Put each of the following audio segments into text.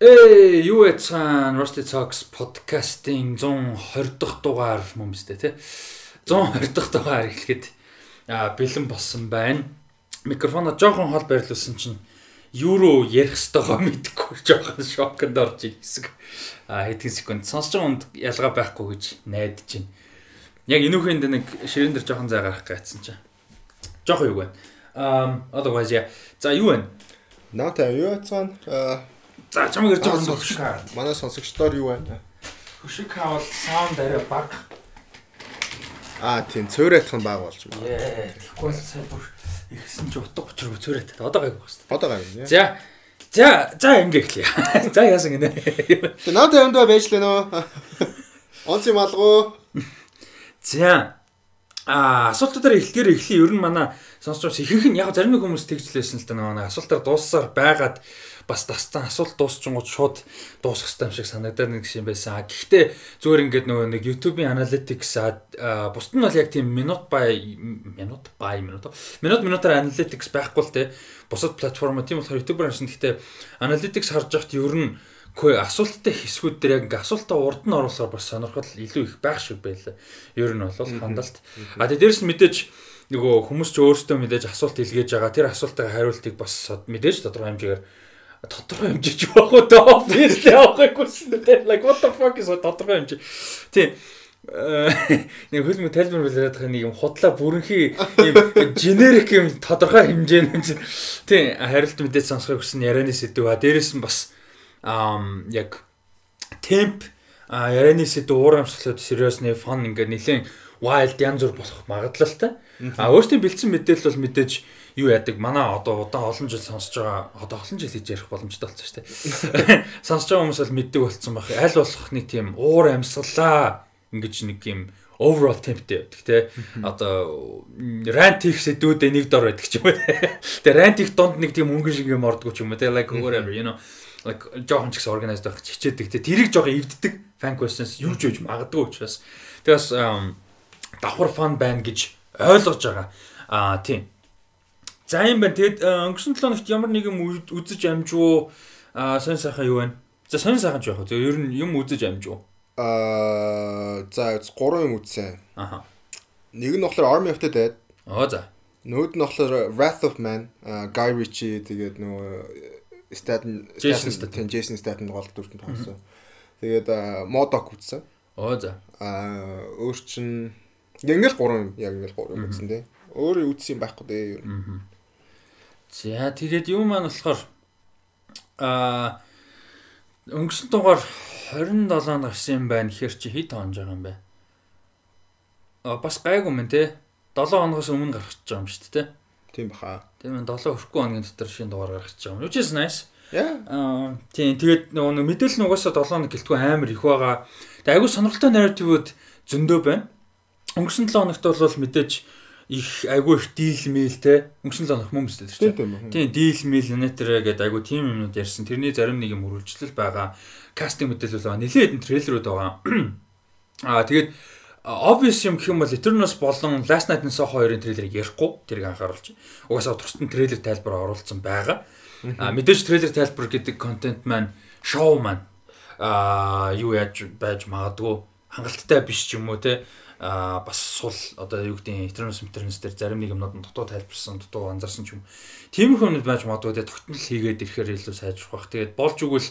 Эй, юу яцхан Rusty Talks подкастын 120 дахь дугаар юм биш үү те? 120 дахь дугаар эхлэхэд бэлэн болсон байна. Микрофоно жоохон хол барилуулсан чинь руу ярих ёстойгоо мэдэхгүй жоохон шоконд орж ирсэн. Аа хэдхэн секунд сонсож байгаа хүнд ялгаа байхгүй гэж найдаж байна. Яг энүүхэнд нэг ширээн дээр жоохон зай гарах гэсэн чинь. Жоохон юу вэ? Um otherwise yeah. За юу вэ? Наатай юу яцхан аа За чамаг ирж байгаа хаа. манай сонсогчдоор юу байна? Хөшиг хаавал саунд арай баг. Аа тийм цөөрэтхэн баг болж байна. Тэгвэл сая бүр ихсэн ч утга учир цөөрөт. Одоо гайг баг шүү. Одоо гайв нэ. За. За, за ингэ эхлэе. За яасан гинэ. Тэ наатай юмдаа байж лээ нөө. Онц юм алгуу. За. А асуултуудаар эхлэхээр эхлэе. Ер нь манай сонсогч ихэнх нь яг зарим нэг хүмүүс тэгжлээсэн л да нэг асуултаар дууссаар байгаад бас тастан асуулт дуусчингууд шууд дуусах хэрэгтэй юм шиг санагдаад нэг юм байсан. Гэхдээ зүгээр ингээд нөгөө нэг YouTube-ийн analytics а бусд нь бол яг тийм минут by минут by минут минут минутаар analytics байхгүй л те бусад платформ тийм болохоор YouTube-аар шин гэхдээ analytics харж яхад ер нь Хөөе асуулттай хэсгүүд дээр яг ингээ асуултаа урд нь оруулахаар бас сонирхол илүү их байх шиг байлаа. Ер нь бол хандалт. А тэгээ дээрэс нь мэдээж нөгөө хүмүүс ч өөрсдөө мэдээж асуулт илгээж байгаа. Тэр асуултаа хариултыг бас мэдээж тодорхой хэмжээгээр тодорхой хэмжиж байх уу? Доо obviously авахгүй хүснэ те like what the fuck is тодорхой хэмжээ? Тий нэг хөлмө тайлбар билээд байгаа нэг юм худлаа бүрэнхий юм generic юм тодорхой хэмжээ юм чинь тий хариулт мэдээд сонсохыг хүсэн ярианы сэдв. Ба дээрэс нь бас ам яг темп ярианы сэдв уур амьсгалууд seriously fun ингээ нэлээд wild янз бүр болох магадлалтай. А өөртөө бэлдсэн мэдээлэл бол мэдээж юу яадаг манай одоо удаан олон жил сонсож байгаа одоо олон жил хийж ярих боломжтой болсон шүү дээ. Сонсож байгаа хүмүүс бол мэддэг болцсон байх. Аль болох нэг тийм уур амьсгалаа ингэж нэг юм overall tempтэй байдаг те. Одоо rant их сэдвүүдээ нэг дор байдаг ч юм уу те. Rant их донд нэг тийм өнгөн шиг юм ордгоо ч юм уу те. Like whatever you know like жоохон ч гэсэн organized байх хичээдэг те. Тэрийг жоохон эвддэг fan questions юу ч үж магадгүй учраас. Тэгээс давхар фан байна гэж ойлгож байгаа. Аа тийм За юм байна. Тэгэд э, өнгөрсөн 7 хоногт ямар нэг юм үзэж амжуу аа сонь сайхан юу байна? За сонь сайхан ч яах вэ? Ер нь юм үзэж амжуу. Аа за 3 юм үзсэн. Аха. Нэг нь болохоор Army of the Dead. Оо за. Нөгөөд нь болохоор Wrath of Man, Guy Ritchie тэгээд нөгөө Staten Jason Statham, Jason Statham гол дүртэн тоглосон. Тэгээд Modok үзсэн. Оо за. Аа өөр чин ингээл 3 юм яг ингээл 3 юм үзсэн тий. Өөр үзсэн юм байхгүй дээ ер нь. Аа. За тэгээд юу маань болохоор аа өнгөрсөн дугаар 27 гарсан юм байна. Ихэр чи хэд хонж байгаа юм бэ? А бас гайгүй мэн те. 7 хоногоос өмнө гаргачих жаа юм шүү дээ те. Тийм баха. Тийм ээ 7 өрхгүй хоногийн дотор шинэ дугаар гаргачих жаа юм. Which is nice. Яа. Аа тийм тэгээд нөгөө мэдээлэл нь угаасаа 7 хоног гэлтгүй амар их байгаа. Тэгээд айгүй сонирхолтой нарративуд зөндөө байна. Өнгөрсөн 7 хоногт бол мэдээж их айгүй их дийл мэл те өнгөрсөн онох хүмүүс дээр чинь. Тийм дийл мэл нэтэрэ гэдэг айгүй тим юмнууд ярьсан. Тэрний зарим нэг юм үргэлжлэл байгаа. Кастинг мэдээлэл байгаа. Нилээд энэ трейлерүүд байгаа. Аа тэгээд obvious юм гэх юм бол Eternals болон Last Night in Soho 2-ын трейлерыг ярихгүй тэрийг анхааруулж. Угаасаа тусдан трейлер тайлбар оруулсан байгаа. Аа мэдээж трейлер тайлбар гэдэг контент маань шоу маань аа юу яаж байж магадгүй хангалттай биш ч юм уу те а бас сул одоо юу гэдэг Eternals Eternals дээр зарим нэг юмнууд нь дутуу тайлбарсан, дутуу анзаарсан ч юм. Тиймэрхүү юмуд байж магадгүй тэгээ тогтмол хийгээд ирэхээр илүү сайжрах бах. Тэгээд болж өгвөл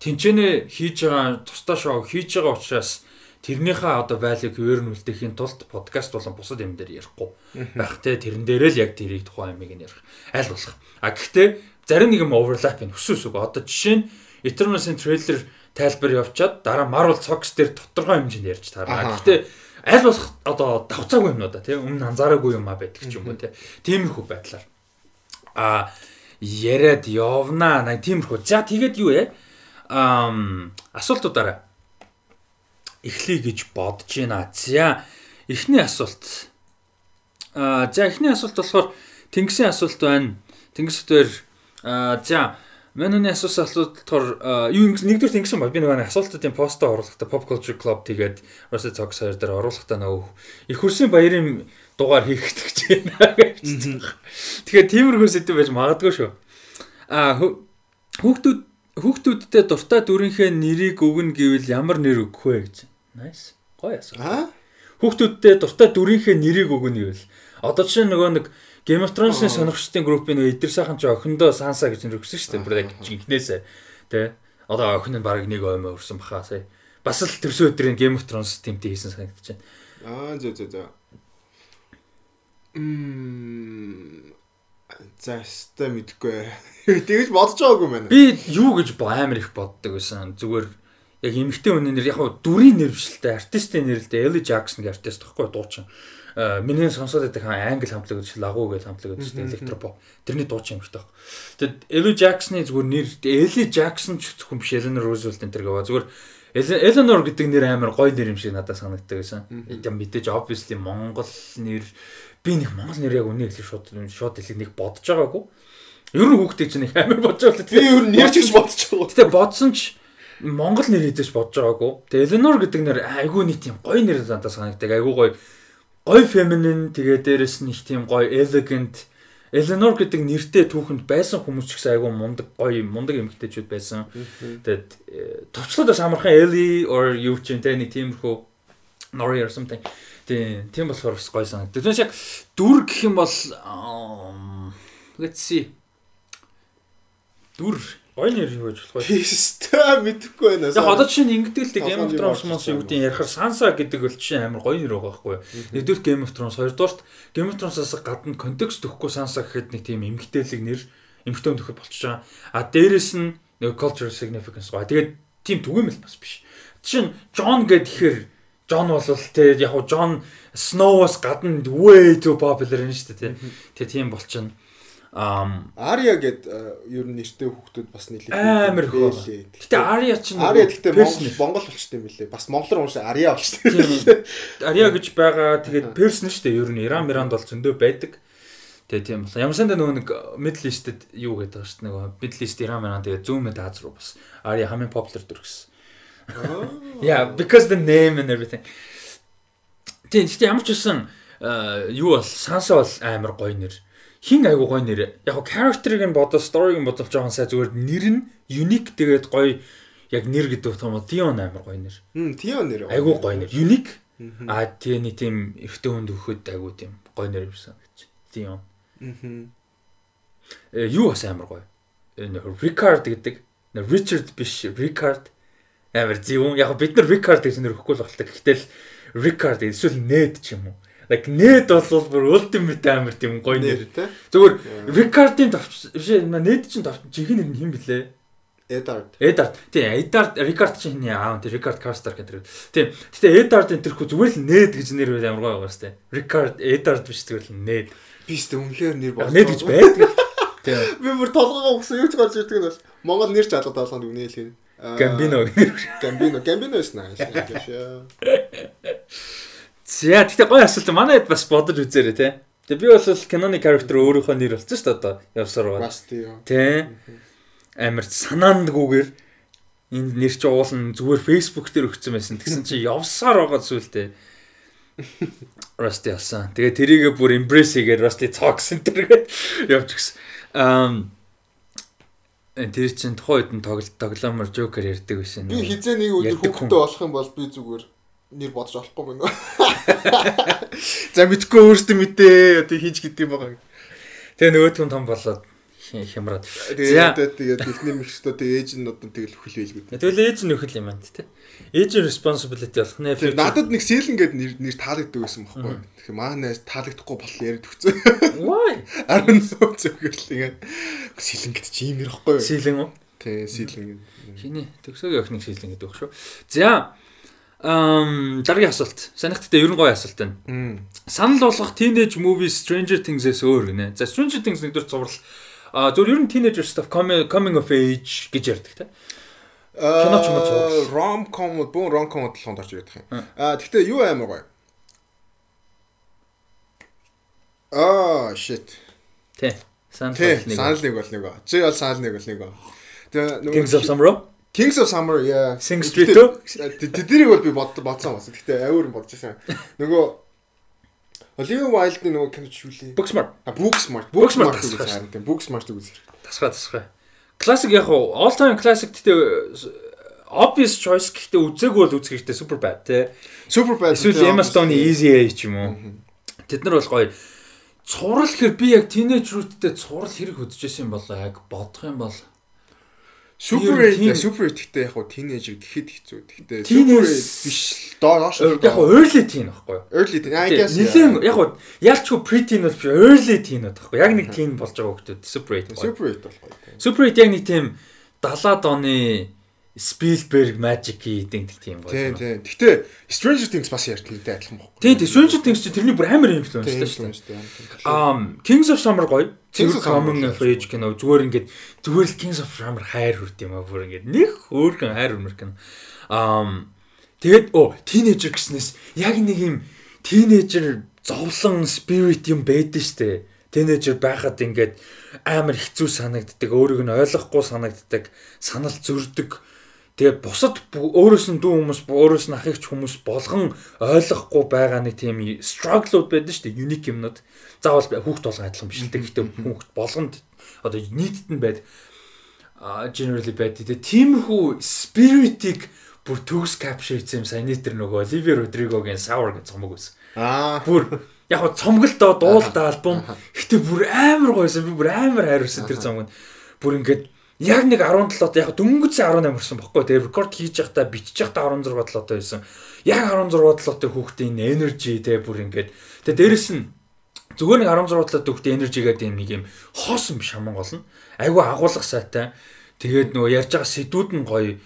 тэнцэнэ хийж байгаа тусдаа шоу хийж байгаа учраас тэрнийхээ одоо value-г өөр нь үлдээхийн тулд подкаст болон бусад юм дээр ярихгүй байх те тэрэн дээрээ л яг тэрийг тухайн юмыг нь ярих аль болох. А гэхдээ зарим нэг юм overlap юм өсөс үг. Одоо жишээ нь Eternals-ын трейлер тайлбар явуулчаад дараа Marvel Sox дээр тодорхой хэмжээнд ярьж таарна. Гэхдээ аль болох одоо давцаагүй юмнуудаа тийм өмнө анзаараагүй юм а байдаг ч юм уу тийм тиймэрхүү байдлаар. А яриад явнаа нэг тиймэрхүү за тэгээд юу яа ам асуултуудаараа эхлэе гэж бодож байна. За эхний асуулт. А за эхний асуулт болохоор тэнгисийн асуулт байна. Тэнгисээр за Манайны асуусан асуултаар юу нэгдүгээр тэнгисэн баг би нөгөө асуултуудын постоо оруулахдаа Pop Culture Club тэгээд Rusty Talks хоёр дээр оруулахдаа нөгөө их хөрсийн баярын дугаар хийх гэж байна. Тэгэхээр тиймэрхүү сэдв байж магадгүй шүү. А хүүхдүүд хүүхдүүдтэй дуртай дүрийнхээ нэрийг өгнө гэвэл ямар нэр өгөх вэ гэж. Nice. Гоё асуулт. Хүүхдүүдтэй дуртай дүрийнхээ нэрийг өгнө гэвэл одоо чинь нөгөө нэг Game of Thrones-ийн сонирхчдын группийн Идэр сайхан ч охиндоо Санса гэж нэр өгсөн шүү дээ. Бүр яг жинхнээсээ. Тэ. Одоо охин нь баг нэг оймоо өрсөн баха сая. Бас л төрсөн өдрийн Game of Thrones тэмтэй хийсэн санагдаж байна. Аа зөө зөө зөө. Мм. За өстой мэдгүй. Тэгэж бодож байгаагүй мэн. Би юу гэж амар их боддог байсан. Зүгээр яг эмэгтэй хүний нэр яг хуу дүрийн нэр биш л дээ. Артистын нэр л дээ. Ellie Jackson гэх артист тахгүй дуучин. Аа миний сонсоод байдаг хаан англи хамтлаг гэж лагуу гэж хамтлаг гэж электропоп. Тэрний дуучин юм шиг таах. Тэгэд Ellie Jackson-ы зүгээр нэр Ellie Jackson ч зөвхөн биш Eleanor Roosevelt энэ төр гэваа зүгээр Eleanor гэдэг нэр амар гоё нэр юм шиг надад санагддаг байсан. Яг мэдээж obviously Монгол нэр би нэг Монгол нэр яг үнийг хэлэх шууд шууд хэлэх нэг бодож байгаагүй. Ер нь хүүхдээ чинь их амар бодож байгаа. Би ер нь нэр ч гэж бодож байгаа. Гэтэ бодсон ч Монгол нэр хийдэж бодож байгаагүй. Тэгээ Eleanor гэдэг нэр айгүй нэг тийм гоё нэр надад санагддаг. Айгүй гоё гоё feminine тэгээ дээрэс нь их тийм гоё elegant Eleanor гэдэг нэртэй түүхэнд байсан хүмүүс ч гэсэн айгүй мундаг гоё мундаг эмэгтэйчүүд байсан. Тэгээд э, товчлоод бас амархан Ellie or юу ч юм те нэг тиймэрхүү Nori or something. Тийм тийм болохоор бас гоё санагдав. Тэгвэл яг дүр гэх юм бол let's see. Дүр гоё нэр юу гэж болох вэ? Пистэ мэдэхгүй байна. Яг одоо чинь ингэдэг л Game of Thrones орсон юу гэдэг ярихаар Sansa гэдэг бол чинь амар гоё нэр байгаа байхгүй юу? Нэгдүгээр Game of Thrones, хоёрдугаарт Game of Thrones-аас гадна контекст өгөхгүй Sansa гэхэд нэг тийм эмгтээлэг нэр эмгтэн нөхөр болчихж байгаа. А дээрэс нь нэг cultural significance гоо. Тэгээд тийм түгээмэл бас биш. Чинь John гэхээр John бол те яг John Snow-оос гадна way too popular юм шүү дээ. Тэгээ тийм болчихно. Ария гэд э, ер нь нэртэй хүүхдүүд бас нэлээд амар байна. байлээ. Гэтэ Arya ч Ария гэхдээ Personal. Монгол Монгол болчтой юм билээ. Бас монголоор уншаа Ария болчтой. Ария гэж байгаа. Тэгээд Перс нь шүү дээ. Ер нь Иран Миранд бол зөндөө байдаг. Тэгээ тийм болоо. Ямар сандаа нөгөө нэг Middle East-д юу гэдэг байгаа шүү дээ. Нөгөө Middle East Иран Миран тэгээ зүүн мэд Аз руу бас Ария хамгийн popular дүр гэсэн. Yeah, because the name and everything. Тийм. Гэтэ ямар ч үсэн юу бол Санса бол амар гоё нэр. Хин айгу гоё нэр. Яг character-ыг нь бодоо, story-г нь бодвол жоохон сайн зүгээр нэр нь unique тэгээд гоё яг нэр гэдэг юм бол Dion амар гоё нэр. Хм, Тио нэр. Айгу гоё нэр. Unique А тэний тийм эртөө хүнд өгөхөд айгу тийм гоё нэр гэж. Тийм. Мгм. Э юу бас амар гоё. Энэ Ricard гэдэг. Richard биш Ricard амар зөв. Яг бид нар Ricard гэж нэр өгөхгүй л болтой. Гэхдээ л Ricard эсвэл Ned ч юм уу. Like Ned бол бүр ultimate амар тийм гоё нэр. Те. Зүгээр Ricard-ийн товч биш Ned чинь товч жинхэнэ нэр нь хэн блэ? Эдард. Эдард. Тийм, Эдард Рикард чинь хний аав тийм Рикард Карстар гэдэг. Тийм. Гэтэ Эдардын тэрхүү зүгээр л Нед гэж нэр байл амар гоё байгаа сте. Рикард Эдард биш зүгээр л Нед. Би ч үнэхээр нэр Яг Нед гэж байдаг. Тийм. Би бүр толгоогоо өгсөн юу ч гарч ирдэг нь бас. Монгол нэр ч алга таалганд үгнээ хэлээ. Гамбино. Гамбино. Гамбино nice. За тэгтээ гоё асуулт манай хэд бас бодож үзээрэй те. Тэгээ би бол киноны character өөрийнхөө нэр болсон шүү дээ одоо явсаар байгаа. Бас тийм. Тэ. Амар санаандгүйгээр энэ нэр чи уулын зүгээр Facebook дээр өгсөн байсан. Тэгсэн чи явсаар байгаа зүйлтэй. Rusty алсан. Тэгээ тэрийгэ бүр embrace хийгээд Rusty Talks энтергээд явж гисэн. Аа тэр чин тухайн үед нь тоглолт тоглоомор Joker ярьдаг байсан. Би хизээ нэг өдөр хүүхдтэй болох юм бол би зүгээр нэр бодож олохгүй байна. За мэдгүй өөртөө мэдээ. Одоо хийж гэдэг юм байгаа. Тэгээ нөгөөт хүн том болоод хямраад. Тэгээд тэгээд бидний мэгчтэй тэгээд ээж нь одоо тэгэл хөл хэлгүүд. Тэгвэл ээж нь нөхөл юм байна тий. Ээж нь responsibility болох нэ. Тэгээд надад нэг сэлэн гээд нэр нэр таалагддаг байсан байхгүй. Тэгэхээр маа найз таалагдахгүй бол яриад өгцөө. Why? Арын суу зөвгөл ингээд сэлэн гэдэг чи юм ярихгүй. Сэлэн үү? Тий сэлэн. Хиний төгсөөгийн охиныг сэлэн гэдэг баг шүү. За Ам дараагийн асуулт. Санагдтаа ер нь гоё асуулт байна. Санал болгох teenage movie Stranger Things-ээс өөр гинэ. За Stranger Things нэгдүгээр цуврал а зөв ер нь teenager stuff coming of age гэж ярьдаг те. Кино ч юм уу цуврал. Rom com бүүн rom com толгонд орж ирэх юм. Аа тэгтээ юу амар гоё. Аа shit. Тэ. Санал нэг. бол нэг. Чи бол санал нэг бол нэг. Тэгээ нөгөө Kings of Summer. Kings of Summer яа. Sing Street үү? Тэднийг бол би бод бодсон бас. Гэтэ авир бодож байсан. Нөгөө Olivia Wilde-ийн нөгөө кино ч юу лээ? Booksmart. А Booksmart. Booksmart гэж харин тийм Booksmart гэж үзэр. Тасгаа тасгаа. Classic яг уу all time classic гэдэг obvious choice гэхдээ үзээгүй бол үзэх хэрэгтэй super bad те. Super bad. Эсвэл Emma Stone Easy A ч юм уу. Тэд нар бол гоё цуврал гэхэр би яг teenage root-тэй цуврал хэрэг хөдөжсэн юм болоо яг бодох юм бол Super Ер 8 нь Super 8 гэхдээ яг хуу teenager гэхэд хэцүү. Super 8 биш доош. яг уу early teen байхгүй юу? early teen. I guess. Нилийн яг уу ялчгүй pre-teen бол биш early teen байхгүй яг нэг teen болж байгаа хүмүүс super 8 гоё. Super 8 болох гоё. Super 8 яг нэг тийм 70-аад оны Spielberg Magic-ийн гэдэг тийм гоё. Тийм тийм. Гэхдээ Stranger Things бас ярьталтай адилхан байхгүй. Тийм тийм Stranger Things чи тэрний бүр амар Тийм шүү дээ. шүү дээ. Um Kings of Summer гоё. Kings of гоё. of Age кино зүгээр ингээд зүгээр л Kings of Summer хайр хүрт юм аа бүр ингээд нэг хөөрхөн хайр хүрмэр кино. Um тэгээд оо teenager гэснээс яг нэг юм teenager зовлон spirit юм байдаг штэ. Teenager байхад ингээд амар хэцүү санагддаг, өөрийг нь ойлгохгүй санагддаг, санал зөрдөг. Тэгээд бусад бу- өөрөөс нь дүү хүмүүс, өөрөөс нь ах ихч хүмүүс болгон ойлгохгүй байгаа нэг тийм struggle-ууд байдаг шүү дээ, unique юмнууд. Заавал хүүхд болгон адилхан биш л дээ. Гэхдээ хүүхд болгонд одоо нийтэд нь байд а generally байд. Тэгээд тиймэрхүү spirit-ийг бүр төгс capture хийсэн юм саяны тэр нөгөө Оливер Родригогийн Sour гэж цомог байсан. Аа. Бүр яг го цомголтоо дуулалтаа альбом гэтээ бүр амар гойсон би бүр амар хайрсан тэр цомгонд бүр ингээд яг нэг 17 одоо яг дөнгөцсөн 18 хүрсэн бохгүй. Тэгээ рекорд хийж явахдаа бичиж явахдаа 16 толоотой байсан яг 16 толоотой хүүхдийн energy тэгээ бүр ингээд. Тэгээ дээрэс нь зүгээр нэг 16 толоотой хүүхдийн energy гэдэг юм нэг юм хоосон биш хаман гол нь. Айгүй агуулга сайтай. Тэгээд нөгөө ярьж байгаа сэдвүүд нь гоё.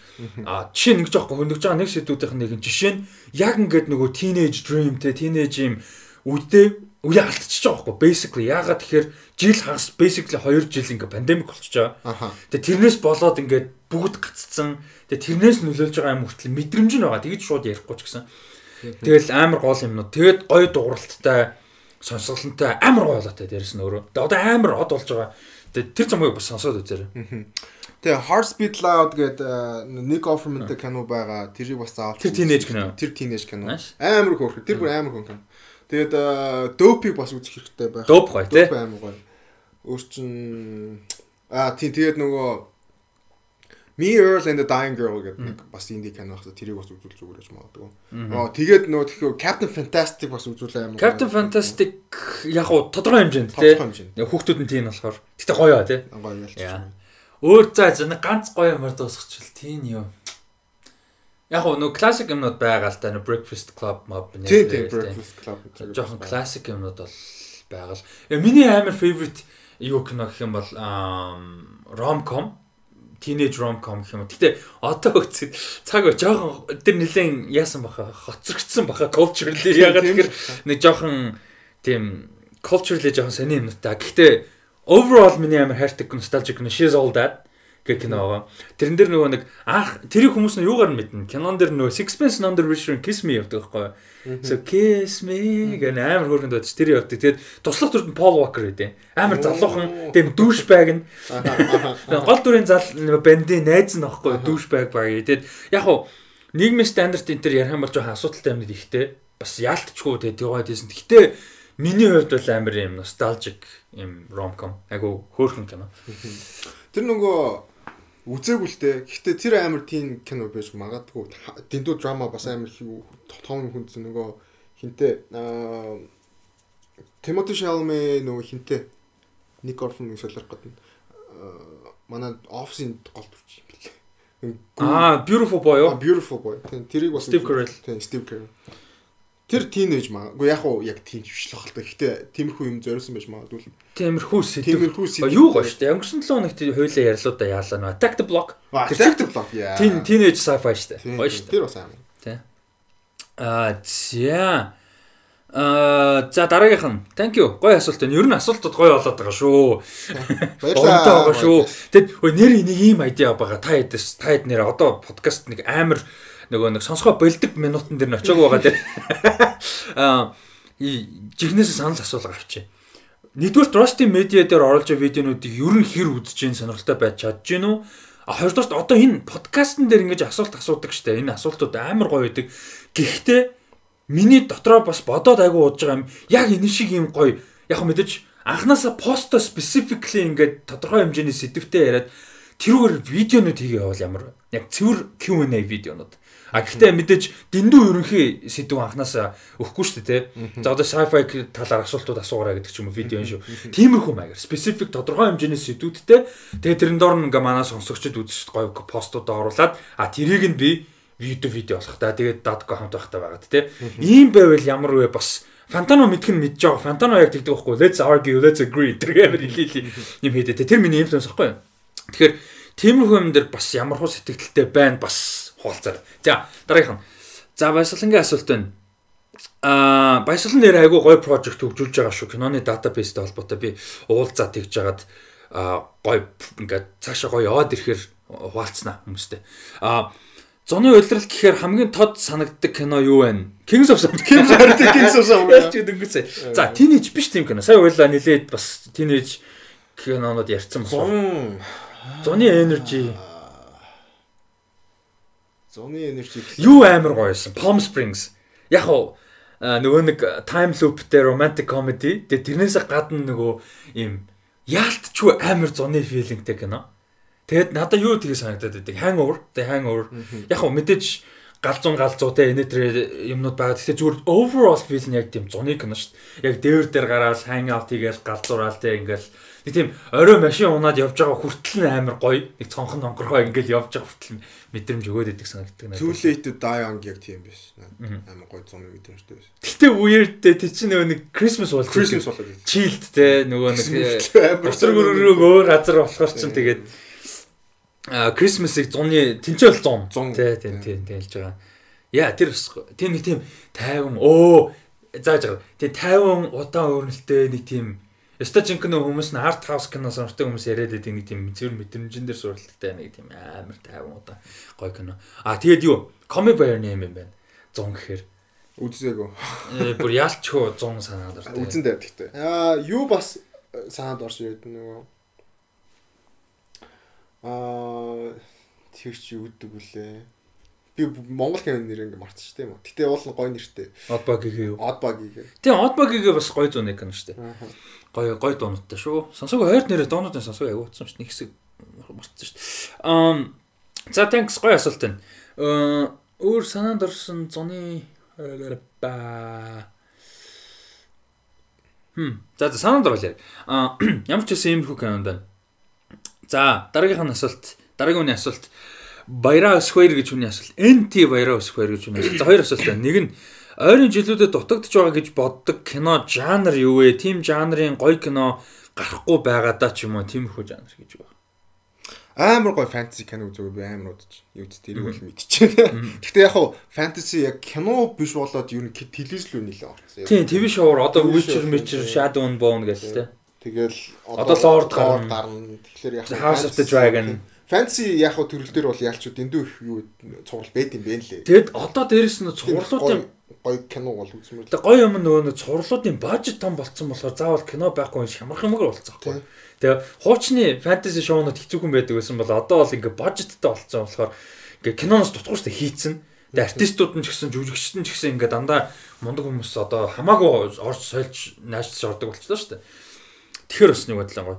А жишээ нь ингэж аахгүй хөндөж байгаа нэг сэдвүүдийнх нь нэг жишээ нь яг ингээд нөгөө teenage dream те teenage юм үедээ үе алдчихж байгаа байхгүй basically яагаад тэгэхээр жил хагас basically 2 жил ингээ пандемик. Аха. Тэгээ тэрнээс болоод ингээд бүгд гаццсан. Тэгээ тэрнээс нөлөөлж байгаа юм хүртэл мэдрэмж нь байгаа. Тэгэж шууд ярихгүй ч гэсэн. Тэгэл амар гол юмнууд. Тэгээд гоё дууралттай сонсголонтой амар дээрэс нь өөрөө. Тэгээ одоо амар од болж байгаа. Тэгээ тэр замыг бас сонсоод үзээрэй. Тэгээ Heartbeat Loud гэдэг Nick Offerman-тэй кино байгаа. Тэрийг бас заавал. Тэр teenage кино. Тэр teenage кино. Амар хөөрхөн. Тэр бүр амар хөөрхөн кино. Тэгээд Dope-ийг бас үзэх хэрэгтэй байх. Dope гоё, тий? Dope амар гоё. Өөр чин аа тий тэгээд нөгөө Me Earl and the Dying Girl гэдэг нэг бас инди кино багс тэрийг бас үзүүл зүгээр гэж магадгүй. Аа тэгээд нөгөө тэгэхээр Captain Fantastic бас үзүүлээ амар. Captain Fantastic яг уу тодорхой хэмжээнд тий. Хүүхдүүд нь тийм болохоор. Гэтэ гоё аа тий. гоё ялч. Өөр за нэг ганц гоё юмар дуусгачихвал тийм юу. Яг уу нөгөө классик юмнууд байгаа л да нөгөө Breakfast Club mob нэр. Тий тий Breakfast Club гэдэг. Жохон классик юмнууд бол байгаа л. Э, Миний амар favorite юу кино гэх юм бол rom-com teenage rom-com гэх юм. Гэтэ одоо үцэд цаг жоохон тэр нэлен яасан баха хоцрогдсон баха culturally ягаад Тийм тэгэхээр нэг жоохон тийм culturally жоохон сони юмнуудаа. Гэхдээ overall миний амар хайртай nostalgic кино She's All That гэх кино байгаа. Тэрэн дээр нөгөө нэг анх тэрийг хүмүүс нь юугаар мэднэ. Кинон дээр нөгөө Sixpence None the Richer Kiss Me явдаг байхгүй юу? So kiss me гэх амар хөргөнд байдаг. Тэр явдаг. Тэгээд туслах дүрд нь Paul Walker гэдэг. Амар залуухан тийм дүүш байг нь гол дүрийн зал бандын найз нь аахгүй дүүш байг баг. Тэгээд яг хуу нийгмийн стандарт энэ төр ярих юм бол жоохон асуудалтай юмнууд ихтэй. Бас яалтчгүй тэгээд яваад байсан. Гэхдээ миний хувьд бол амар юм nostalgic юм rom-com. Айгу хөөрхөн кино. Тэр нөгөө үзээгүй л дээ. Гэхдээ тэр амар тийм кино байж магадгүй. Дэндүү драма бас амар том хүнсэн нөгөө хинтээ аа Тимоти Шалме нөгөө хинтээ Ник Орфон солих гэдэг. Манай офисын гол дүрч юм билээ. Аа, beautiful boy юу? beautiful boy. Тэрийг бас Steve Carell. Тийм Steve Carell. Тэр тийнейж маа. Уу яг уу яг тийм биш л хальтай. Гэхдээ тиймэрхүү юм зориулсан байж магадгүй. л. Тиймэрхүү сэдв. Тиймэрхүү сэдв. Юу гоё штэ. Өнгөрсөн 7 хоногт хоёулаа ярьлуудаа яалаа нөө. Attack the Block. Attack the Block яа. Тин teenage sci-fi штэ. Тийм, Гоё тийм, штэ. Тэр бас амар. Аа, за. Аа, за дараагийнх нь. Thank you. Гоё асуулт байна. Ер нь асуултууд гоё болоод байгаа шүү. Онтой байгаа шүү. Тэгэд нэр нэг ийм айдиа байгаа. Та хэдэс та хэд нэр одоо подкаст нэг амар нөгөө нэг сонсгоо болдог минутан дээр нь очиог байгаа дээр. Аа жигнэсээ санал асуулга авчи. Нэгдүгээр Trusty Media дээр оруулж байгаа видеонуудыг ер нь хэр үзэж гин сонирхолтой байж чадж гин үү? А хоёрдоорт одоо энэ подкастн дээр ингэж асуулт асуудаг штэ. Энэ асуултууд амар гоё байдаг. Гэхдээ миний дотроо бас бодоод айгу уудж байгаа юм. Яг энэ шиг юм гоё. Яг мэдээж анханасаа посто specifically ингээд тодорхой хэмжээний сэдвтэй яриад тэрүүгээр видеонууд хийгээ явал ямар? Яг цэвэр Q&A видеонууд. А гэхдээ мэдээж дэндүү ерөнхий сэдв анханасаа өгөхгүй шүү дээ тий. За одоо sci-fi талаар асуултууд асуугараа гэдэг ч юм уу видео шүү. Тиймэрхүү маягаар специфик тодорхой хэмжээний сэдвүүдтэй тэгээ тэрэн доор ингээ манай сонсогчдод үзэж гоё постуудаа оруулаад а тэрийг нь би видео видео болох та тэгээд датко хамт байхтай байгаад тий. Ийм байвал ямар вэ бас Фантано мэдх нь мэдж байгаа. Фантано яг тэгдэг байхгүй. Let's argue, let's agree. Тэр ямар хэлээ юм хийдэ. Тэр миний инфлюенс байхгүй юу? Тэгэхээр тиймэрхүү юм дээр бас ямар хуу сэтгэлдтэй байна бас хуваалцаар. За дараагийнх нь. За баясгалангийн асуулт байна. Аа баясгалан нэр айгүй гоё прожект хөгжүүлж байгаа шүү. Киноны датабейстэй холбоотой би уулзаад тэгж жагаад аа гоё ингээд цаашаа гоё яваад ирэхээр хуваалцсанаа хүмүүстэй. Аа Зуны удирдал гэхээр хамгийн тод санагддаг кино юу вэ? Kings of Summer. Kings of Summer. Kings of Summer. Ялч дөнгөсэй. За, teenage биш тийм кино. Сая уйлаа нилээд бас teenage кинонод ярьсан байна. Зуны energy Зуны energy юу амар гоё байсан. Palm Springs. Яг уу нөгөө нэг time loop дээр romantic comedy. Тэгээ тэрнээс гадна нөгөө ийм яалтчгүй амар зуны feelingтэй кино. Тэгээд надад юу тийг санагдаад байдаг. Hangover. Тэгээ hangover. Яг уу мэдээж галзуун галзуутай энэ төр юмнууд байгаа. Гэхдээ зүгээр overall feel нь яг тийм зуны кино шүү дээ. Яг дээвэр дээр гараад hang out хийгээл галзуураал тэ ингээл нэг тийм орой машин унаад явж байгаа хүртэл нь амар гоё. Нэг цонхон онгорхоо ингээл явж байгаа хүртэл мэдрэмж өгөөд идэг санагддаг надад. Too late to die young яг тийм биш. Амар гоё зуны мэдрэмжтэй байсан. Гэтэ weird те тий чи нөгөө нэг Christmas бол Christmas болоод chilled те нөгөө нэг босрог өрөөрөг өөр газар болохоор ч тэгээд Christmas-ыг зуны тэнцэл 100 тий тий тий хэлж байгаа. Яа тэр тийм нэг тийм тайван өө зааж байгаа. Тэгээ тайван удаан өрнөлттэй нэг тийм Өстой жинхэнэ хүмүүс нь арт хаус кино сонирхдаг хүмүүс яриад байдаг нэг тийм зөв мэдрэмжэн дээр суралцдаг нэг тийм амар тайван удаа гоё кино. А тэгээд юу? Comic Bear нэм юм байна. 100 гэхээр үзээгүй. Э бүр яалчгүй 100 санаад ордог. Үзэн дээр гэхдээ. Аа юу бас санаад орж ирээд нөгөө Аа тэр чи юудаг вүлээ. Би Монгол киноны нэр ингээ мартчих тийм үү. Гэтэ уул нь гоё нэртэй. Oddbug-ийг юу? Oddbug-ийг. Тийм Oddbug-ийг бас гоё зүүн кино шүү дээ. Гоё гоё дуунуудтай шүү. Сонсоогүй ойр нэрээ дуунуудын сонсоогүй явуулсан шүү. Нэг хэсэг мартсан шүү. Аа за thanks гоё асуулт байна. Аа өөр санаанд орсон зуны ба Хм. За санаанд оруулъя. Аа ямар ч байсан юм хүү кинонд байна. За дараагийнх нь асуулт дараагийн үний асуулт Баяраа Square гэж хүний асуулт. NT Баяраа Square гэж хүний асуулт. За хоёр асуулт байна. Нэг нь ойрын жилүүдэд дутагдж байгаа гэж боддог кино жанр юу вэ? Тим жанрын гоё кино гарахгүй байгаадаа ч юм уу тиймэрхүү жанр гэж байна. Амар гоё фэнтези кино үзээг би амар удаж. Юу ч тэрийг бол мэдчихэв. Гэхдээ яг хуу фэнтези яг кино биш болоод юу нэг телевизлүү нэлээ орсон. Тийм, ТV шоур одоо Witcher, Witcher, Shadow and Bone гэж тийм. Тэгэл одоо Lord гарна. Тэгэхээр яг House of the Dragon Fantasy яг хөө төрөл дээр бол ялчуд эндүү их юу цуврал байд юм бэ лээ. Тэгэд одоо дээрэс нь цувралуудын гоё кино бол үзмэр. Тэгээ гоё юм нөгөө цувралуудын бажет том болцсон болохоор заавал кино байхгүй шамрах юмгаар болцсон байхгүй. Тэгээ хуучны фэнтези шоунууд хэцүүхэн байдаг байсан бол одоо бол ингээ бажеттай болцсон болохоор ингээ киноноос дутгуурстай хийцэн. Тэгээ артистууд нь ч гэсэн жүжигчд нь ч гэсэн ингээ дандаа мундаг хүмүүс одоо хамаагүй орж сольж наашдж ордог болчихлоо шүү дээ. Тэгэхээр бас нэг бодлоо гоё.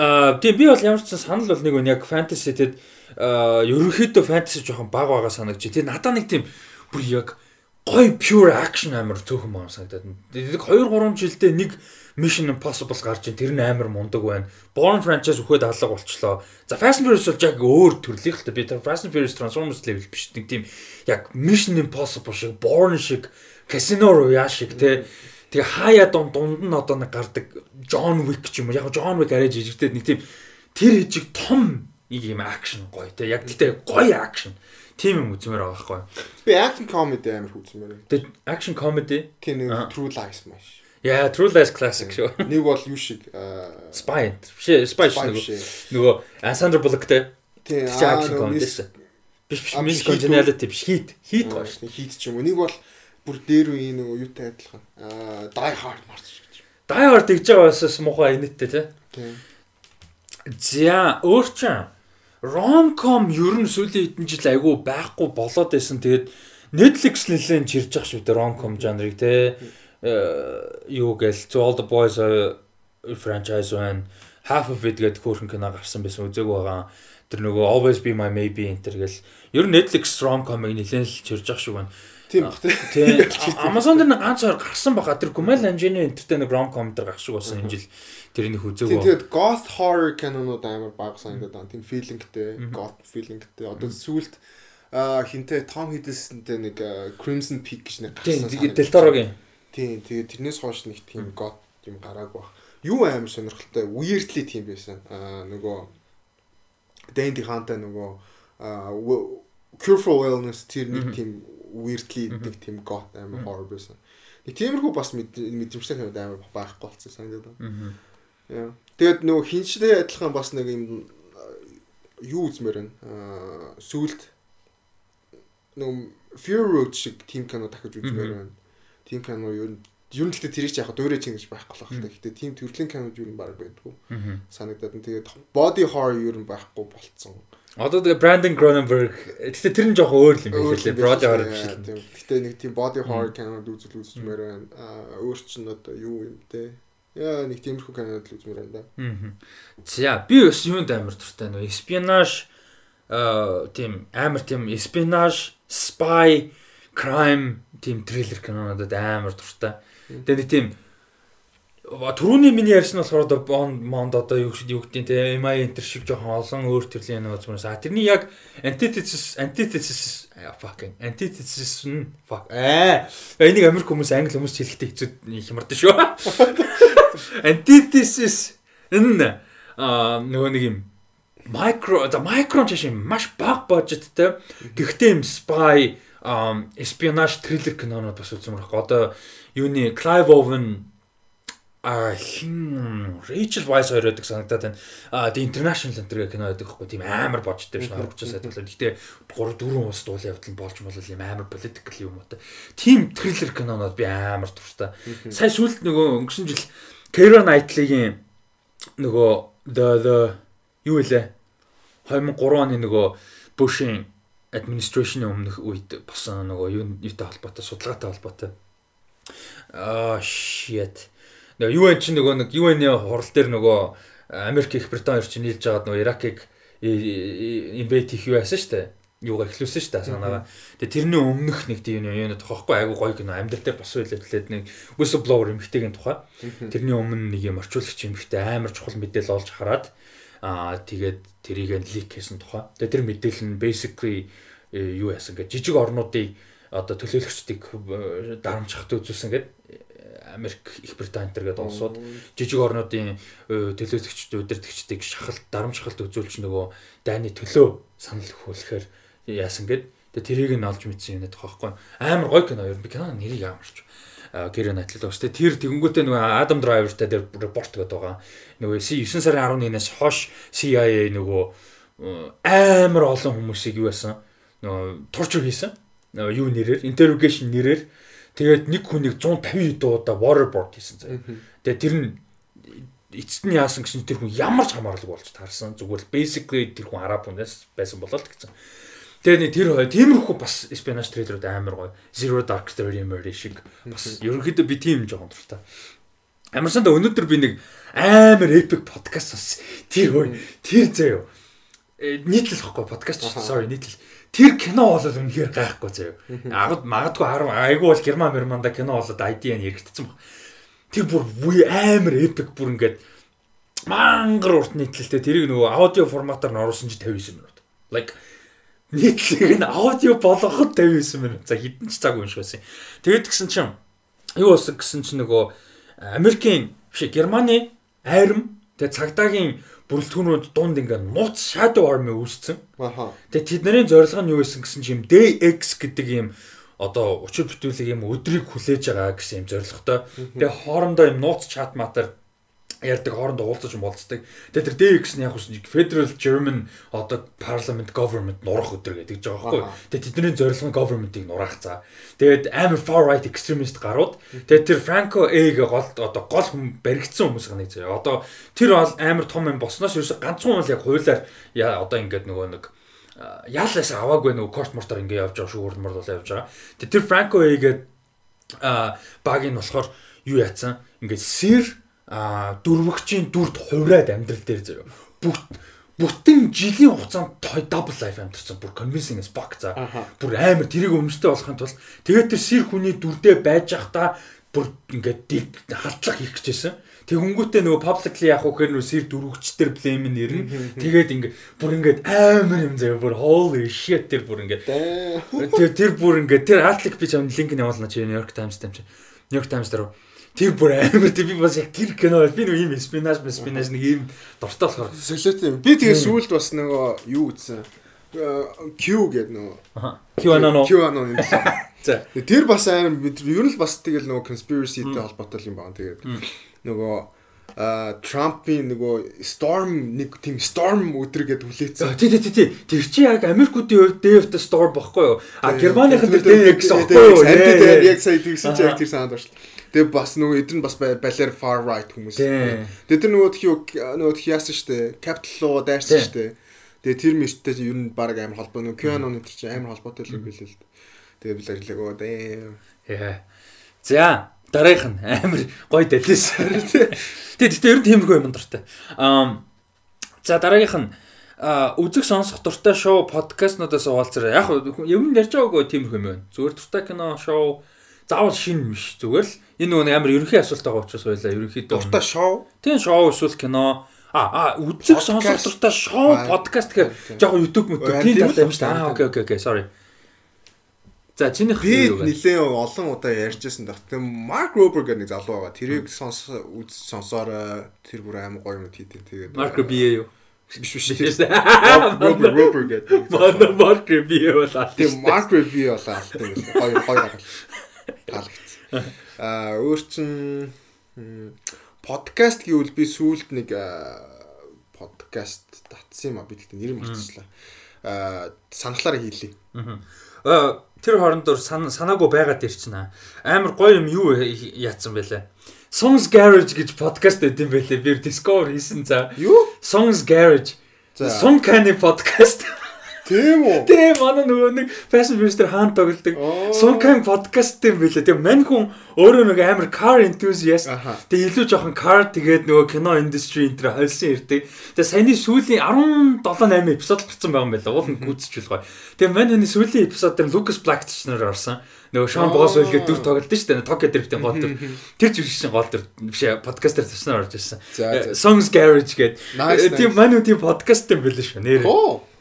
Аа тийм би бол ямар ч санал бол нэг үн яг фэнтези тэгэд ерөнхийдөө фэнтези жоохон баг байгаа санагч. Тэгээ надаа нэг тийм бүр яг гоё pure action амар цөөхөн байгаа санагдаад. Тэгээд 2 3 жилдээ нэг Mission Impossible гарч ин тэр нь амар мундаг байна. Born franchise өгөхөд алга болчлоо. За Fast and Furious бол яг өөр төрлийнх л та би тэр Fast and Furious Transformers level биш нэг тийм яг Mission Impossible шиг Born шиг Casino Royale шиг те Тэгээ хаяа дунд дунд нь одоо нэг гардаг John Wick ч юм уу. Яг John Wick арай жижигтэй нэг тийм тэр хижиг том нэг юм акшн гоё те. Яг гэтээ гоё акшн. Тим юм үзмээр байгаа байхгүй. Би акшн комеди амар үзмээр. Тэгээ акшн комеди. Тийм нэг True Lies маш. Яа, True Lies classic шүү. Нэг бол юу шиг Spy. Биш, Spy шүү. Нөгөө Sandra Bullock те. Тийм акшн комеди. Биш биш, Miss Congeniality биш. Heat. Heat гоё шүү. Heat ч юм уу. Нэг бол бүр дээр үе нөгөө юутай адилхан. Аа Die Hard марч гэж. Die Hard тэгж байгаа басаас муухай инэттэй тий. Тийм. За өөр чинь ромком ер нь сүүлийн хэдэн жил айгүй байхгүй болоод байсан. Тэгээд Netflix нэлээд чирж ах шүү дээ ромком жанрыг тий. Юу гээл All the Boys franchise байна. Half of It гэдэг хөөрхөн кино гарсан байсан үзег байгаа. Тэр нөгөө Always Be My Maybe энтер гэл ер нь Netflix rom-com-ыг нэлээд л чирж ах шиг байна. Тийм баг тийм. Amazon дээр нэг ганц хоёр гарсан баха. Тэр Kumail Nanjiani энтертэй нэг rom-com дээр гарах шиг болсон энэ жил. Тэрний үзег байгаа. Тэгээд ghost horror кинонууд амар баг санагдаад байна. Тийм feelingтэй, goth feelingтэй. Одоо сүүлд а хинтээ Tom Hiddleston-тэй нэг Crimson Peak гэж нэг гарсан. Тийм, Toro-гийн. Тийм, тэгээд тэрнээс хойш нэг тийм goth юм гараагүй баг юу аим сонирхолтой weirdly тийм байсан. Аа нөгөө Dandy хаантай нөгөө Cure for Wellness тэр нэг тийм weirdly нэг тийм got аим horror байсан. Нэг тиймэрхүү бас мэдрэмжтэй хүмүүс аим байхгүй болсон санагдаад байна. Яа. Тэгээд нөгөө хинчтэй адилхан бас нэг юм юу үзмээр байна. Аа сүулт нөгөө Fear Road шиг team кино дахиж үзмээр байна. Team кино юу ер нь гэхдээ тэрийг яг дуурайч ингэж байхгүй болох хэрэгтэй. Гэхдээ тийм төрлийн кинод юу юм баг байдгүй. Санагдаад нь тэгээд body horror юу юм байхгүй болцсон. Одоо тэгээ Brandon Cronenberg гэхдээ тэр нь жоохон өөр юм байна лээ. Body horror биш л. Гэхдээ нэг тийм body horror кинод үзэл үзмээр байна. Аа өөр чинь одоо юу юм те. Яа нэг тиймэрхүү кинод л үзмээр байна да. За би бас юунд амар дуртай нөө espionage аа тийм амар тийм espionage spy crime тийм трейлер кинонуудад амар дуртай. Тэгээ нэг тийм Төрөний миний ярьсан болохоор одоо Bond Mond одоо юу юу гэдэг те MI Enter шиг жоохон олон өөр төрлийн нэг зүйлс. А тэрний яг antithesis antithesis fucking antithesis fuck аа энийг Америк хүмүүс англи хүмүүс хэлэхдээ хэцүү хямардаг шүү. Antithesis энэ нөгөө нэг юм micro за micro чиш юм маш бага бажеттэй гэхдээ юм spy espionage thriller кинонууд бас үзмэр баг. Одоо юуны Clive Owen а хин Rachel Weisz хоёр байдаг санагдаад байна. А The International гэх кино байдаг хгүй тийм амар божтой биш харагчаас адилхан. Гэтэ 3 4 ус дуул явдал болж болол юм амар political юм уу та. Тим thriller кинонууд би амар дуртай. Сая сүүлд нөгөө өнгөрсөн жил Keira Knightley-гийн нөгөө the the юу вэ? 2003 оны нөгөө Bush-ийн administration-ийн өмнөх үед болсон нөгөө юу юутай холбоотой судалгаатай холбоотой Аа shit. Нөгөө UN чинь нөгөө нэг UN-ийн хурал дээр нөгөө Америк их Британи хоёр чинь нийлж байгаад нөгөө Иракийг инвейт хийх юу яасан шүү дээ. Юугаар эхлүүлсэн шүү дээ санаагаа. Тэгээ тэрний өмнөх нэг тийм юм тохиохгүй айгу гоё кино амьдрал дээр бос үйлдэлээд нэг whistleblower эмэгтэйгийн тухай. Тэрний өмнө нэг юм орчуулагч эмэгтэй амар чухал мэдээлэл олж хараад аа тэгээд тэрийг лик хийсэн тухай. Тэгээ тэр мэдээлэл нь basically э, юу яасан гэж жижиг орнуудыг одоо төлөөлөгчдийг э, дарамжхад үзүүлсэн гэдэг Америк их Британи төр гэдэг улсууд жижиг орнуудын э, төлөөлөгчд удирдгчдыг шахалт дарамжхалт үзүүлж нөгөө дайны төлөө санал өгөхөөр яасан гэд. Тэгээ тэрийг нь олж мэдсэн юм нэх байхгүй амар гоё кино. Ер нь би кино нэрийг амарч гэрээ найтлал өстэй тэр тэгэнгүүтээ нөгөө Адам Драйвертай дээр репорт гэдэг байгаа. Нөгөө 9 сарын 11-ээс хойш CIA нөгөө э, амар олон хүмүүсийг юу яасан? Нөгөө турчур хийсэн. Юу нэрээр? Interrogation нэрээр Тэгээд нэг хүнийг 150 хэд удаа waterboard хийсэн заяа. Тэгээд тэр нь эцэд нь яасан гэсэн тэр хүн ямар ч хамаарлаг болж таарсан. Зүгээр л basically тэр хүн араб хүнээс байсан болол гэсэн. Тэгээ нэг тэр хоёр тиймэрхүү бас espionage трейлерүүд амар гоё. Zero Dark Thirty Murder шиг бас ерөнхийдөө би тийм жоохон дуртай. Амарсан да өнөөдөр би нэг амар epic podcast сонссон. Тэр хөө тэр заяо э, нийтлэл واخгүй подкаст sorry нийтлэл Тэр кино бол үнэхээр гайхгүй заяа. Агад магадгүй 10 айгүй бол герман германда кино болоод ID-ийн хэрэгтсэн баг. Тэр бүр амар эпик бүр ингээд мангар урт нийтлэлтэй тэрийг нөгөө аудио форматаар нь оруулсан чи 59 минут. Like нийтлэг нь аудио болгоход 59 минут. За хідэн ч цаг унших байсан. Тэгээд гисэн чинь юу болсон гэсэн чинь нөгөө Америкийн биш Германы айрам тэгээд цагдаагийн бүрэлдэхүүнүүд дунд ингээ нууц shadow army үүссэн. Аха. Тэгээ тэдний зорилго нь юу байсан гэсэн чинь DX гэдэг юм одоо учир бүтээлэг юм өдрийг хүлээж байгаа гэсэн юм зорилготой. Тэгээ хоорондоо юм нууц чат матер ярьдаг хоорондоо уулзаж болцдог. Тэгээ тэр DX нь яг үс Federal German одоо Parliament Government нурах өдөр гэдэг жаа байхгүй. Тэгээ тэдний зорилго нь government-ыг нураах цаа. Тэгээд амар far right extremist гарууд. Тэгээд тэр Franco A-г гол одоо гол хүм баригдсан хүмүүс гэнэ заяа. Одоо тэр бол амар том юм босноос ерөөсө ганцхан бол яг хуулиар одоо ингээд нөгөө нэг яалаас аваагүй нөгөө корт мортоор ингээд явж байгаа шүү урдмар бол явж байгаа. Тэр Franco A-гээд а баг нь болохоор юу яатсан? Ингээд сэр а дөрвөгчийн дүрд хувраад амьдрал дээр заяа. Бүгд бүтэн жилийн хугацаанд double life амьдсан. Бүр convincing as fuck за. Бүр амар тэрийг өмчтэй болохын тулд тэгээд тэр сэр хүний дүрдээ байж захта бүр ингээд халтлах хийх гэжсэн. Тэг хөнгөтэй нөгөө publicly яг үхээр нөгөө сэр дөрвөгчтэр blame нэрнэ. Тэгээд ингээд бүр ингээд амар юм заяа бүр holy shit тэр бүр ингээд. Тэр тэр бүр ингээд тэр article би чам линк нь явуулна чи New York Times дээр чи. New York Times дээр Тэр бүр амар тий би бас яг тэр кино би нэг юм спинаж спинаж нэг юм дуртай болохоор солиот юм. Би тэгээ сүүлд бас нөгөө юу гэсэн Q гэдэг нөгөө QAnon QAnon юм. За тэр бас амар бид ер нь л бас тэгэл нөгөө conspiracyтэй холбоотой юм байна. Тэгээд нөгөө а Трампын нөгөө Storm нэг тийм Storm өдр гэдэг хүлээсэн. Тий, тий, тий. Тэр чи яг Америкуудын хувьд the Storm бохгүй юу? А Германыхан дээр Day гэсэн бохгүй юу? Яг сая тэгсэн чи яг тэр санаад байна. Тэгээ бас нөгөө эдгээр нь бас балер far right хүмүүс. Тэгээ тэр нөгөө тхи нөгөө тхи яасан штэ. Capital руу дайрсан штэ. Тэгээ тэр мөрттэй ер нь баг амар холбоо нөгөө QAnon энэ чинь амар холбоотой юм билээ л. Тэгээ би л ажиллаг оо дээ. Яа. За дараагийнх нь амар гоё дэлээс. Тэгээ тэгтээ ер нь тиймэрхүү юм дуртай. Аа за дараагийнх нь үзэг сонсох дуртай шоу подкастнуудаас уулзраа. Яг юм ярьж байгаагүй тиймэрхүү юм байна. Зүгээр дуртай кино шоу заавал шин биш. Зүгээр л энэ нөгөө амар ерөнхий асуулт байгаа учраас байлаа. Ерөнхийдөө дуртай шоу. Тийм шоу эсвэл кино. А а үзэг сонсох дуртай шоу подкаст гэхээр жоохон YouTube мөт тийм талтай юм шүү дээ. аа окей окей окей sorry. За чинийх би нилээн олон удаа ярьжсэн дах тийм Марк Робер гэдэг нэг залуу байгаа. Тэрийг сонс үз сонсоор тэр бүр амар гоё юм хийдэ тэгээд Марк Робер юу? биш биш Робер Робер гэдэг. Марк Робер болоо тийм Марк Робер болоо гоё гоё таалагдсан. Аа өөр чин подкаст гэвэл би сүүлд нэг подкаст татсан юм а би тэгтээ нэр мартчихлаа. Аа санахлаараа хийлээ. Аа тэр хоорондор санаагүй байгаад ирчихнэ. Амар гоё юм юу яатсан бэлээ. Songs Garage гэж подкаст өгд юм бэлээ. Би Discover хийсэн за. Юу? Songs Garage. Song Canny podcast. Тийм үү? Тийм манай нөгөө нэг fashion minister хаан тоглодог. Sunkan podcast юм билээ. Тэгээ мань хүн өөрөө нэг амар car enthusiast. Тэгээ илүү жоохон car тэгээд нөгөө кино industry энэ төр холсон ирдэг. Тэгээ саяны сүүлийн 17 8 эпизод гарсан байгаа юм байна. Уул нь гүйцэжүүл гоё. Тэгээ мань энэ сүүлийн эпизод дээр Lucas Black ч нэр орсон. Нөгөө Sean Boswell гэдэг дүр тоглолт шүү дээ. Tokyo Drift-ийн гол дүр. Тэр жишээ гол дүр биш подкастер төснөр орж ирсэн. Songs Garage гэдэг. Тийм мань үгүй подкаст юм билээ шүү. Нэр.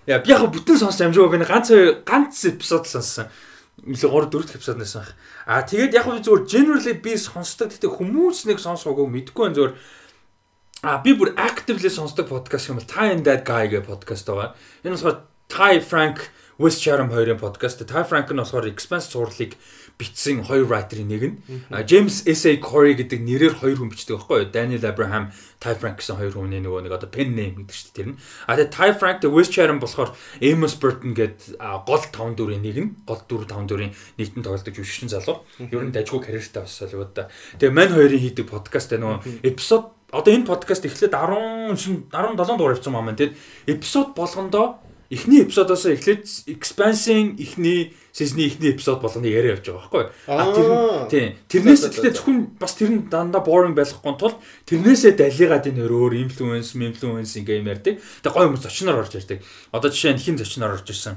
Яа би яг бүтэн сонсч амжаагүй би ганц ганц эпизод сонссон. Илүү 3 4 эпизод нэсэн. А тэгээд яг би зүгээр generally би сонсдог. Гэтэ хүмүүс нэг сонсоогүй мэдгүй байх зүгээр А би бүр actively сонсдог подкаст юм бол Ty and That Guy гэх подкаст байгаа. Энэ болохоор Ty Frank West Chatham хоёрын подкаст. Ty Frank нь болохоор expense сурлыг бичсэн хоёр writer-ийн нэг нь. James S.A. Corey гэдэг нэрээр хоёр хүн бичдэг байхгүй юу? Daniel Abraham, Ty Frank гэсэн хоёр хүний нөгөө нэг одоо pen name гэдэг чинь тэр нь. А тэгээ Ty Frank тэгээ West Chatham болохоор Amos Burton гэдэг гол 5 дүрийн нэг нь, гол 4 5 дүрийн нийтэн тоглодог жүжигчин залуу. Ер нь дажгүй карьертай бас Hollywood да. Тэгээ мань хоёрын хийдэг подкаст нөгөө эпизод одоо энэ подкаст эхлээд 10 17 дугаар явсан юм аа. Тэгээд эпизод болгондоо эхний эпизодоос эхлээд expansion эхний сизний эхний эпизод болгоно яриа явж байгаа байхгүй. А тэр тийм тэрнээс гэхдээ зөвхөн бас тэр нь дандаа boring байхгүй тул тэрнээсээ далигаад энэ өөр influence, influence ингээ юм ярьдаг. Тэгээ гоё хүмүүс зочноор орж ярьдаг. Одоо жишээ нь хин зочноор орж ирсэн.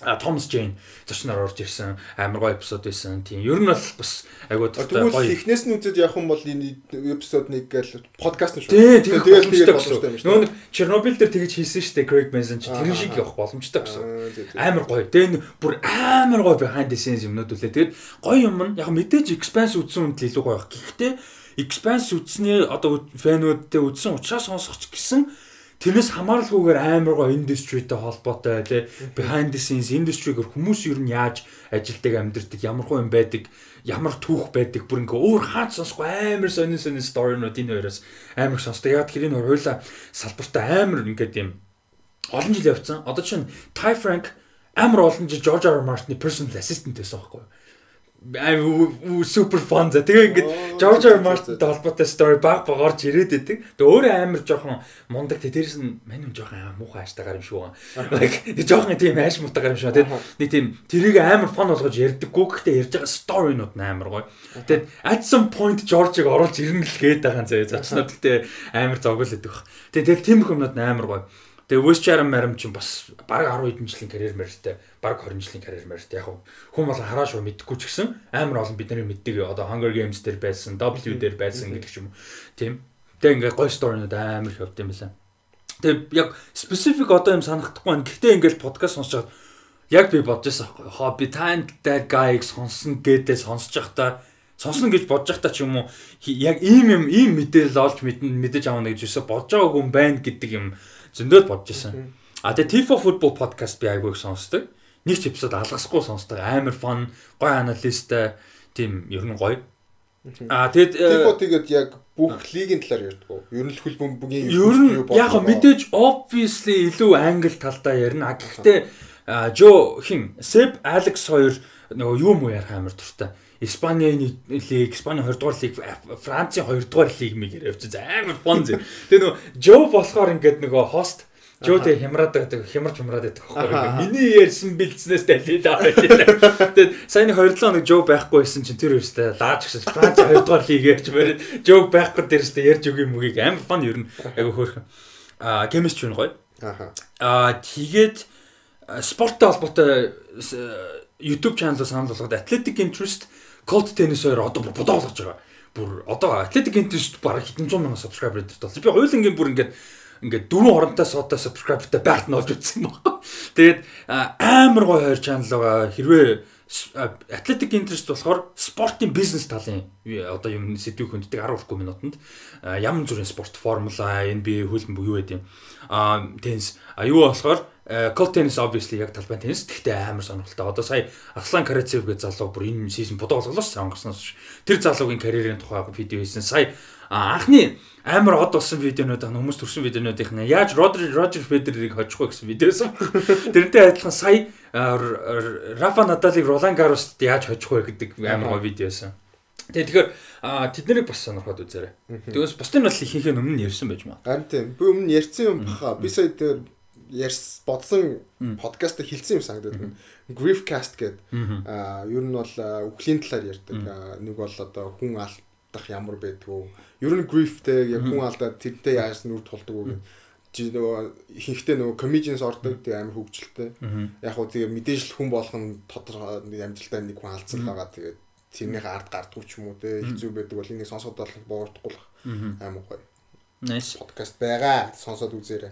Томас Джейн зочноор орж ирсэн амар гоё эпизод байсан. Тийм. Ер нь бол бас айгуу гоё. Тэгвэл эхнээс нь үзэж явах юм бол энэ эпизод нэг гээл подкаст нь шүү. Тийм. Тэгэл тэгээд боломжтой юм шүү. Нөгөө нэг Чернобыль дээр тэгэж хийсэн шүү дээ. Craig Mason чи тэр шиг явах боломжтой гэсэн. Амар гоё. Тэгээ бүр амар гоё behind the scenes юмнууд үлээ. Тэгээд гоё юм нь яг мэдээж expanse үзсэн үнд илүү гоё байх. Гэхдээ expanse үзсний одоо фэнүүдтэй үзсэн учраас сонсох ч гэсэн Тэрнээс хамааралгүйгээр амар гоо индастритэй холбоотой тий behind the scenes индастригээр хүмүүс ер нь яаж ажилдаг амьдэрдэг ямар хөө юм байдаг ямар түүх байдаг бүр ингээ өөр хаач сонсохгүй амар сонин сонин сторинууд энэ хоёроос амар сонсдог. Яг тэр энэ хоёулаа салбартаа амар ингээд юм олон жил явцсан. Одоо чинь Ty Frank амар олон жил George. R. Martin-ы personal assistant байсан байхгүй юу? Аа супер фан за тэгээ ингээд R. Martin-тай холбоотой story баг баг орж ирээд идэг. Тэгээ өөрөө амар жоохон мундаг тэ дээрс нь мань юм жоохон аа муухай ааштай гар юм шүү. Like жоохон тийм ааш муутай гар юм шүү. Тэгээ нэг тийм тэрийг амар фан болгож ярьдаггүй гэхдээ ярьж байгаа story-нууд амар гоё. Тэгээ at some point George-ыг оруулж ирнэ л гээд байгаа заяа зочнууд гэхдээ амар зогөл өгдөг баг. Тэгээ тийм хүмүүс амар гоё. Тэгээ West Chatham Maram ч бас баг 10 хэдэн жилийн карьер мэртэй баг 20 жилийн карьер мэртэй яг хүн бол хараа шүү мэдхгүй ч гэсэн амар олон бидний мэддэг одоо Hunger Games дээр байсан W дээр байсан гэдэг ч юм уу тийм тэгээ ингээ гой сторинууд амар их явд юм байна. Тэгээ яг specific одоо юм санахдахгүй байна. Гэхдээ ингээл подкаст сонсож яг би бодож байсан аахгүй. Хоо би Time That Guy-г сонсно гэдээ сонсож байхдаа сонсно гэж бодож байхдаа ч юм уу яг ийм юм ийм мэдээлэл олж мэдэн мэдэж авах гэж юусо бодож байгаагүй юм байна гэдэг юм зөндөөд бодож исэн. А тэгээ Tifo Football podcast би айгүйг сонсдог. Нэг ч эпизод алгасахгүй сонсдог. Амар фан, гоё аналисттай тийм ер нь гоё. А тэгээд Tifo тэгээд яг бүх лигийн талаар ярьдаг. Ер нь л хөлбөмбөгийн ер нь яг мэдээж obviously илүү англи талдаа ярина. Гэхдээ Жо хин Seb Alex хоёр нөгөө юу муу ярих амар дуртай. Испаний лиг, Испани 20 дугаар лиг, Францын 2 дугаар лиг мэг явж амар фон зэ. Тэгээ нөгөө Жо болохоор ингээд нөгөө хост Жо тэг хямраад байгаа хямарч хямраад байдаг байхгүй. Миний ярьсан бэлдснээс далилаа байлаа. Тэгээд саяны 27 хоног Жо байхгүй байсан чинь тэр өөртөө лааж гисэн Франц 2 дугаар лиг ярьж бариад Жо байхгүй дээрсээ ярьж өгье мөгийг амар фон ер нь айгу хөөрхөн. Аа кемистри нь гоё. Аа тэгээд спорттой холбоотой YouTube channel санал болгоод Athletic Interest Colt Tennis хоёр одоо бүр бодоо болгож байгаа. Бүр одоо Athletic Interest бараг хэдэн зуун мянган subscriber дээр болсон. Би хоёулангийн бүр ингээд ингээд дөрвөн хоронтой суудаа subscriberтай байрт нь олж үзсэн байна. Тэгээд амар гоё хоёр channel байгаа. Хэрвээ Athletic Interest болохоор спортын бизнес талын одоо юм сэдвийг хүнддэг 10 хүрхгүй минутанд ямар зүрийн спорт формула NBA хөлбөмбөг юу гэдэг юм. Аа теннис аюу болохоор Cold tennis obviously яг талбай tennis гэхдээ амар сонирхолтой. Одоо сая Аслан Карацев гэж залуу бүр энэ сизон бодоо болголоо ш онгорсноос. Тэр залуугийн карьерийн тухай видео хийсэн. Сая анхны амар од болсон видеонууд аа хүмүүс төрсэн видеонуудынх нь яаж Родри Рожер Федерерийг хожих вэ гэсэн видеосэн. Тэрнтэй адилхан сая Рафа Надалыг Ролан Гарост яаж хожих вэ гэдэг амар гоо видеосэн. Тэгээ тэгэхээр тэд нарыг бас сонирхоод үзээрэй. Тэгээс бусдын бол ихэнх нь өмнө нь ярьсан байж маа. Харин тийм. Би өмнө ярьсан юм баха. Би сая дээр ярьс бодсон подкаст хэлсэн юм санагдаад байна. Griefcast гэдэг аа ер нь бол үхлийн талаар ярьдаг. Нэг бол одоо хүн алдах ямар байдгүй. Ер нь griefтэй яг хүн алдаад тэрнтэй яаж нүр тулдаг гэдэг чи нөгөө ихэнхдээ нөгөө comedians ордог тэг амар хөвгчлөлтэй. Яг хөө тэгээ мэдээж л хүн болох нь тодорхой амьдралдаа нэг хүн алдсан байгаа тэгээд тэрнийхээ ард гардгүй ч юм уу те хэцүү байдаг бол энийг сонсоод бол боортгүй л амар гоё. Nice подкаст байгаа. Сонсоод үзээрэй.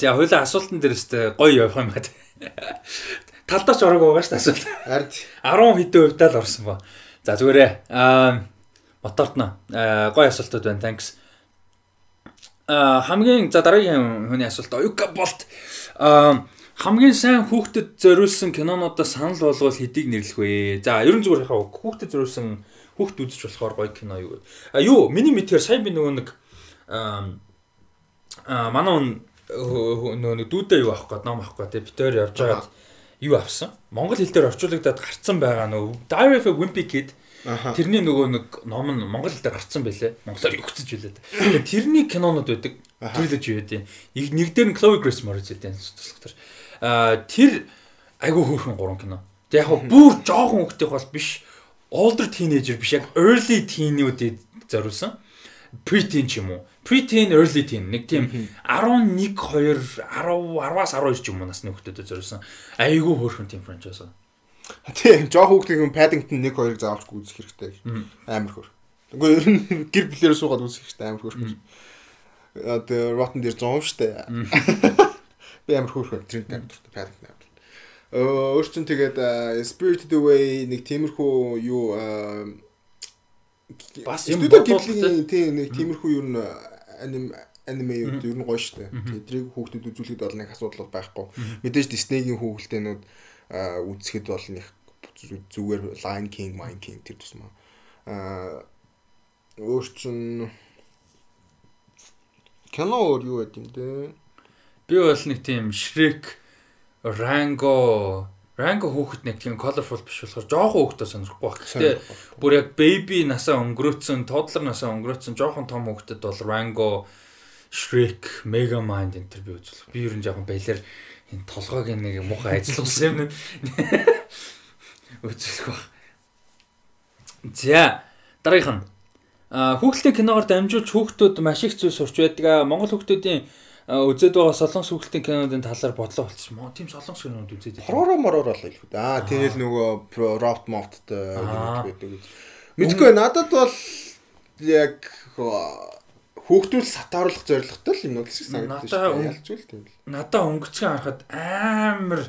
За хоёлаа асуултан дээрээс гоё явах юм байна. Талдаач орог байгаа шүү дээ асуулт. Харин 10 хэдэн хувьдаа л орсон ба. За зүгээрээ. Аа мотортно. Аа гоё асуултууд байна. Thanks. Аа хамгийн за дараагийн хүний асуулт Оюка болт. Аа хамгийн сайн хүүхдэд зориулсан кинонуудаа санал болгоод хэдийг нэрлэх вэ? За ерөн зүгээр яхаа хүүхдэд зориулсан хүүхд үзэж болохоор гоё кино юу вэ? А юу миний мэдхээр сайн би нөгөө нэг аа манай нөгөө нэг дүүдээ юу авах гээд ном авах гээд тэ битээр явж байгаад юу авсан. Монгол хэл дээр орчуулагдаад гарцсан байгаа нөгөө Diary of a Wimpy Kid тэрний нөгөө нэг ном нь монгол дээр гарцсан байлээ. Монголоор өгцөж байлээ. Тэгээ тэрний кинонууд байдаг. Trilogy байдаг. Нэг дээр нь Chloe Grace Moretz байдаг туслахтар. Аа тэр айгүй хөөрхөн гурван кино. Тэг яг бүр жоохон хүүхдийн бол биш. Older teenager биш яг early teen-үүдэд зориулсан. Preteen ч юм уу preteen early teen нэг тийм 11 2 10 10-аас 12 ч юм уу насны хүүхдэд зориулсан айгүй хөөрхөн тийм франчайз. Тийм жоох хүүхдийн хүн Paddington 1 2-ыг заавалчгүй үзэх хэрэгтэй. Амар хөр. Үгүй ер нь гэр бүлээр суугаад үзэх хэрэгтэй амар хөр. Одоо Rotten дээр 100 штэ. Би амар хөөрхөн тренд амар дуртай Paddington амар. Өөр чин тэгээд Spirited Away нэг тиймэрхүү юу бас юм бодуулдаг тийм нэг тиймэрхүү юу аним аниме юу ер нь гоё штэ. Тэдрийг хүүхдэд үзүүлэхэд бол нэг асуудал байхгүй. Мэдээж Disney-гийн хүүхэлдэйнүүд үзэхэд бол нэг зүгээр Lion King, Lion King тэр тусмаа. Аа өөр чин кино өөр юу байд юм бэ? Би бол нэг тийм Shrek, Rango Ранго хүүхэд нэг тийм colorful биш болохоор жоохон хүүхдээ сонирхгүй байх. Гэтэ бүр яг baby насаа өнгөрөөцсөн, toddler насаа өнгөрөөцсөн жоохон том хүүхдэд бол Rango, Shrek, Megamind энэ төр би үзүүлэх. Би ер нь жоохон балер энэ толгойг нэг муухай ажилласан юм. Үзүүлэх баг. За дараагийнх нь хүүхэлдэйн киногоор дамжуулж хүүхдүүд маш их зүйл сурч байдаг. Монгол хүүхдүүдийн үзээд байгаа солонгос хүүхэлдэйн кинодын талаар бодлоо болчихсон. Моо тийм солонгос кинод үзээд. Хороор мороор бол илүү. Аа тэгэл нөгөө Roft Moft-тэй байдаг. Мэдгүй надад бол яг хүүхдүүл сатааруулах зорилготой л юм уу гэсэн санагдаж байна. Ялч үл тийм л. Надаа өнгөцгөн харахад амар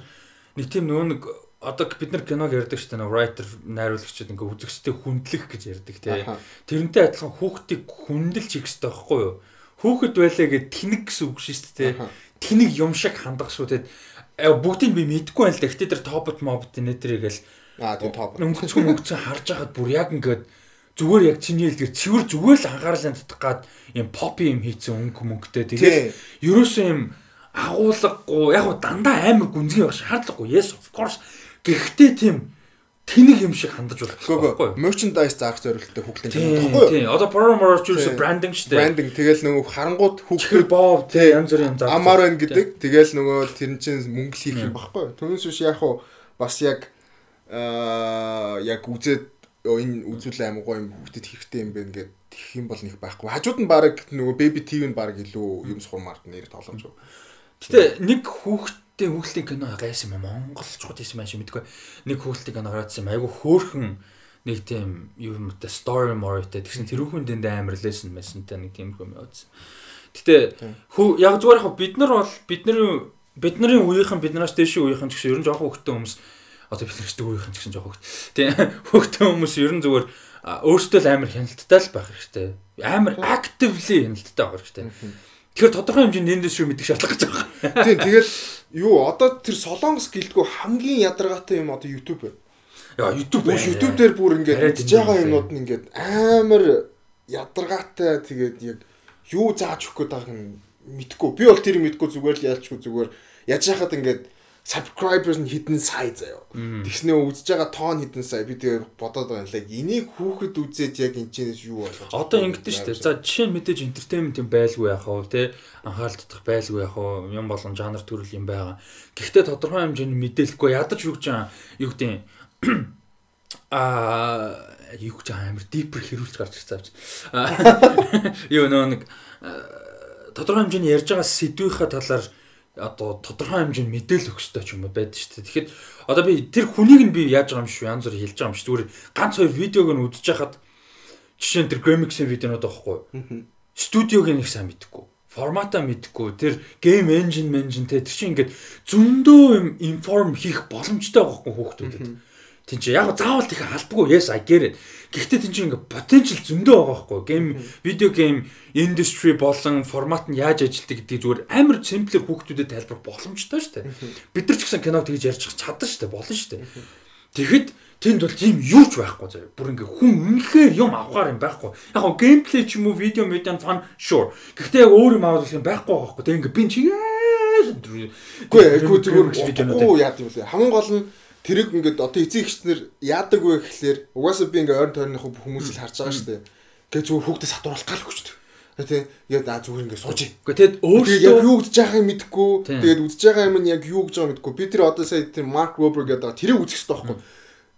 нэг тийм нөө нэг одоо бид нар киног ярьдаг шүү дээ writer найруулагчид ингээ үзэгчтэй хүндлэх гэж ярьдаг тий. Тэрнтэй адилхан хүүхдийг хүндэлж хийх хэрэгтэй байхгүй юу? Хүүхэд байлаа гэд тэнэг гэсэн үг шүү дээ. Тэнэг юм шиг хандах шүү тий. Бүгдийг би мэдэхгүй байл гэхдээ тэр топот мобт нэтэрийг л аа тийм топ. Өнгөцгөн өнгөцгөн харж байхад бүр яг ингээд зүгээр яг чиний хэлдгээр цэвэр зүгээр л анхаарлаа татах гад юм pop юм хийцэн өнгө мөнгөтэй тэгээд ерөөсөө юм агуулгагүй яг дандаа амар гүнзгий байх шаардлагагүй yes of course Гэхдээ тийм тэнэг юм шиг хандаж болох байхгүй юу? Merchandise заах зорилттой хүүхдийн кино байхгүй юу? Тийм. Одоо promo ч юу брандинг шүү дээ. Брандинг тэгэл нөгөө харангууд хүүхдүүд боо тийм янз бүрийн заах. Амар байна гэдэг. Тэгэл нөгөө тэр чинь мөнгө хийх юм байхгүй юу? Түүнээс биш яг уу бас яг аа яг үзээд энэ үзүүл аим гоё юм хүүхдэд хэрэгтэй юм байна гэд тэгэх юм бол нэг байхгүй. Хажууд нь баг нөгөө baby TV нь баг илүү юм сурмаар нэр тоглоомж. Гэтэ нэг хүүхд Тэ хүүхэлтийн кино гайсан юм монголчууд хийсэн байх шиг мэдгүй. Нэг хүүхэлтийн кино гараад юм айгу хөөхөн нэг тийм юм та story more-тэй тэгсэн тэрүүхэн дэнд амар lesson мессентэй нэг тийм юм явуулсан. Гэтэ хүү яг зүгээр яг бид нар бол бидний бидний үеийнхэн биднээс дэше үеийнхэн гэсэн ер нь жоохон хөвгтөн хүмүүс одоо бид нарт үеийнхэн ч гэсэн жоохон хөвгт. Тийм хөвгтөн хүмүүс ер нь зүгээр өөртөө л амар хяналттай л байх хэрэгтэй. Амар actively хяналттай байх хэрэгтэй. Тэгэхээр тодорхой хэмжээнд индастри мэдэх шаардлага гэж байгаа. Тийм тэгээд юу одоо тэр солонгос гэлдгүү хамгийн ядаргаатай юм одоо YouTube байна. Яа YouTube байна. YouTube дээр бүр ингээд хийж байгаа юмнууд нь ингээд амар ядаргаатай тэгээд яг юу зааж өгөх гээд байгааг нь мэдгүй. Би бол тэр мэдгүй зүгээр л яалчгүй зүгээр яаж яхад ингээд subscribers нь хідэн сая заяа. Тэгснээ үзэж байгаа тоон хідэн сая би тэгээ бодоод байна лээ. Энийг хүүхэд үзээд яг энэ чинээс юу болгож Одоо ингэдэж штэ. За жишээ нь мэдээж entertainment юм байлгүй яах вэ те анхаарал татах байлгүй яах вэ юм болон жанр төрөл юм байгаа. Гэхдээ тодорхой хэмжээний мэдээлэхгүй ядаж юу гэж юу гэдэг аа юу гэж амар deeper хэрүүлж гарч ирсэн авч. Юу нөө нэг тодорхой хэмжээний ярьж байгаа сэдвийнхаа талаар одоо тодорхой хэмжээнд мэдээлэл өгөх хэрэгтэй ч юм уу байдаг шүү дээ. Тэгэхэд одоо би тэр хүнийг нь би яаж байгаа юм шүү янз бүр хэлж байгаа юм шүү. Зүгээр ганц хоёр видеог нь үзэж хахад жишээ нь тэр Gremix-ийн видеонууд байхгүй юу? Студиог нэг сайн мэдхгүй. Форматаа мэдхгүй. Тэр game engine те тэр чинь ингээд зөндөө юм информ хийх боломжтой байгаа хгүй хүүхдүүдэд. Тин чи яг заавал тийх албагүй yes I get it. Гэхдээ тэн чинь ингээ потенциал зөндөө байгаа байхгүй. Гейм видео гейм индастри болон формат нь яаж ажилтдаг гэдгийг зүгээр амар симплэр хүүхдүүдэд тайлбарах боломжтой шүү дээ. Бид нар ч гэсэн киног тэгж ярьж чадсан шүү дээ. Болно шүү дээ. Тэгэхэд тэнд бол тийм юу ч байхгүй заяа. Бүр ингээ хүн үнэхээр юм авахаар юм байхгүй. Яг гоо геймплей ч юм уу видео медиан фан sure. Гэхдээ яг өөр юм авах юм байхгүй байхгүй. Тэг ингээ би чигээ. Үгүй ээ, зүгээр видео яа гэвэл хамгийн гол нь тэрийг ингээд одоо эцэг ихчнэр яадаг вэ гэхлээр угаасаа би ингээд ойрон тойрных хүмүүсийг харж байгаа шүү дээ. Тэгээ зүгээр хүүхдэд сатруулах гал өгчдөг. Тэгээ яа да зүгээр ингээд сууж. Гэхдээ тэгэд өөртөө яг юу гэж байгааг мэдэхгүй. Тэгээд үзэж байгаа юм нь яг юу гэж байгааг мэдэхгүй. Би тэр одоо сая тэр Марк Робер гэдэг тэрийг үзэх хэрэгтэй байхгүй.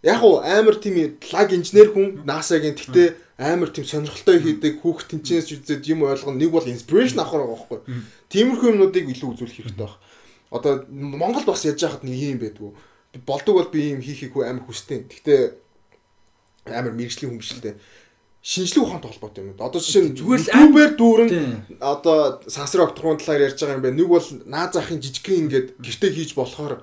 Яг уу амар тийм лаг инженер хүн NASA-гийн тэгтээ амар тийм сонирхолтой хийдэг хүүхд тэнчнээс үзээд юм ойлгоно. Нэг бол инспирэшн авах байгаа байхгүй. Тиймэрхүү юмнуудыг илүү үзүүлэх хэрэгтэй байна. Одоо Монголд бас яаж яхад нэг юм байдгүй болдог бол би юм хийхийг амар хүстэй. Гэхдээ амар мэрэгжлийн дээ. Шинжлэх ухаантай холбоотой юм. Одоо жишээ нь зүгээр л амбер дүүрэн одоо сансар огтхон талаар ярьж байгаа юм байна. Нэг бол наа захын жижигхэн ингээд гэртээ хийж болохоор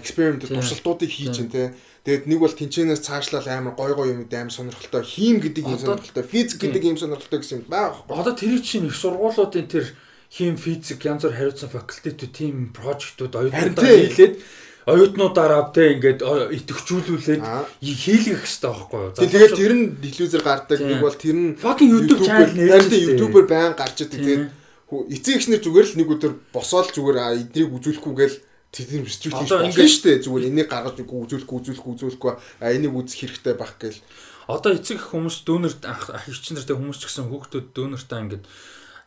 эксперимент туршилтуудыг хийж байна те. Тэгээд нэг бол тэнчэнээс цаашлал амар гой гой юм амар сонирхолтой хийм гэдэг юм сонирхолтой физик гэдэг юм сонирхолтой гэсэн байхгүй. Одоо тэр чинь их сургуулиудын тэр хим физик янз бүр хариуцсан факультетүүд тийм прожектууд оюутнуудаа хийлээд оюутнуудаараа те ингээд итгэвчүүлүүлээд хийлгэх хэрэгтэй байхгүй юу. Тэгээд тэр нь телевизээр гардаг нэг бол тэр нь fucking YouTube channel нэртэй YouTuber байн гарч идэг. Тэгээд эцэг эхнэр зүгээр л нэг өдөр босоод зүгээр эднийг үзүүлэхгүйгээл restrict Одоо хийж болно шүү дээ. Зүгээр энийг гаргаж үгүй үзүүлэхгүй үзүүлэхгүй үзүүлэхгүй а энийг үзэх хэрэгтэй байх гээл. Одоо эцэг хүмүүс дүүнер ах эгчин нартай хүмүүс ч гэсэн хүүхдүүд дүүнертэй ингээд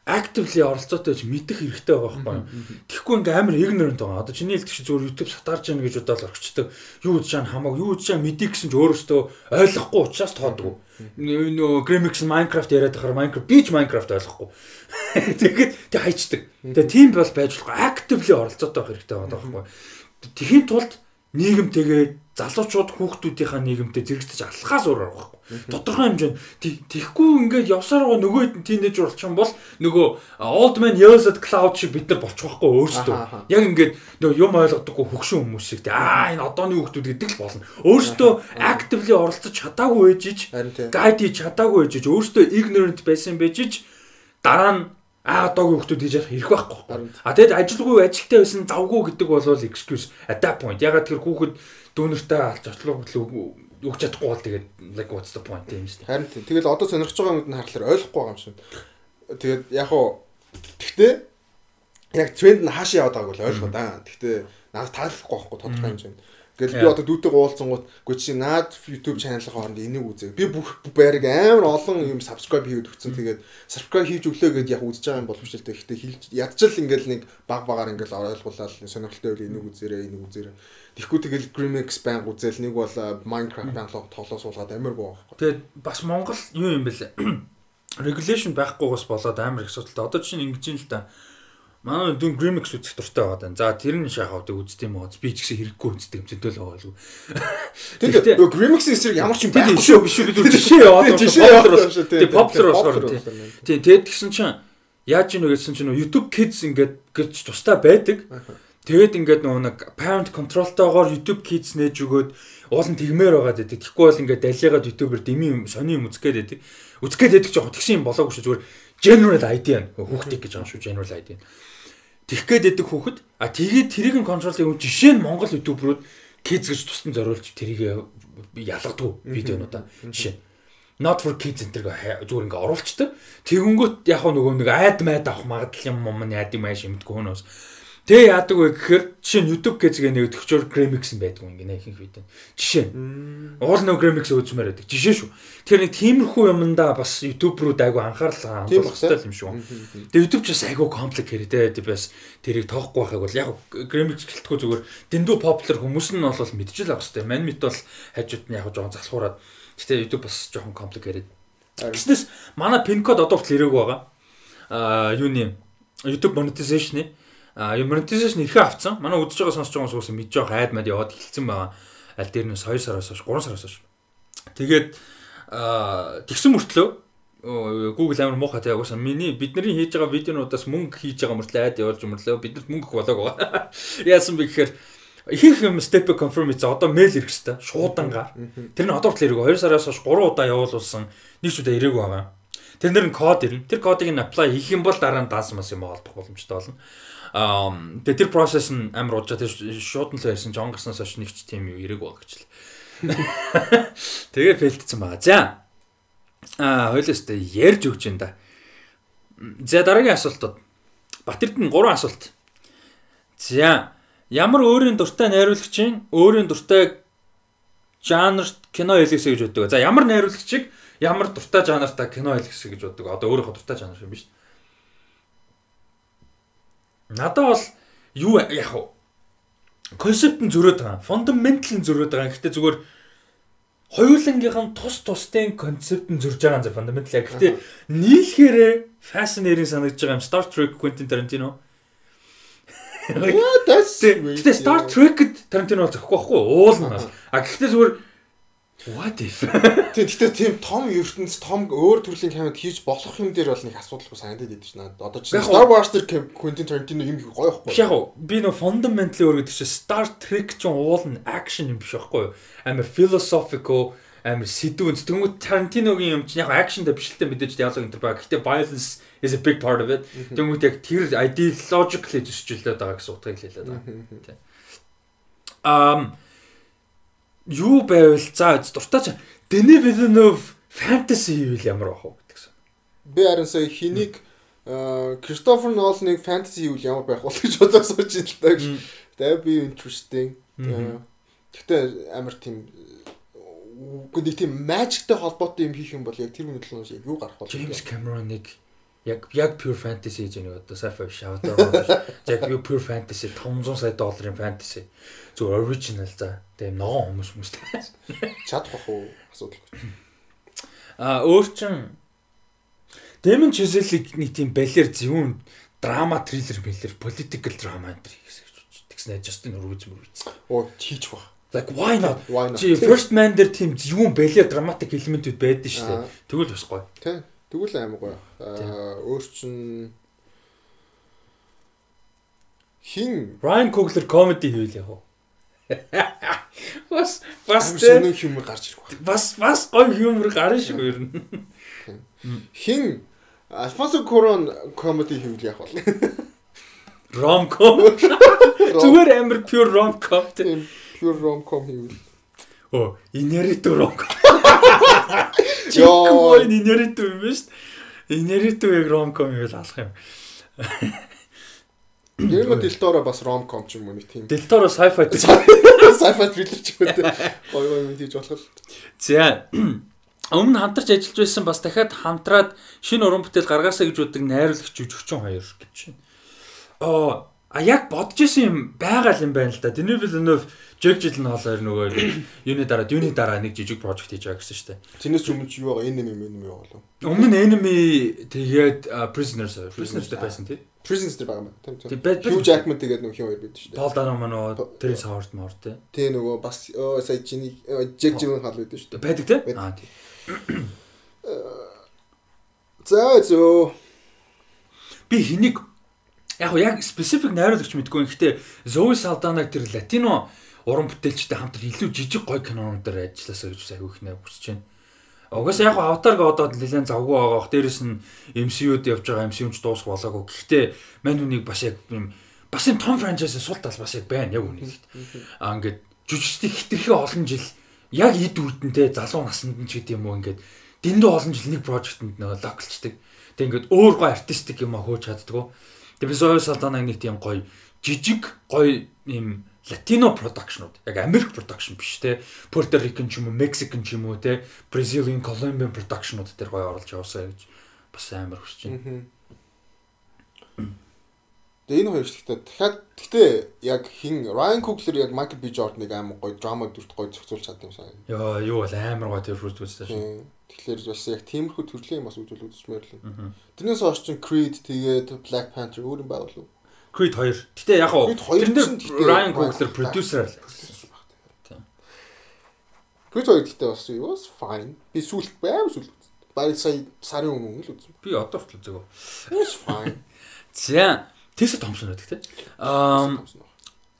actively оролцоотой гэж мэдэх хэрэгтэй байгаа байхгүй юу. Тэгэхгүй ингээ амар ignorant байгаа. Одоо чиний хэлдэг чи зөвхөн YouTube сатарж яана гэж удаал орчдөг. Юу гэж чаана хамаагүй юу гэж чаана мэдээ гэсэн чи өөрөөсөө ойлгохгүй учраас тоодгүй. Нөө Grimix Minecraft яриад байхаар Minecraft би ч Minecraft ойлгохгүй. Тэгэхэд тэг хайчдаг. Тэгээ тийм бол байж болохгүй. Actively оролцоотой байх хэрэгтэй байгаа байхгүй юу. Тэхийн тулд нийгэмтэйгээ залуучууд хүүхдүүдийнхаа нийгэмтэй зэрэгцэж алхахаас өөр аргагүй. Тодорхой хэмжээнд тэгхгүй ингээд явсаар байгаа нөгөө хэд тийнэж болчих юм бол нөгөө old man yells at cloud шиг бид нар болчих واخгүй өөрсдөө. Яг ингээд нөгөө юм ойлгодоггүй хөгшин хүмүүс шиг тий аа энэ одооны хүүхдүүд гэдэг л болно. Өөрсдөө actively оролцож чадаагүй ээжиж guide хийж чадаагүй ээжиж өөрсдөө ignorant байсан бэжиж дараа нь аа одоогийн хүмүүс хийж ярих хэрэг байхгүй. А тэгэд ажилгүй ажилтаа байсан завгүй гэдэг бол excuse at that point. Ягаад тэр хүүхэд дүүнертэй алж хөтлөө өгч чадахгүй бол тэгээд like what's the point юм шүү дээ. Харин. Тэгэл одоо сонирхож байгаа юмд нь харахаар ойлгохгүй байгаа юм шиг. Тэгээд яг уу гэхдээ яг тренд нь хаашаа яваад байгааг ойлгоо да. Гэхдээ надад таалахгүй байхгүй тодорхой хэмжээнд. Тэгэл би одоо дүүтэйгээ уулзсангууд үгүй чи наад YouTube channel-ын хооронд энийг үзээ. Би бүх байрыг амар олон юм subscribe хийгээд өгсөн. Тэгээд subscribe хийж өглөө гэдээ яг үзэж байгаа юм болов шүү дээ. Гэхдээ хэлж ядчил ингээл нэг баг багаар ингээл ойлгуулаад сонирхолтой үйл энийг үзээрэй, энийг үзээрэй. Тэгэхгүй тэгэл Grimix банк үзэл нэг бол Minecraft банк тоглоо суулгаад амар гоо байхгүй. Тэгээд бас Монгол юу юм бэлээ? Regulation байхгүйгээс болоод амар их асуудалтай. Одоо чинь ингэж юм л да. Манай дүн Grimix үзэх дуртай байгаа даа. За тэр нь шахав тэг үздэг юм уу? Би ч гэсэн хэрэггүй үздэг юм зөндөл байгаа л. Тэгээд нөгөө Grimix-ийн эсрэг ямар ч юм байхгүй шүү биш бид жишээ яваад байгаа тийм, Тийм popular болохоор тийм. тэгэд гисэн чинь яаж вэ гэсэн чинь YouTube Kids ингээд гэж тустай байдаг. Тэгээд ингээд нөгөө нэг parent control-тойгоор YouTube Kids нээж өгөөд уул нь тэгмээр байгаад байдаг. Тэгэхгүй бол ингээд далиагаад YouTube-ээр дими юм сони юм үзгээд байдаг. Үзгээд байдаг жоохон тэгсэн юм болоогүй шүү зүгээр general idea нь хүүхдийг гэж байгаа шүү general idea. Тэгэх гээд байдаг хүүхэд а тэгээд тэрийг нь контролын хүн жишээ нь Монгол YouTube-рууд kids гэж тусдан зориулж тэрийг ялгадаг видеонуудаа жишээ. Not for kids энэ зүгээр ингээ оруулцдаг. Тэгэнгүүт яг нөгөө нэг айд майд авах магадлал юм юм яад юм ааш юмдгүй хөнөөс. Тэ яадаг вэ гэхээр жишээ нь YouTube гэзгээ нэг төгчөөр Gramix юм байдгүй ингээ ихэнх видео. Жишээ уул нөгөө Gramix үзмээр байдаг. Жишээ шүү. Тэгэхээр нэг тиймэрхүү юмдаа бас YouTube руу айгу анхаарал хэрэгтэй юм шүү. Тэгээ YouTube ч бас айгу complicated бас тэрийг тоохгүй байхыг бол яг Gramix гэлтгүй зүгээр дэндүү popular хүмүүс нь бол мэдчихэл авах хэрэгтэй. Ман мэд бол хажууд нь яг жоохон залхуураад. Гэтэ YouTube бас жоохон complicated. Гэснээс манай pin code одоо хүртэл ирээгүй байгаа. Аа юуны YouTube monetization-ы юм monetization ихэ авцсан. Манай үдчихэж байгаа сонсож байгаа хүмүүс мэдж байгаа хайд мад яваад эхэлсэн байгаа. Аль дээр нь 2 сараас хойш 3 сараас хойш. Тэгээд тэгсэн мөртлөө Google амар муухай таа угаасаа миний бидний хийж байгаа видеонуудаас мөнгө хийж байгаа мөртлөө айд явуулж мөрлөө биднэрт мөнгө болоог байгаа. Яасан бэ гэхээр ихэнх юм step confirm хийсэн одоо мэйл ирэх хэвээр шуудангаар. Тэр нь одоо хүртэл ирээгүй 2 сараас хойш 3 удаа явуулсан нэг ч удаа ирээгүй байгаа. Тэрнэр нь код ирнэ. Тэр кодыг нь apply хийх юм бол дараа нь даасан мас юм олдох боломжтой болно. Аа тэгээ тэр process нь амар удаа тэр шууд нь л байсан ч он гарснаас хойш нэг ч тийм юу ирээгүй байгаа гэж л. Тэгээ фейлдсэн байгаа. За. Аа хойлоостой ярьж өгч энэ да. За дараагийн асуултууд. Батэрдэн 3 асуулт. За. Ямар өөрийн дуртай найруулагчийн өөрийн дуртай жанрт кино хэлгэсэ гэж боддог. За ямар найруулагчийг ямар дуртай жанртаа кино хэлгэсэ гэж боддог. Одоо өөрийнхөө дуртай жанр юм биш. Надад бол юу яг вэ? Концепт нь зөрөөд байгаа. Фундаментал нь зөрөөд байгаа. Гэхдээ зүгээр хоёулангийнх нь тус тустай концепт нь зөрж байгаа юм за фундаментал яг. Гэхдээ нийлхээрээ fascinating санагдаж байгаа юм Star Trek Quentin Tarantino. Yeah, that's Гэтэ Star Trek-д Tarantino бол зөхгүй байхгүй уул нь бол. А гэхдээ зүгээр what if Тийм гэхдээ тийм том ертөнц том өөр төрлийн камерад хийж болох юм дээр бол нэг асуудалгүй санагдаад идэв чинь надад. Одоо чинь Star Wars дээр Quentin Tarantino юм гоё биш байхгүй. яг уу би нөө fundamentally өөр гэдэг чинь Star Trek ч уул нь action юм биш байхгүй юу? Амар philosophical амар сэдвүүн тэнгууд Tarantino-гийн юм чинь яг action дээр биш л дээ мэдээж диалог энэ төр байгаа. Гэхдээ violence is a big part of it. Тэнгууд яг тэр ideologically зөрчилдөд байгаа гэсэн утгыг хэлээд байгаа. Тийм. Ам юу байвал за дуртаач Denis Villeneuve fantasy хийвэл ямар байх вэ гэдгсэн. Би харин сая хэнийг Кристофер Нолныг фэнтези хийвэл ямар байх бол гэж бодож сууж ин л таа гэж. That be interesting. Мгм. Гэхдээ амар тийм үгүй нэг тийм magic-тэй холбоотой юм хийх юм бол яг тэр үнэтлэн яг юу гарах бол Джеймс Кэмероныг яг яг pure fantasy гэж нэг одоо sci-fi шавтар яг pure fantasy 500 сая долларын fantasy зөв original за тийм ногоон хүмүүс хүмүүстэй. чадах уу асуудалгүй. А өөр чин Дэмэн Чизелиг нэг тийм балер зөвүүн драма триллер мэлэр political drama энэ гэсэн гэж тэгснэ Justin Rose мөрөц. Оо хийчих бах. Like why not? Why not? Чи first man дээр тийм зөвүүн балер драматик элементүүд байдаг шүү дээ. Тэгвэл бас гоё. Тэ. Тэгвэл амар гоё. Аа өөр чин хин Ryan Coogler comedy хийвэл яг уу. Бас бас сонин юм гарч ирэх бах. бас бас гоё юмр гарна шүү ер нь. Хин Альфонсо Корон комеди хийвэл яг бол. Rom-com. Зүгээр амар pure rom-com тэ. Тийм pure rom-com хийвэл. Оо, инериту rom-com. Йоо. Инериту юм биш. Инериту яг rom-com юу л алах юм. Яг нь дэлтоороо бас rom-com ч юм уу нэг тийм. Дэлторо sci-fi. Sci-fi thriller ч юм уу. Гоё гоё юм хийж болох. За өмнө хамтарч ажиллаж байсан бас дахиад хамтраад шинэ уран бүтээл гаргаасаа гэж боддог найруулагч жүжигчин хоёр гэж байна. Аа а яг бодож исэн юм байгаа л юм байна л да. Denis Villeneuve Jack Gyllenhaal хоёр нөгөө юуны дараа юуны дараа нэг жижиг прожект хийж байгаа гэсэн дээ. Тэрнээс өмнө ч юу байгаа энэ юм юм юу болов. Өмнө нь Enemy тэгээд Prisoners хоёр. Prisoners дээр байсан тий. Prisons дээр байгаа юм. Тийм Тийм, тийм. Hugh Jackman тэгээд нэг хин хоёр байдаг шүү дээ. Paul Dano манаа Terence Howard маар тий. Тэгээ нөгөө бас сая чиний Jack Gyllenhaal байдаг шүү дээ. Байдаг тий. Байдаг. Аа тий. За зөө. Би хэнийг яг яг specific найруулагч мэдгүй. Гэхдээ Zoe Saldana тэр латино уран бүтээлчтэй хамт илүү жижиг гой кинонууд дээр ажилласаа гэж их нэ хүсэж байна. Угаасаа яг аватарг одоо нэлээд завгүй байгаа бох. Дээрэс нь MCU-д явж байгаа MCU-ч дуусах болоогүй. Гэхдээ мань хүнийг бас яг юм бас энэ том франчайз сул тал бас яг байна яг үнийг. Аа ингээд жүжигчдийн хитрхи олон жил яг эд үрдэнтэй залуу наснд нь ч гэдэм юм уу ингээд дэндүү олон жил нэг прожектэнд нөгөө локлчдаг. Тэг ингээд өөр гой артистик юм а хөөж чаддгүй. Тэг би Zoe Saldana нэг тийм гоё жижиг гоё юм латино продакшнууд яг Америк продакшн биш те Puerto Rican ч юм уу Mexican ч юм уу те Brazilian Colombian продакшнууд дээр гоё оруулж яваасаа гэж бас амар хүсэж байна. Тэгээ энэ хоёр ихтэй дахиад гэхдээ яг хин Ryan Coogler яг Michael B Jordan-ыг амар гоё драма дүрт гоё зохицуулж чадсан юм сайн. Яа юу бол амар гоё тэр фрут үзсэн. Тийм. Тэгэхээр бас яг тиймэрхүү төрлийн юм бас үзүүл үзчихмээр л. Тэрнээс хойш чин Creed тэгээд Black Panther өөр юм байвал уу? Creed 2. Гэтэ яг уу Creed хоёр тэр чинь гэхдээ Ryan Coogler продюсер л. Тийм. Creed хоёр гэхдээ бас юу was fine. Би сүлт байв сүлт. Бараг сая сарын өмнө л үзсэн. Би одоо хүртэл үзээгөө. Was fine. За Тэсэ Томсон байдаг те. Аа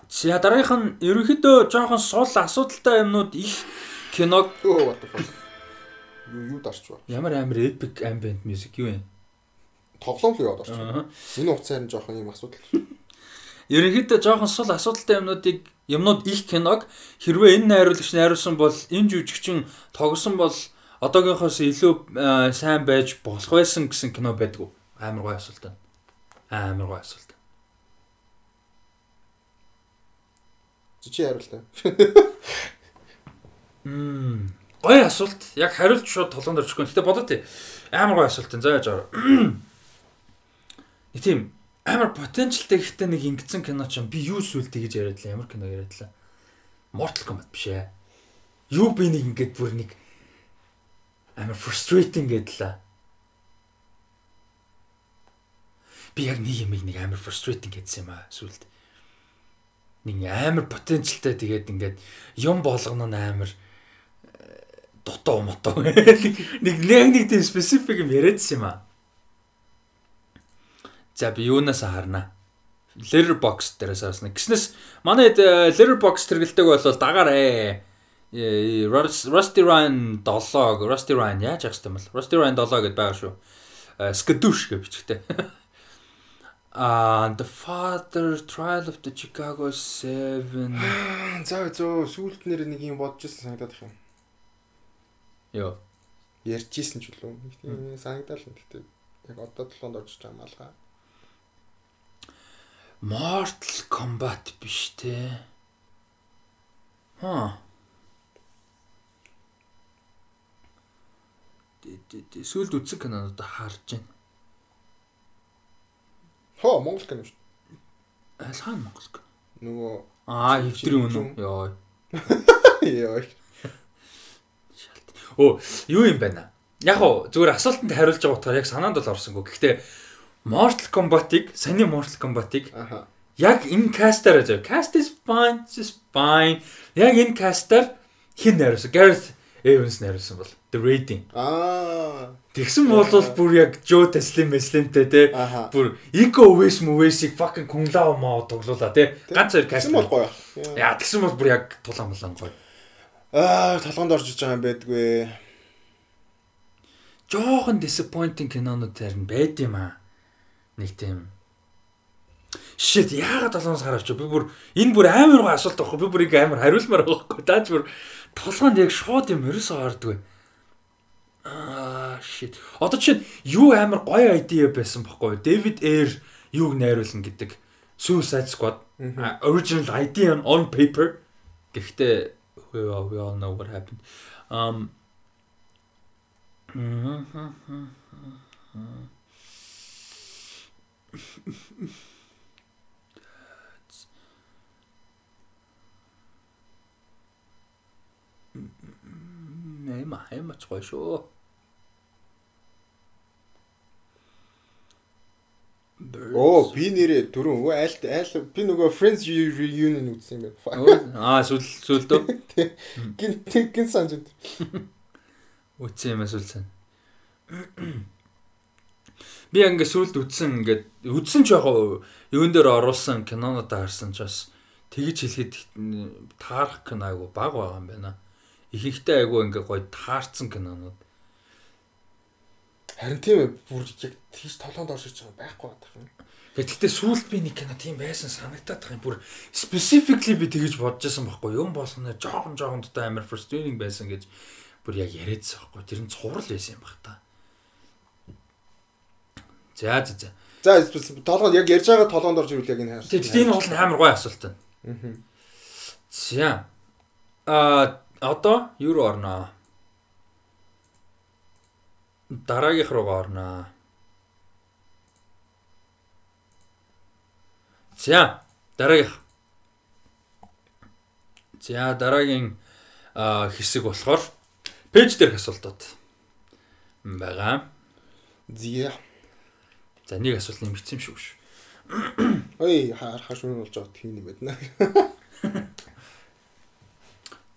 за дараагийнх нь ерөнхийдөө жоохон сул асуудалтай юмнууд их киног Оо what the fuck. Юу юу дарч ба. ямар амар epic ambient music юу вэ? Тоглоом л яваад орчих. Аа. Энэ хугацаар нь жоохон юм асуудал. Ерөнхийдөө жоохон сул асуудалтай юмнуудыг юмнууд их киног хэрвээ энэ найруулагч найруулсан бол энэ жүжигчин тогсон бол одоогийнхоос илүү аа, сайн байж болох байсан гэсэн кино байдгүй. Амар гоё асуулт байна. Амар гоё асуулт. Чи хариултаа. Мм. Гоё асуулт. Яг хариулт шууд толгонд орчихгүй. Гэтэ бодоо тий. Амар гоё асуулт энэ заа яаж аваа. Тийм амар потенциалтай гэхдээ нэг ингэсэн кино ч юм би юу сүлдэй гэж яриад л ямар кино яриад л. Mortal Kombat биш ээ. Юу би нэг ингэдэг бүр нэг амар frustrating гэдэлээ. Би яг нэг юм нэг амар frustrating гэдсэн юм аа сүлд. Нэг амар потенциалтай тэгээд ингээд юм болгоно амар дутуу мотоо. Нэг нэг нэг тийм specific юм яриадсан юм аа. За би юунаас харна. Letterbox дээрээс харсна. Гиснээс манай Letterbox тэргэлдэг бол дагаарэ. Э, Rus- Rusty Ryan 7, Rusty Ryan яаж яах юм бол? Rusty Ryan 7 гэдээ байгаа шүү. Э, Skadoosh гэж бичгтэй. Ah, The Father Trial of the Chicago 7. За зөө сүулт нэр нэг юм бодож ирсэн санагдаад их юм. Йоо. Ярьж ирсэн ч үлээ. Санагдал нь гэхдээ яг одоо толгонд орж байгаа юм алгаа. Mortal Kombat биш те. Хаа. Сүүлд үзсэн кинонууд харж байна. Хоо Монгол кино шүү. Аль хаана Монгол кино? Нөгөө Аа, хэвтрийн үнэ. Йоо. яа. Оо, юу юм байна? Яг уу зүгээр асуултанд хариулж байгаа утгаар яг санаанд бол орсонгүй. Гэхдээ Mortal Kombat-ыг, саний Mortal Kombat-ыг яг энэ кастаар зав. Cast is fine, is fine. Яг энэ кастаар хин найруулсан? Gareth Evans найруулсан бол The Raiding. Аа. Тэгсэн бол бүр яг Joe Taslim Meslimтэй те. Бүр Iko Uwais Muwais-ийг fucking Kung Lao Mao тоглуулаа те. Ганц хоёр каст. Тэгсэн бол гоё. Яа, тэгсэн бол бүр яг тулаан мулаан гоё. Аа, толгоонд орж иж байгаа юм байдгүй. Жохон disappointing кинонууд харин байд юм аа. Нэг тийм. Shit яагаад 7 сар авч би бүр энэ бүр амар гоо асуулт байхгүй би бүр ингээ амар хариулмаар байхгүй. Даач бүр толгоонд яг шууд юм ерөөсөө ордгүй аа shit. Одоо чинь юу амар гоё idea байсан байхгүй David Ayer юуг найруулна гэдэг. Suicide Squad. Original idea on paper. Гэхдээ we all know what happened. Um Эма эма ч гоё шүү. Оо, би нэрээ дөрөв. Өө айл айл би нөгөө Friends reunion үзсэн юм байна. Аа сүл сүлдөө. Гин гин санаж. Үтсэн юм сүлсэн. Би ингээ сүлд үтсэн ингээд үтсэн ч яг юун дээр оруулсан кинонууд харсан ч бас тэгж хэлэхэд таарах кино айгу баг байгаа юм байна. Их ихтэй айгу ингээ гоё таарсан кинонууд. Харин тийм ээ бүр яг тийш толгоонд орж иж байгаа байхгүй байна. Гэхдээ сүулт би нэг кино тийм байсан санагдаад байгаа юм. Бүр specifically би тэгэж бодож байсан байхгүй? Юм болгоно жоохон жоохон дутаа амар frustrating байсан гэж бүр яг яриадсан байхгүй. Тэр нь цуврал байсан юм баг та. За за за. За толгоонд яг ярьж байгаа толгоонд орж ирвэл яг энэ хайр. Тэгэхдээ энэ бол амар гоё асуулт байна. За. А одоо юу руу орноо? Дараагийнх руу орноо. За, дараагийнх. За, дараагийн хэсэг болохоор пэйж дээрх асуултууд байгаа. Зия. За, нэг асуулт нэмэгдсэн юм шүү шүү. Ой, харахаш үнэн болж байгаа тийм юм байна.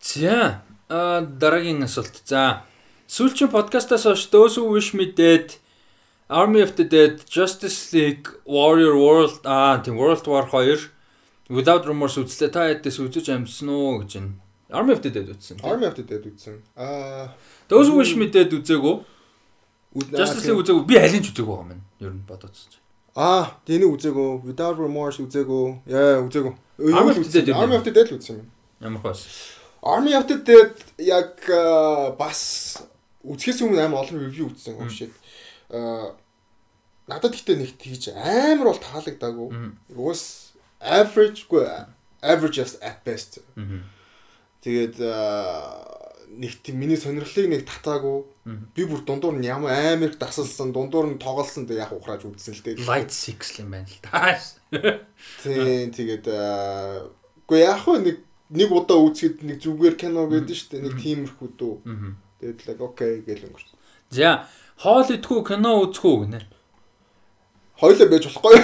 За, а, дараагийн асуулт. За, сүүлчийн подкастаас хойш Those Who Wish Me Dead, Army of the Dead, Justice League, Warrior World, аа, тийм World War 2, Without Remorse үзлээ. Та ядээс үзэж амжсан уу гэж байна. Army of the Dead үзсэн. Army of the Dead үзсэн. Аа, Those Who Wish Me Dead үзээгүй. Justice League үзээгүй. Би аль нь ч үзээгүй юм байна. Ер нь үзэж. Аа, тэнийг үзээгөө. Without Remorse үзээгөө. Яа, үзээгөө. Army of the Dead Army of the Dead үзсэн юм. Ямар хөөс. Army of the Dead яг бас үзэхээс өмнө амар олон ревю үзсэн юм шиг. Аа надад гэхдээ нэг тийж амар бол таалагдаагүй. Уус average-гүй average just at best. Тэгээд аа, нэг тийм миний сонирхлыг нэг татаагүй. Би бүр дундуур нь ямар амар их дасалсан, дундуур нь тоглосон тэг яг ухрааж үзсэн л дээ. Light 6 юм байна л та. Тийм тэгээд үгүй яг хөө нэг нэг удаа үзэхэд нэг зүгээр кино гэдэг нь шүү дээ. Нэг тиймэрхүү дүү. Тэгээд л окей гэл өнгөрсөн. За, хоол идэхгүй кино үзэхгүй гинэ. Хойлоо байж болохгүй.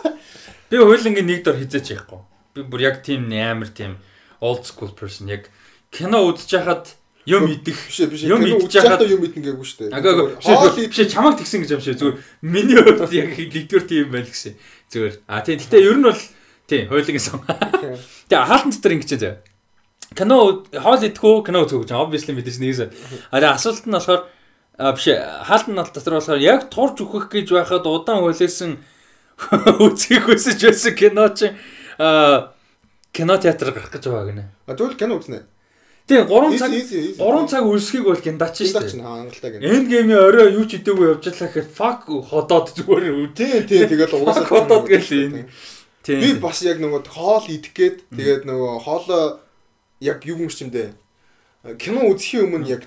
Би хуулингийн нэг дор хизээч яахгүй. Би бүр яг тийм амар тийм old school person яг кино хахад юм идэх. Юм үзэж хахад- юм идэх гээгүй шүү дээ. Агаа Хоол биш чамаг тэгсэн гэж юм шиг зүгээр миний хувьд яг нэгдүгээр тийм байл гэсэн. Зүгээр. А тийм гэтээ ер нь бол тийм хуулингийн сан. Тэгээ хаалтан дотор ингэж заяа. Кино хоол идэхгүй кино үзэх гэж obviously мэдээж нэгээс. А тэгээ асуулт нь болохоор а биш хаалтан дотор болохоор яг турж өгөх гэж байхад удаан хүлээсэн үзэх хүсэж байсан кино чинь а кино театр гарах гэж байгаа гинэ. А тэгвэл кино үзнэ. Тийм 3 цаг Easy, easy, easy. 3 цаг үлсхийг бол гиндач шүү дээ. нь хангалттай гэнэ. Энд геймийн орой юу ч идээгүй явж лаа гэхэд fuck ходоод зүгээр үү. Тийм тийм тэгэл угаасаа ходоод гэл энэ. Тийм. Би бас яг нөгөө хоол идэх гээд тэгээд нөгөө хоолоо яг юу юм ч юм дээ. Кино үзэхийн өмнө яг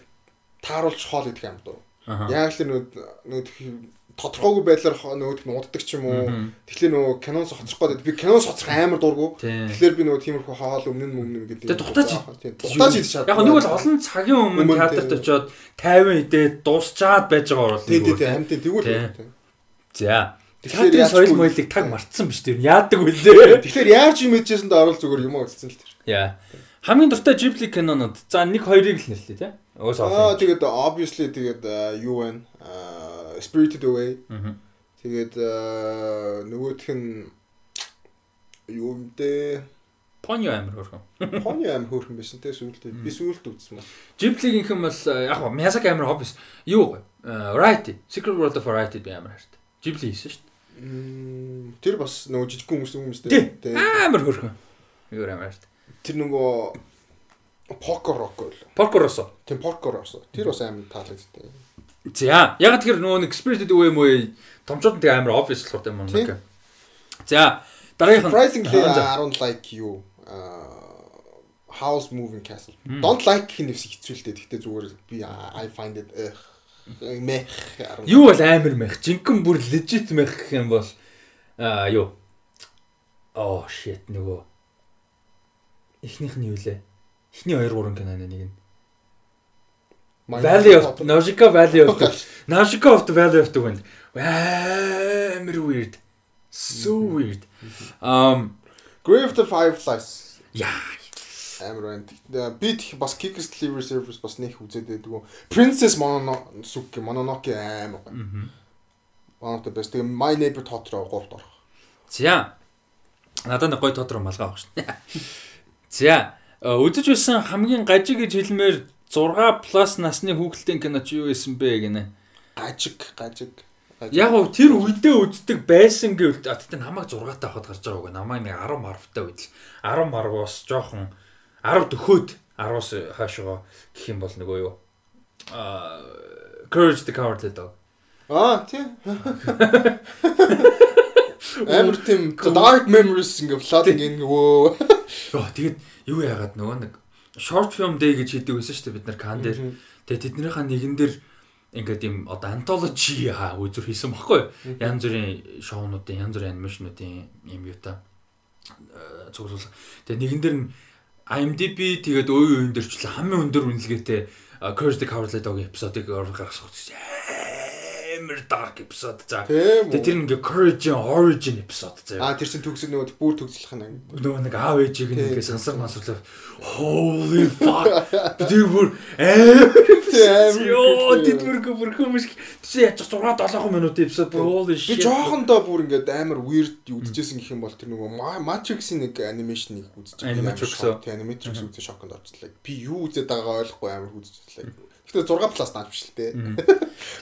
тааруулж хоол идэх юм дуу. Яг л нөгөө нөгөө тодорхойгүй байдлаар хо- нөгөө нууддаг ч юм уу. Тэгэхээр нөгөө киноос хоцрох гээд би киноос хоцрох амар. Тийм. Тэгэхээр би нөгөө тиймэрхүү хоол өмнө нь өмнө гэдэг. Тэгээ дутаач дутаач идэж чаддаг. Яг нэг бол олон цагийн өмнө театрт очиод 50 идээд дуусчаад байж байгаа орол. Тийм тийм хамтын тэгвэл. За. Театрын соёл моёлыг таг мартсан биш тэр. Яадаг үлээ. Тэгэхээр яаж юм ээжсэн дэ орол зүгээр юм уу гэсэн л тэр. Яа. Хамгийн дуртай Ghibli кинонууд. За нэг хоёрыг л нэрлэе тий. Уус Аа олон. тэгээд obviously тэгээд а, юу вэ? Аа Spirited Away. Тэгээд нөгөөх нь юу юм дээ? Поньо амир хөрхөн. Хоны аим хөөрхөн байсан те сүүлдээ. Би сүүлд үзсэн ба. Ghibli-ийн хэм бол яг Miyazaki амир obvious. Юу Variety. Secret World of Variety би амир харт. Ghibli хийсэн шүү Мм, Тэр бас нөгөө жижиг хүмүүс хүмүүс дээ. те. Амир хөрхөн. Юу амир харт. Тэр нөгөө Poker Rock л. Porco Rosso. Тийм Poker Rock. Тэр бас аим таалагддаг. За, яг тэр нөгөө нэг Spirited Away муу томчууд тэг амир obvious болохоор юм нэг. За, дараагийнх нь. I don't like you. Аа House Moving Castle. Don't like гэх нэвс хэцүүлтэй. Гэхдээ зүгээр би I find it мэх. Юу бол амар мэх. Жинхэнэ бүр legit мэх гэх юм бол аа юу. Oh shit нөгөө эхнийх нь юу лээ? Эхний 2 3 киноны нэг нь. Valley of Nausicaa Valley of Nausicaa of the Valley of the Wind. Амар weird. So weird. Um Grave of the Fireflies. яа. Амар байна. Би тех бас Kickers Delivery Service бас нэх үзээд байдгүй. Princess Mononoke Mononoke амар байна. One of the best. Тэгээ My Neighbor Totoro 3-т орох. За. Надад нэг гой тодроо малгай авах шин. За. э, Үзэж байсан хамгийн гажиг гэж хэлмээр 6 плюс насны хүүхэлдэйн кино чи юу байсан бэ гинэ. Гажиг, гажиг. Яг гоо тэр үедээ үздэг байсан гэвэл тэгтээ намайг 6 таа хад гарч байгаа үг. Намайг нэг 10 марвтай үед л 10 марвоос жоохон 10 дөхөөд 10-аас хойшоо гэх юм бол нөгөө юу. Аа Courage the Cowardly Dog. Аа, тийм. Амар тийм dark memories ингээ flooding in өө. Йоо тэгэд юу яагаад нөгөө нэг short film day гэж хийдэг байсан шүү дээ бид нар кан дээр. Тэгээ тэднийхээ нэгэн дээр ингээд юм одоо антологи хаа үзүр хийсэн баггүй. Янз бүрийн шоунуудын, янз бүрийн анимашнуудын юм юу та э, цуглуулга. Тэгээ нэгэн дээр нь IMDb тэгээд өө дээр ч л хамгийн өндөр үнэлгээтэй э, Curse the Cowardly Dog эпизодыг гаргах гэж амар dark episode за. Тийм Тэгээ тэр ингээ Courage Origin episode заяа. Аа, тэр чин төгсөд нөгөө бүр төгсөлх нь. нөгөө нэг аав ээжийг ингээ сансар мансарлаа holy fuck тэр бүр амар ёо тэд бүр бүр хүмүүс чи яаж 6 7 минутын эпизод бүр holy Би shit жоохондоо бүр ингээд амар weird үзчихсэн гэх юм бол тэр нөгөө Ma- Matrix-ийн нэг анимашныг үзчихсэн. Animatrix? Тийм, Animatrix үзээ шоконд орчихлаа. Би юу үзээд байгаагаа ойлгохгүй амар үзчихлаа. Гэтэ 6 плюс тааж биш л те.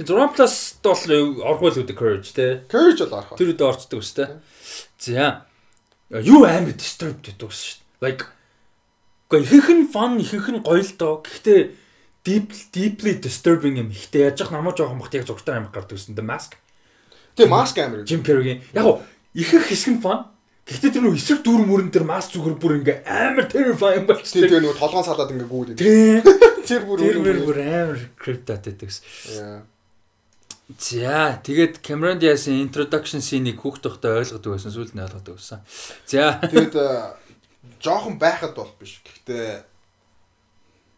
тэр 6 плюс бол орхол үүдэ courage те Courage бол орох. тэр үдэ орцдог өстэй за юу амар disturbed гэдэг ус шүү дээ like Гэхдээ ихэнх нь fun, ихэнх нь гоё л доо. Гэхдээ deep deeply disturbing юм. Ихтэй яаж намаа жоохон бахт яг зургатаар амиг гардаг гэсэн дээ mask. Тэгээ маск амар. Jim Carrey-гийн. Яг гоо ихэнх хэсэг нь fun. Гэхдээ тэр нөө эсрэг дүүр мөрөн тэр mask зүгээр бүр ингээ амар terrifying болчихсон. тэгээ нөгөө толгоон салаад ингээ. Тий. Тэр бүр Тэр мөр бүр амар cryptat гэдэгс. За, тэгээд Cameron Diaz-ийн introduction scene-ийг хүүхд тохтой ойлгодог байсан, сүүлд нь ойлгодог байсан. За, Тэгээд э, жоохон байхад бол биш. Гэхдээ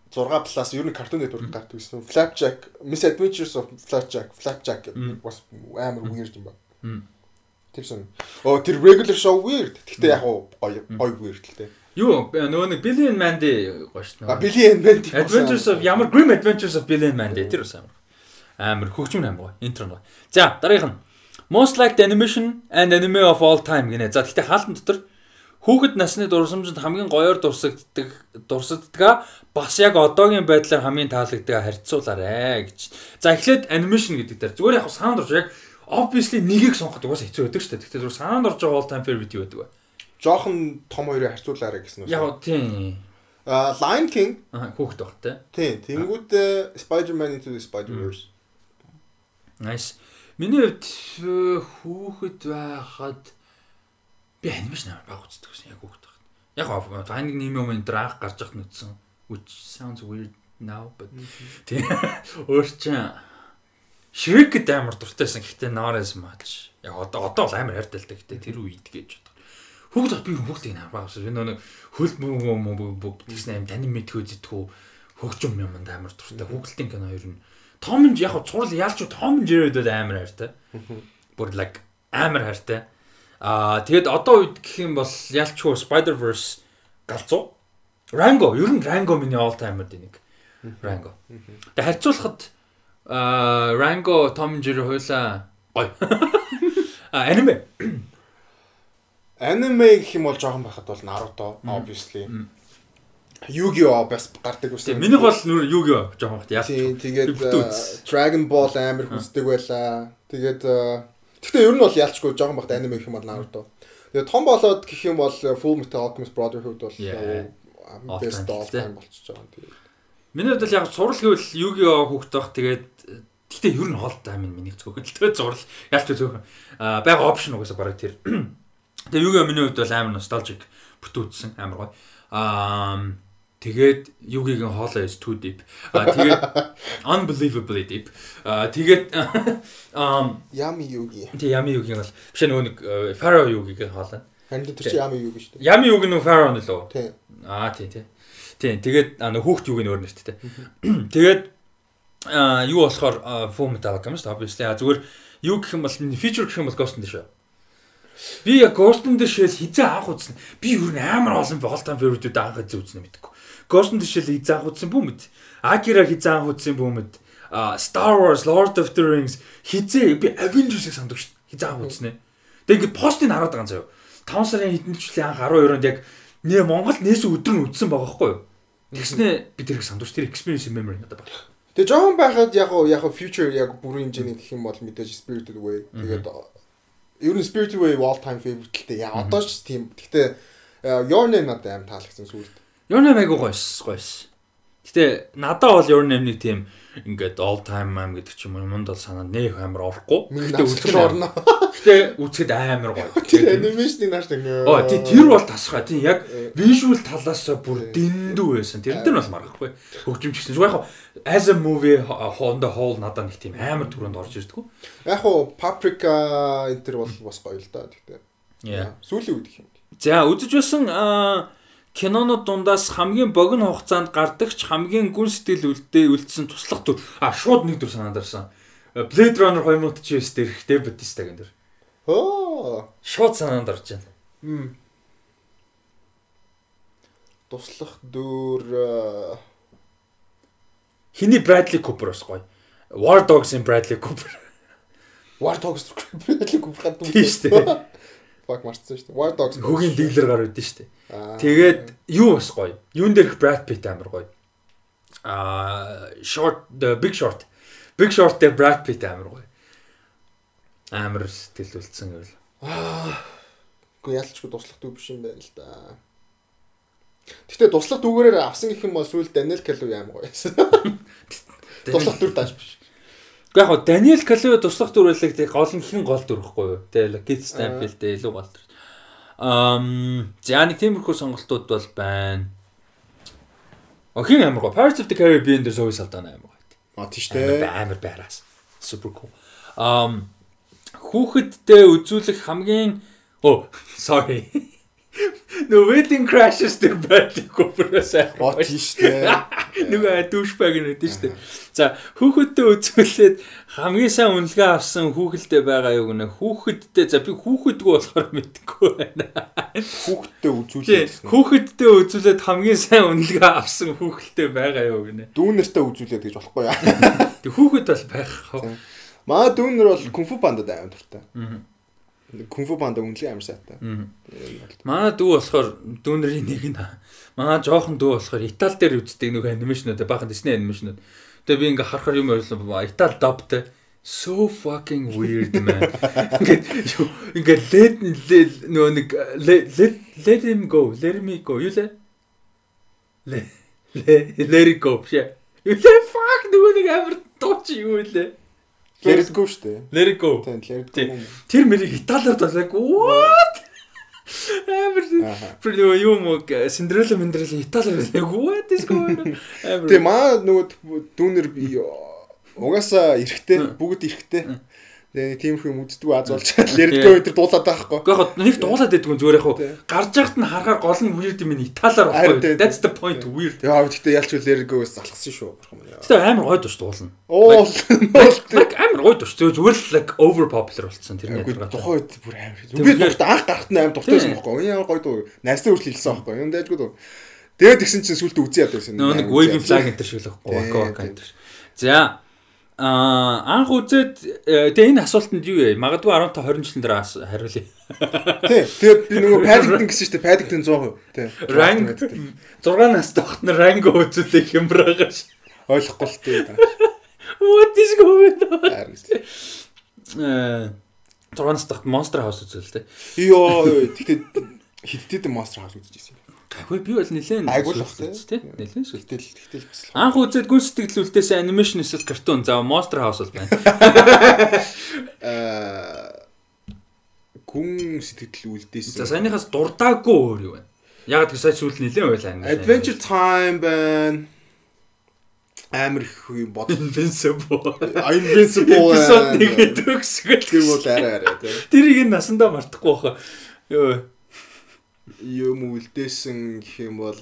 6 плюс ер нь картун нэтворк гардаг гэсэн. Flapjack, Miss Adventures of Flapjack, Flapjack гэдэг бас амар weird юм байна. Тэр сон. Оо тэр regular show weird. Гэхдээ яг гоё гоё weird л дээ. юу нөгөө нэг Billy and Mandy гоё шүү А. Billy and Mandy. Adventures of ямар Grim Adventures of Billy and Mandy тэр бас амар. Амар хөгжмөн амар гоё. Интро гоё. За, дараагийнх нь Most liked animation and anime of all time гинэ. За, гэхдээ хаалтан дотор хүүхэд насны дурсамжинд хамгийн гоёор дурсагддаг дурсагддаг бас яг одоогийн байдлаар хамгийн таалагддаг харьцуулаарэ гэж. За эхлээд animation гэдэг дээр зүгээр яг саунд орж яг obviously нэгийг сонгоход угаасаа хэцүү байдаг шүү дээ. Гэхдээ зүгээр саунд орж байгаа all time favorite юу байдаг вэ? Жохон том хоёрыг харьцуулаарай гэсэн үг. Яг тийм. А Lion King Аа хүүхэд баг те. тийм тэнгууд э, Spider-Man into the Spider-Verse. Nice. Миний хувьд э, хүүхэд байхад Би анимашн амар баг үздэг гэсэн яг хүүхэд байхад. Яг Finding Nemo мен драг гарч ирэх нүдсэн. Which sounds weird now but тий. Өөр Shrek гэдэг амар дуртайсан гэхдээ not as much. Яг одоо одоо бол амар да гэхдээ тэр үед гэж боддог. Хүүхэд би хүүхдийг баг гэсэн. Энэ нэг хөл бүгд тэгсэн аим тань мэдхүү зэтгүү хөгжим юмд амар дуртай. Хүүхдийн кино ер нь Том нь яг цурал яалч Том Jerry бол амар хайртай. Бүр like амар хайртай. Аа тэгэд одоо үед гэх юм бол ялчгүй Spider-Verse галзуу. Rango, ер нь Rango миний all timer-д нэг. Rango. Тэгээ харьцуулахад аа Rango, Tom Jerry хойлоо гоё. А аниме. Аниме гэх юм бол жоохон байхад бол Naruto obviously. Yu-Gi-Oh бас гардаг байсан. минийх бол нүр Yu-Gi-Oh жоохон хат яа. Тийм тэгээд э, Dragon Ball амар хүсдэг байлаа. Тэгээд э, гэхдээ ер нь бол ялчгүй жоохон багт аниме гэх юм бол Naruto. Тэгээд том болоод гэх юм бол э, Full Metal Alchemist Brotherhood бол best all time болчихж байгаа. Тэгээд Миний хувьд бол яг сурал гэвэл Yu-Gi-Oh хүүхд байх тэгээд гэхдээ ер нь хоол тайм миний тэгээд зурл ялч зөвхөн аа байгаа опшн угаасаа бараг тэр. Тэгээд Yu-Gi-Oh миний хувьд бол амар nostalgic бүтүүцсэн амар гоё. Аа тэгээд Yu-Gi-гийн хоолой is too deep. Аа тэгээд unbelievably deep. Аа тэгээд аа Yami Yugi. тэг Yami Yu-Гийн бол биш нөгөө нэг э, Pharaoh Yu-Гийн хоолой. Харин тэр чинь Yami Yugi шүү дээ. Yami Yu-гийн нөгөө Pharaoh нь лөө. Тийм. Аа тий тий. Тийм тэгээд нөх хүүхд юуг нь өөр нэрттэй. Тэгээд аа юу болохоор Full Metal Alchemist obviously аа зүгээр юу гэх юм бол feature гэх юм бол Ghost the Shell. Би яг Ghost Shell хизээ анх үзсэн. Би юу н амар олон time favorite-үүд анх хизээ үзнэ мэдгүй. Ghost Shell хизээ анх үзсэн бүү мэд. Akira хизээ анх үзсэн бүү мэд. А Star Wars, Lord of the Rings хизээ би Avengers-ийг санддаг шүү. Хизээ анх үзнэ. Тэгээд ингээд постыг хараад байгаа юм заяа. 5 сарын хэдэн жилийн анх 12-онд яг нэ Монгол нээсэн өдөр нь үдсэн байгаа хгүй юу? Тэгснэ би тэрийг сандууч тэр experience memory надад байна. Тэгээ жоохон байхад яг яг future яг бүрийн хэмжээний гэх юм бол мэдээж Spirited Away. Тэгээд ер нь Spirited Away all time favorite л дээ. Яа одоо ч тийм. Гэхдээ э, Your Name надад аим таалагдсан сүүлд. Your name айгуу гойс гойс. Гэтэ надад бол your name нэг тийм ингээд all time meme гэдэг ч юм уу юмд бол санаа нэх амар орохгүй. Үзэж үзэхэд орно. Гэтэ үзэхэд амар гоё. Тэр анимашны нааш нэг. Оо тий тэр бол тасхай тий яг visual талаас бүр дэндүү байсан. Тэр дээр бол маргахгүй. Хөгжимч гэсэн. Зүгээр яг as a movie on the whole надад нэг тийм амар түрүүнд орж ирдэггүй. Яг уу Paprika энэ төр бол бас гоё л да. Гэхдээ. Yeah. Сүүлийн үед гэх юм. За үзэж байсан аа, кинонууд дундаас хамгийн богино хугацаанд гардагч хамгийн гүн сэтгэл үлдээ үлдсэн туслах төр а шууд нэг төр санаад ирсэн. Blade Runner 2049 дээр ихтэй Батистагийн дээр. Оо. Шууд санаанд орж байна. Туслах дөр э, Хиний Bradley Cooper бас гоё. War Dogs-ийн Bradley Cooper. War Dogs хэлэг гүрхад Тийм шүү дээ. Fuck марцсан шүү дээ. War Dogs Хөгийн дийлэр гар үүдэн шүү дээ. Аа. Тэгээд юу бас гоё. Юун дээрх Brad Pitt амар гоё. Аа short the big short. Big short дээр Brad Pitt амар гоё. Амар сэтгэл үлдсэн гэвэл. Гэхдээ ялчгүй туслах дүү биш юм байна л да. Гэхдээ туслах дүүгээрээ авсан гэх юм бол сүүл Daniel Kaluuya амар гоё. Туслах дүр тааш биш. Яг Daniel Kaluuya туслах дүр байлаа гэдэг гол нь хин гол дүр ихгүй юу? Тэгээ Keith Stanfield илүү гол дүр. Ам за нэг тиймэрхүү сонголтууд бол байна. Охин амар гоё. Pirates of the Caribbean дээр Zoe Saldana амар гоё. А тийш дээ. амар байраас. Super cool. Ам хүүхэдтэй үзүүлэх хамгийн оо sorry. No wedding crashes дээр Bradley Cooper-аас О тийш дээ. Нөгөө дүүшбэг шүү дээ. За хүүхэдтэй үзүүлээд хамгийн сайн үнэлгээ авсан хүүхэлдэй байгаа юу гэнэ. Хүүхэдтэй за би хүүхэдгүй болохоор мэдгүй байна. Хүүхдтэй Тий, үзүүлээд. Хүүхэдтэй үзүүлээд хамгийн сайн үнэлгээ авсан хүүхэлдэй байгаа юу гэнэ. Дүүнэртэй үзүүлээд гэж болохгүй яа. Тэг хүүхэд бол байх. Маа дүүнэр бол кунфу пандад аим дуртай. Аа. Кунфу панда үнэлгээ амар сайтай. Манай дүү болохоор дүүнэрийн нэг нь манай жоохон дүү болохоор Итали дээр үздэг нэг анимашнууд баахан Disney анимашнууд. Тэгээ би ингээ харахаар юм ойлсон Итали дабтай so fucking weird man. Ингээд ингээд let нөгөө нэг let let- him go, let me go. Юу лээ? Let let it go. Юу лээ fuck нөгөө нэг амар дууч юу лээ? Штэ. Let it go. Тийм Тийм. go. Тэр мэрийг Италиар дуулаг what? Амар бүр юу уу Синдрелла Миндрелла Италиар яг what is going on? Тэгээ маа нөгөө дүүнер би угаасаа эрэхтэй бүгд эрэхтэй. Тэгээ тийм их юм үздэг аз болж ярдгөө өдр дуулаад байхгүй. Гэхдээ яг нэг дуулаад байдгүй зүгээр яг гарч яхад нь харахаар гол нь weird юм Италиар байхгүй. That's the point weird. Яа гэхдээ ялч үл ярдгөөс залхсан шүү. Гэхдээ амар гой душ дуулна. Оо амар гой душ зүгээр л like over popular болсон тэрний ядаргаа. Тухайн үед бүр амар. Би дуртай анх гарахт нь амар дуртайсан байхгүй. Энэ ямар гой дуу. Найстай хүртэл хэлсэн байхгүй. Юм дайггүй дуу. Тэгээд тэгсэн чинь сүлд үзье ядсан. Нэг waving flag энэ төр шиг л байхгүй. За Аа анх үзээд тэгээ энэ асуултанд юу вэ? Магадгүй 15 20 жилийн дараа хариулъя. Тий. Тэгээд би нөгөө Paddington гэсэн чинь Paddington 100%. Тий. Rank 6 настай хот нь rank үзүүлэх юм байгаа ш. Ойлгохгүй л тий. What is going on? Э 6 настай хот Monster House үзвэл тий. Йоо, тэгтээ хиттэд Monster House үзчихсэн. Гэхдээ би бол нэлээд айгуулах тий. Нэлээд сүлтэл тэгтэл бас. Анх үзээд гүн сэтгэлүүлдээс анимашн эсвэл картун. За Monster House бол байна. Аа гүн сэтгэлүүлдээс. За саяныхаас дурдаагүй өөр юу вэ? Яг тэр сая сүүл нэлээд байлаа. Adventure Time байна. Амар их юм бод. Invincible. Invincible. Эпизод нэгэд өгсгөл. Тэр бол арай арай. Тэрийг энэ насандаа мартахгүй баха. Йоо юм үлдээсэн гэх юм бол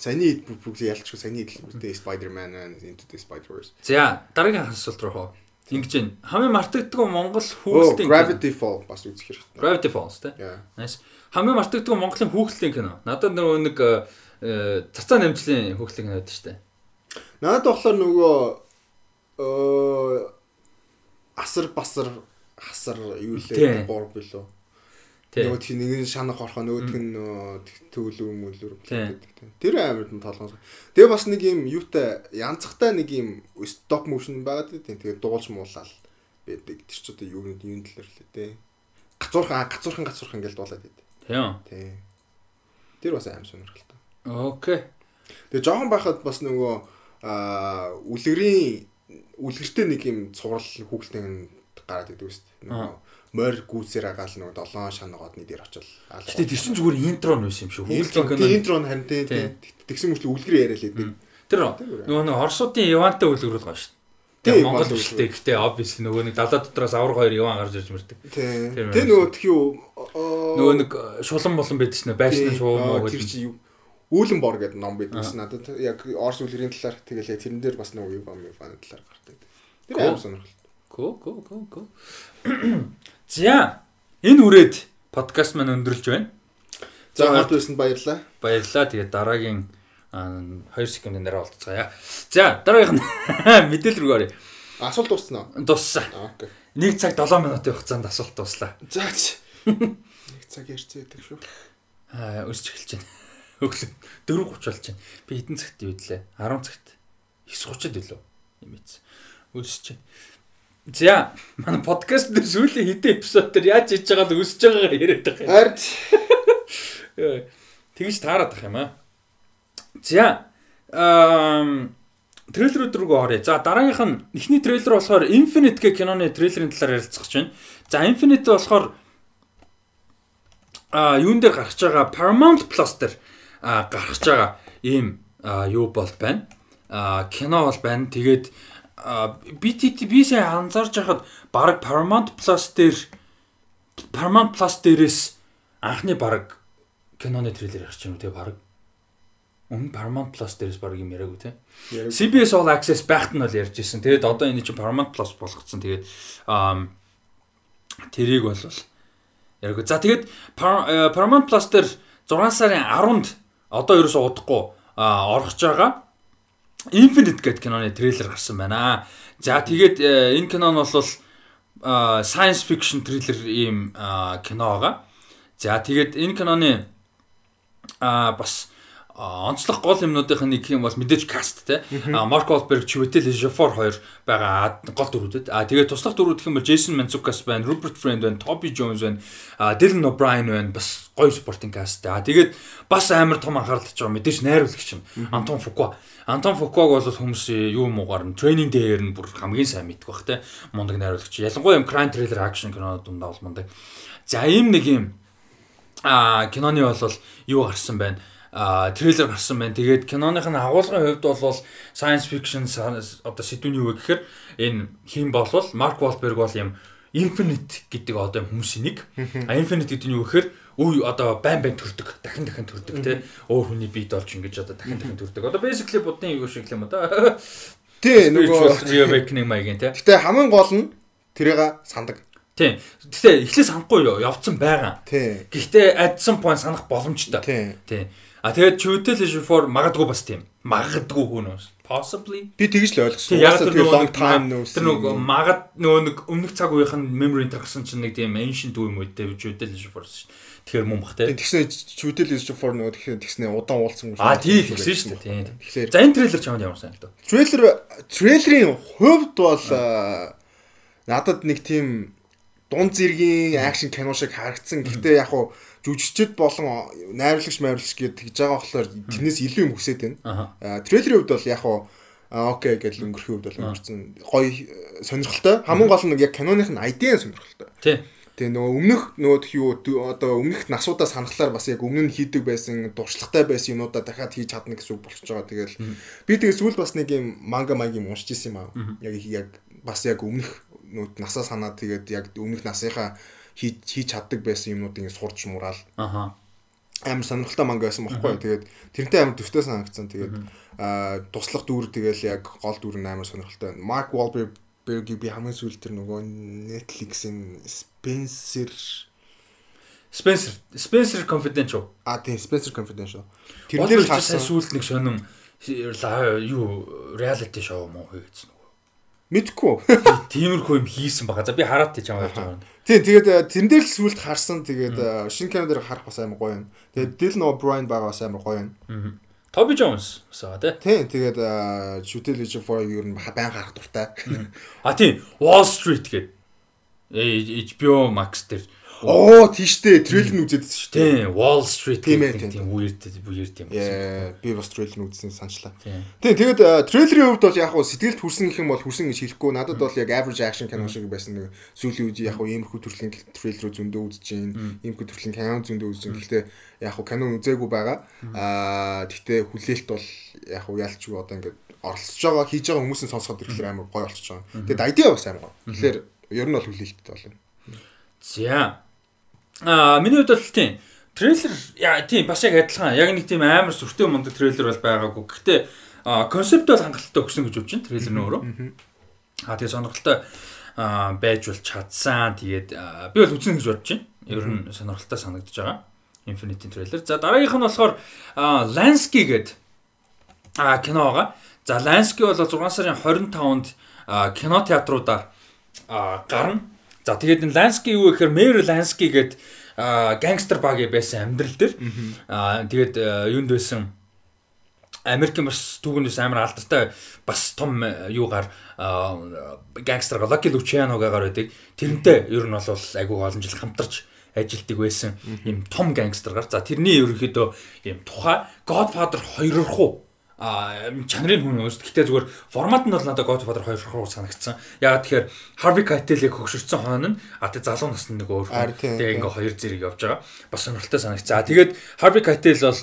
саяны бүгд ялчгүй саяны үлдээ Spider-Man Into the Spider-Verse. За дараагийн асуулт руу хоо. Ингэж байна. Хамгийн мартагддаг Монгол хүүхэлдэйн Gravity Fall бас үзэх хэрэгтэй. Gravity Falls тий. Nice. Хамгийн мартагддаг Монголын хүүхэлдэйн кино. Надад нөгөө нэг цацаа намжлын хүүхэлдэйн кино байдаг шүү дээ. Надад болохоор нөгөө асар басар хасар юу лээ гур билүү Нөгөөх нь нэг нь шанах орхоо нөгөөх нь төвлөө мөлөр гэдэг. Тэр амар нь толгоос. Тэгээ бас нэг юм юутай янзахтай нэг юм стоп моушн байгаад тийм. Тэгээ дуулж муулаад байдаг. Тэр ч одоо юу юм талаар л дээ. Гацуурхан гацуурхан гацуурхан гэж дуулаад байдаг. Тийм. Тийм. Тэр бас аим сонирхолтой. Окей. Тэгээ жоохон байхад бас нөгөө аа үлгэрийн үлгэртэй нэг юм цуврал хүүхэлтэй гараад идэв үст. Нөгөө морь гүйсээр агаал нөгөө долоон шанагоодны дээр очил. Гэтэ тэр чинь зүгээр интро нь байсан юм шүү. Интро нь харин тийм тэгсэн мэт үлгэр яриа л байдаг. Тэр нөгөө нэг Оросуудын Ивантай үлгэр байгаа шүү. Тэгээ Монгол үлдээ. Гэтэ obviously нөгөө нэг далаа дотроос авраг хоёр Иван гарч ирж мэрдэг. Тэр нөгөө тхи юу нөгөө нэг шулан болон байдаг шнэ байшны шуум уу тэр чи юу Үүлэн бор гэдэг ном бидсэн надад яг Орос үлгэрийн талаар тэгэл тэрэн дээр бас нөгөө юм юм талаар гардаг. Тэр аим сонирхолтой. Го го го го. За энэ үрээд подкаст маань өндөрлж байна. За хамт байсанд баярлалаа. Баярлалаа. Тэгээд дараагийн 2 секундын дараа уулзцаая. За дараагийнх нь мэдээлэл рүү оръё. Асуулт дууссан уу? Дууссан. Окей. 1 цаг 7 минутын хугацаанд асуулт дууслаа. За. 1 цаг ярьцээ гэдэг шүү. Аа өсч эхэлж байна. Өглөө 4:30 болж байна. Би хэдэн цагт юудлээ? 10 цагт 9:30-д илүү юм ийц. Өсч байна. За манай подкаст дээр сүүлийн хэдэн эпизод дээр яаж хийж байгаа л өсөж байгаагаа яриад байгаа юм. Хард. Тэгж таарад ах юм аа. За ам трейлерүүд рүү оръё. За дараагийнх нь эхний трейлер болохоор Infinite гэх киноны трейлерын талаар ярилцах гэж байна. За Infinite болохоор а юун дээр гарч байгаа Paramount Plus дээр гарч байгаа ийм юу бол байна. а кино бол байна. Тэгээд BTT би сая анзаарч байхад баг Paramount Plus дээр Paramount Plus дээрээс анхны баг киноны трейлер гарч юм тэгээ баг өмнө Paramount Plus дээрээс баг юм яриаггүй те. CBS All Access байхад нь бол ярьж ирсэн. Тэгээд одоо энэ чинь Paramount Plus болгоцсон. Тэгээд тэрийг бол яриаггүй. За тэгээд Paramount Plus дээр 6 сарын 10-нд одоо ерөөсөө удахгүй орох гэж байгаа. Infinite гэдэг киноны трейлер гарсан байна. За тэгээд э, энэ кино нь бол science fiction трейлер ийм кино байгаа. За тэгээд энэ киноны а бас онцлог гол юмнуудынх нь нэг юм бол мэдээж каст те. Марк Волберг, Чиветел Ежофор хоёр байгаа гол дөрүүдэд. А тэгээд туслах дөрүүд гэх юм бол Джейсон Манцукас байна, Руберт Фрэнд байна, Тоби Джонс байна, Дилан О'Брайен байна. Бас гоё спортинг каст. А тэгээд бас амар том анхаарал татж байгаа мэдээж найруулагч юм. Антон Фукуа. Антон Фукуаг бол хүмүүс юу муугаар нь тренинг дээр нь бүр хамгийн сайн мэддэг бах те. Мундаг найруулагч. Ялангуяа юм crime thriller action кино дундаа бол мундаг. За ийм нэг юм а киноны бол юу гарсан байна трейлер гарсан байна. Тэгээд киноных нь агуулгын хувьд бол science fiction одоо сэдвүүний юу гэхээр энэ хин болвол Марк Волберг бол юм Infinite гэдэг одоо хүмүүсийн нэг. А Infinite гэдэг нь юу гэхээр үе одоо байн байн төрдөг, дахин дахин төрдөг тий. Өөр хүний биед болж ингэж одоо дахин дахин төрдөг. Одоо basically будны юу шиг юм одоо. Тий нөгөө awakening маягийн тий. Гэтэ хамгийн гол нь тэрийг сандаг. Тийм. Гэтэ эхлээ санахгүй юу? Явцсан байгаа. Тий. Гэхдээ some point санах боломжтой. Тий. Тийм. А тэгээд Chutel Ejiofor магадгүй бас тийм. Магадгүй хүнөөс. Possibly. Би тэгж л ойлгосон. Яг тэр long time нөөс. Тэр нөгөө магад нөгөө нэг өмнөх цаг үеийнх нь memory интергсэн чинь нэг тийм ancient үе юм үедээ Chutel Ejiofor шүү. Тэгэхээр мөн бах те. Тэгснэ чүтэл иж for нөгөө тэгэхээр тэгснэ удаан уулзсан юм А тий тэгсэн шүү дээ. Тийм. Тэгэхээр За энэ трейлер чамд ямар сайн л дөө. трейлер трейлерийн хувьд бол надад нэг тийм дунд зэргийн акшн кино шиг харагдсан. Гэхдээ яг хуу жүжигчд болон найруулагч майруулагч гэдэг тэгж байгаа болохоор тэрнээс илүү юм хүсээд байна. Трейлерийн хувьд бол яг хуу окей гэж өнгөрөх хувьд бол өнгөрцөн гоё э, сонирхолтой. Хамгийн гол нь яг киноных нь айдиа сонирхолтой. Тий. Тэгээ нөгөө өмнөх нөгөө юу одоо өмнөх насуудаа санахлаар бас яг өмнө нь хийдэг байсан дуршлагтай байсан юмудаа дахиад хийж чадна гэсэн үг болчихж байгаа. Тэгэл би тэгээ сүүл бас нэг юм манга маягийн уншиж исэн юм аа. Яг яг бас яг өмнөх нөгөө насаа санаад тэгээд яг өмнөх насынхаа хийж чаддаг байсан юмнуудыг сурч мураал Аха. амар сонирхолтой манга байсан байхгүй. Тэгээд тэрнтэй амар төвтэй санагдсан. Тэгээд туслах дүүр тэгэл яг гол дүүр нь амар сонирхолтой. Марк Wahlberg би хамгийн сүүл тэр нөгөө Netflix-ийн Spencer Spencer Spencer Confidential. А тийм Spencer Confidential. Тэр Тэрнээр сая сүүлд нэг сонирм юу reality show мөн хийгдсэн Мэдгүй. Тиймэрхүү юм хийсэн байгаа. За би хараад тийч байгаа юм. Тийм тэгээд э, тэрэн дээр л сүүлд харсан. Тэгээд э, шинэ кино дээр харах бас амар гоё юм. Тэгээд Dylan O'Brien байгаа бас амар гоё юм. Toby Jones бас байгаа тий. Тийм тэгээд Shooter Legend 4 юу н баян харах дуртай. А тийм Wall Street гэдэг. HBO Max дээр. Оо тийштэй трейлер нь үзээдсэн шүү дээ. Тийм Wall Street гэдэг тийм. weird weird юм. Яа, би бас трейлер нь үзсэн санчлаа. Тийм. Тэгээд трейлерийн хувьд бол яг хуу сэтгэлд хүрсэн гэх юм бол хүрсэн гэж хэлэхгүй. Надад бол яг average action кино шиг байсан нэг сүүлийн үед яг хуу иймэрхүү төрлийн трейлерүүд зөндөө үзэж гин, иймэрхүү төрлийн кино зөндөө үзэж гин. Гэхдээ яг хуу кино үзээгүй байгаа. Аа тэгтээ хүлээлт бол яг хуу ялчгүй одоо ингээд оролцож байгаа хийж байгаа хүмүүсийн сонсоход ирэхээр амар гоё болчихж байгаа. Тэгээд idea бас амар гоё. Тэгэхээр ер нь бол хүлээлттэй болно. За. Аа миний хувьд бол тийм трейлер яа тийм бас яг адилхан. Яг нэг тийм амар сүртэй мундаг трейлер бол байгаагүй. Гэхдээ концепт бол хангалттай өгсөн гэж бодож байна трейлер нь өөрөө. Аа тэгээ сонирхолтой байж бол чадсан. Тэгээд би бол үзэн гэж бодож байна. Ер нь сонирхолтой санагдаж байгаа. Infinity трейлер. За дараагийнх нь болохоор Lansky гэдэг а кино байгаа. За Lansky бол 6 сарын 25-нд а, кино театруудаар гарна. За тэгээд энэ Lansky юу гэхээр Mary Lansky гэдэг гангстер баг байсан амьдрал дээр. А тэгээд юунд байсан? Америкийн бас түүгнээс амар алдартай бас том юугаар гангстер Lucky Luciano-гаар байдаг. Тэрнтэй ер нь бол айгүй олон жил хамтарч ажилтдаг байсан юм том гангстергаар. За тэрний ерөнхийдөө юм тухай Godfather 2 руу а чанарын хүн өөс. Гэхдээ зүгээр формат нь бол надад Godfather 2 руу санагдсан. Яагаад тэгэхээр Harvey Keitel-ийг хөгшөрсөн хойно нь а тэг залуу насны нэг өөр хүн. Тэгээ ингээ хоёр зэрэг явж байгаа. Бас сонирхолтой санагдсан. Тэгээд Harvey Keitel бол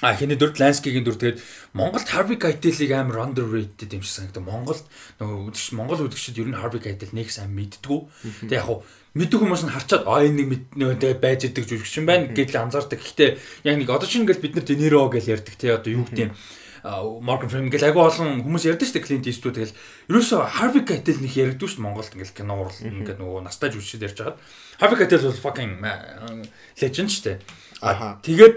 А хиний дүрд Ланскигийн дүр тэгээд Монголд Harvey Keitel-ийг амар underrated юм шиг санагдав. Монголд нөгөө Монгол үдгчид ер нь Harvey Keitel нэг сайн мэддгүү. Тэгээд яг хуу мэддэг хүмүүс нь харчаад а энэ нэг тэгээд байж идэг жүжигчин байна гэдэл анзаардаг. Гэхдээ яг нэг одоо чинь ингээл бид нар Дениро гэж ярьдаг те одоо юу гэдэг юм Morgan Freeman гэл агай олон хүмүүс ярьдаг шүү дээ Clint Eastwood тэгэл ерөөсөө Harvey Keitel нэг ярьдаг шүү Монголд ингээл кино урал ингээд нөгөө настай жүжигчид ярьж хагаад Harvey Keitel бол fucking legend шүү дээ. Аха. А тэгээд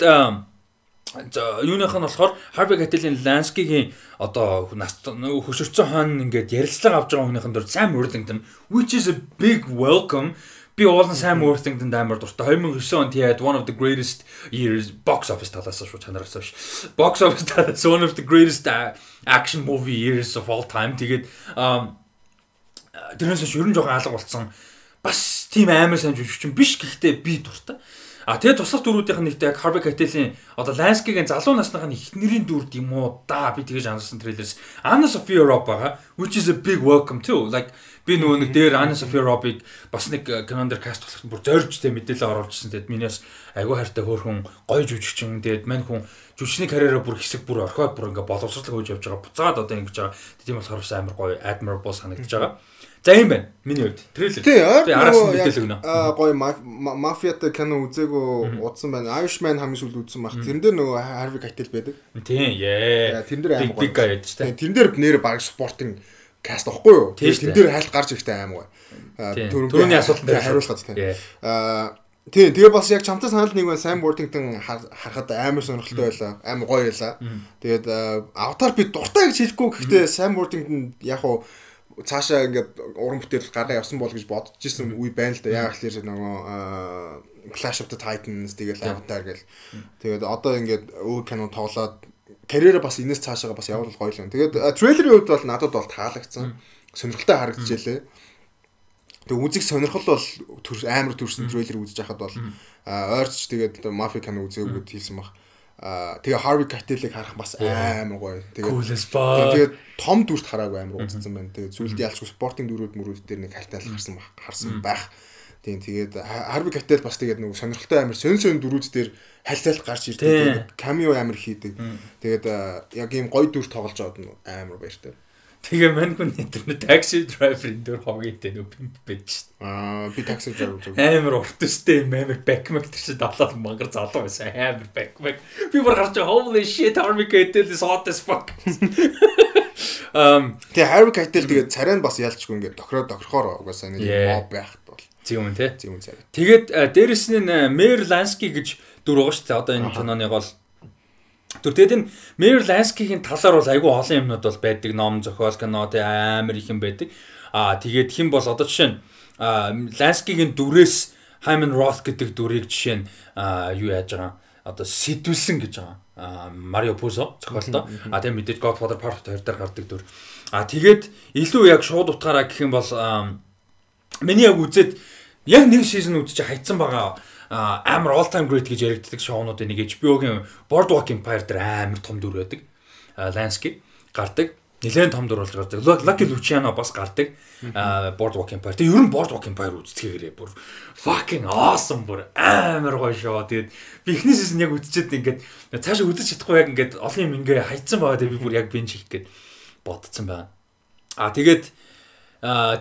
За юуных нь болохоор Harvey Keitel-ийн Lansky-гийн одоо хөшөрцөн хойно ингээд ярилцлага авч байгаа хүнийхэн дөр Sam Worthington which is a big welcome Би уулан Sam Worthington амар дуртай. 2009 онд had one of the greatest years box office талаас шүү чанараас биш. Box office талаас one of the greatest action movie years of all time. Тэгээд тэрнээс ерөн жоохон алга болсон. Бас тийм амар сайн жүжигчин биш гэхдээ би дуртай. А тэгээ туслах дөрүүдийнх нь нэгтэй яг Harvey Keitel-ийн одоо Landscape-ийн залуу насныхаа эхнэрийн дүрд юм уу? Да би тэгэж анзаарсан трейлерс Anna Sophia Robb байгаа which is a big welcome too. Like би нөгөө нэг дээр Anna Sophia Robb-ыг бас нэг Commander cast болох бүр зорж тэ мэдээлэл оруулжсэн. Тэгэд минийс айгүй хайртай хөөрхөн гоё жүжигчин тэгэд мань хүн жүжигчний карьераа бүр хэсэг бүр орхиод бүр ингээ боловсрал хөөж явж байгаа. Буцаад одоо ингэж байгаа. Тийм болохоор бас амар гоё admirable санагдаж байгаа За юм байна. Миний хувьд трейлер. Тий, ойр аа гоё мафиатай кино үзээгүй удсан байна. Irishman хамгийн сүүлд үзсэн баг. Тэрэн дээр нөгөө Harvey Keitel байдаг. Тий, яа. Тэрэн дээр аим гоё. Big guy байдаг тий. Тэрэн дээр нэр баг спортын каст واخгүй юу? Тэрэн дээр хайлт гарч ихтэй аим гоё. Төрөний асуултанд хариулахад тий. Аа Тий, тэгээ бас яг чамтай санал нэг байна. Sam Worthington харахад амар сонирхолтой байлаа. Амар гоё байлаа. Тэгээд Avatar би дуртай гэж хэлэхгүй гэхдээ Sam Worthington яг хуу цаашаа ингээд уран бүтээл гараа явсан бол гэж бодож исэн үе байна л да. Яг л нөгөө Clash of the Titans тэгэл Avatar гэл. Тэгээд одоо ингээд өөр кино тоглоод карьераа бас энэс цаашаага бас явуулах гоё л юм. Тэгээд трейлерийн хувьд бол надад бол таалагдсан. Сонирхолтой харагдчихжээ. Тэг үзэх сонирхол бол амар төрсэн трейлер үзэж байхад бол ойрч тэгээд мафи кино үзээгүүд хэлсэн баг. Тэгээ Harvey Keitel-ийг харах бас амар гоё. Тэгээд тэгээд том дүрт хараагүй амар үзсэн байна. Тэгээд зүйлд ялчгүй спортын дүрүүд мөрүүд дээр нэг хальтаал харсан баг харсан байх. Тийм тэгээд Harvey Keitel бас тэгээд нэг сонирхолтой амар сөн сөн дүрүүд дээр хальтаалт гарч ирдэг. Камео амар хийдэг. Тэгээд яг ийм гоё дүр тоглож аваад амар баяртай. Тэгээ мань хүн интернет такси драйверын дөр хогийн дээр нөө пимп байж. Аа би такси драйвер зүг. Амар урт өстэй амар бэкмэг тэр чинь давлаад мангар залуу байсан. Амар бэкмэг. Би бүр гарч holy shit Harvey Keitel is hot as fuck. Um тэгээ Harvey Keitel тэгээ царай нь бас ялчгүй ингээд тохироо тохирохоор угаасаа нэг моб байхт бол. Тийм үү те. Тийм үү царай. Тэгээд дээрэс нь Mer Lansky гэж дүр шүү дээ. Одоо энэ киноны гол Тэр тэгээд энэ Meryl Lansky-ийн талаар бол айгүй олон юмнууд бол байдаг. Ном, зохиол, кино тэг амар их юм байдаг. Аа тэгээд хэн бол одоо жишээ нь Lansky-ийн дүрээс Hyman Roth гэдэг дүрийг жишээ нь юу яаж байгаа одоо сэтүүлсэн гэж байгаа. Аа Марио Пузо зохиолтой. Аа тэгээд мэдээж Godfather Part 2 дээр гардаг дүр. Аа тэгээд илүү яг шууд утгаараа гэх юм бол миний яг үзээд яг нэг сизон үзчих хайцсан байгаа амар all time great гэж яригддаг шоунуудын нэг HBO-гийн Boardwalk Empire дээр амар том дүр байдаг. Landscape гардаг. Нилээн том дүр болж гардаг. Lucky Luciano бас гардаг. Boardwalk Empire. Тэгээ ер нь Boardwalk Empire үздэхээрээ бүр fucking awesome бүр амар гоё шоу. Тэгээд би эхний season яг үзчихэд ингээд цаашаа үзэж чадахгүй яг ингээд олон юм ингээ хайцсан байгаа. Тэгээд би бүр яг бинж хийх гээд бодсон байна. А тэгээд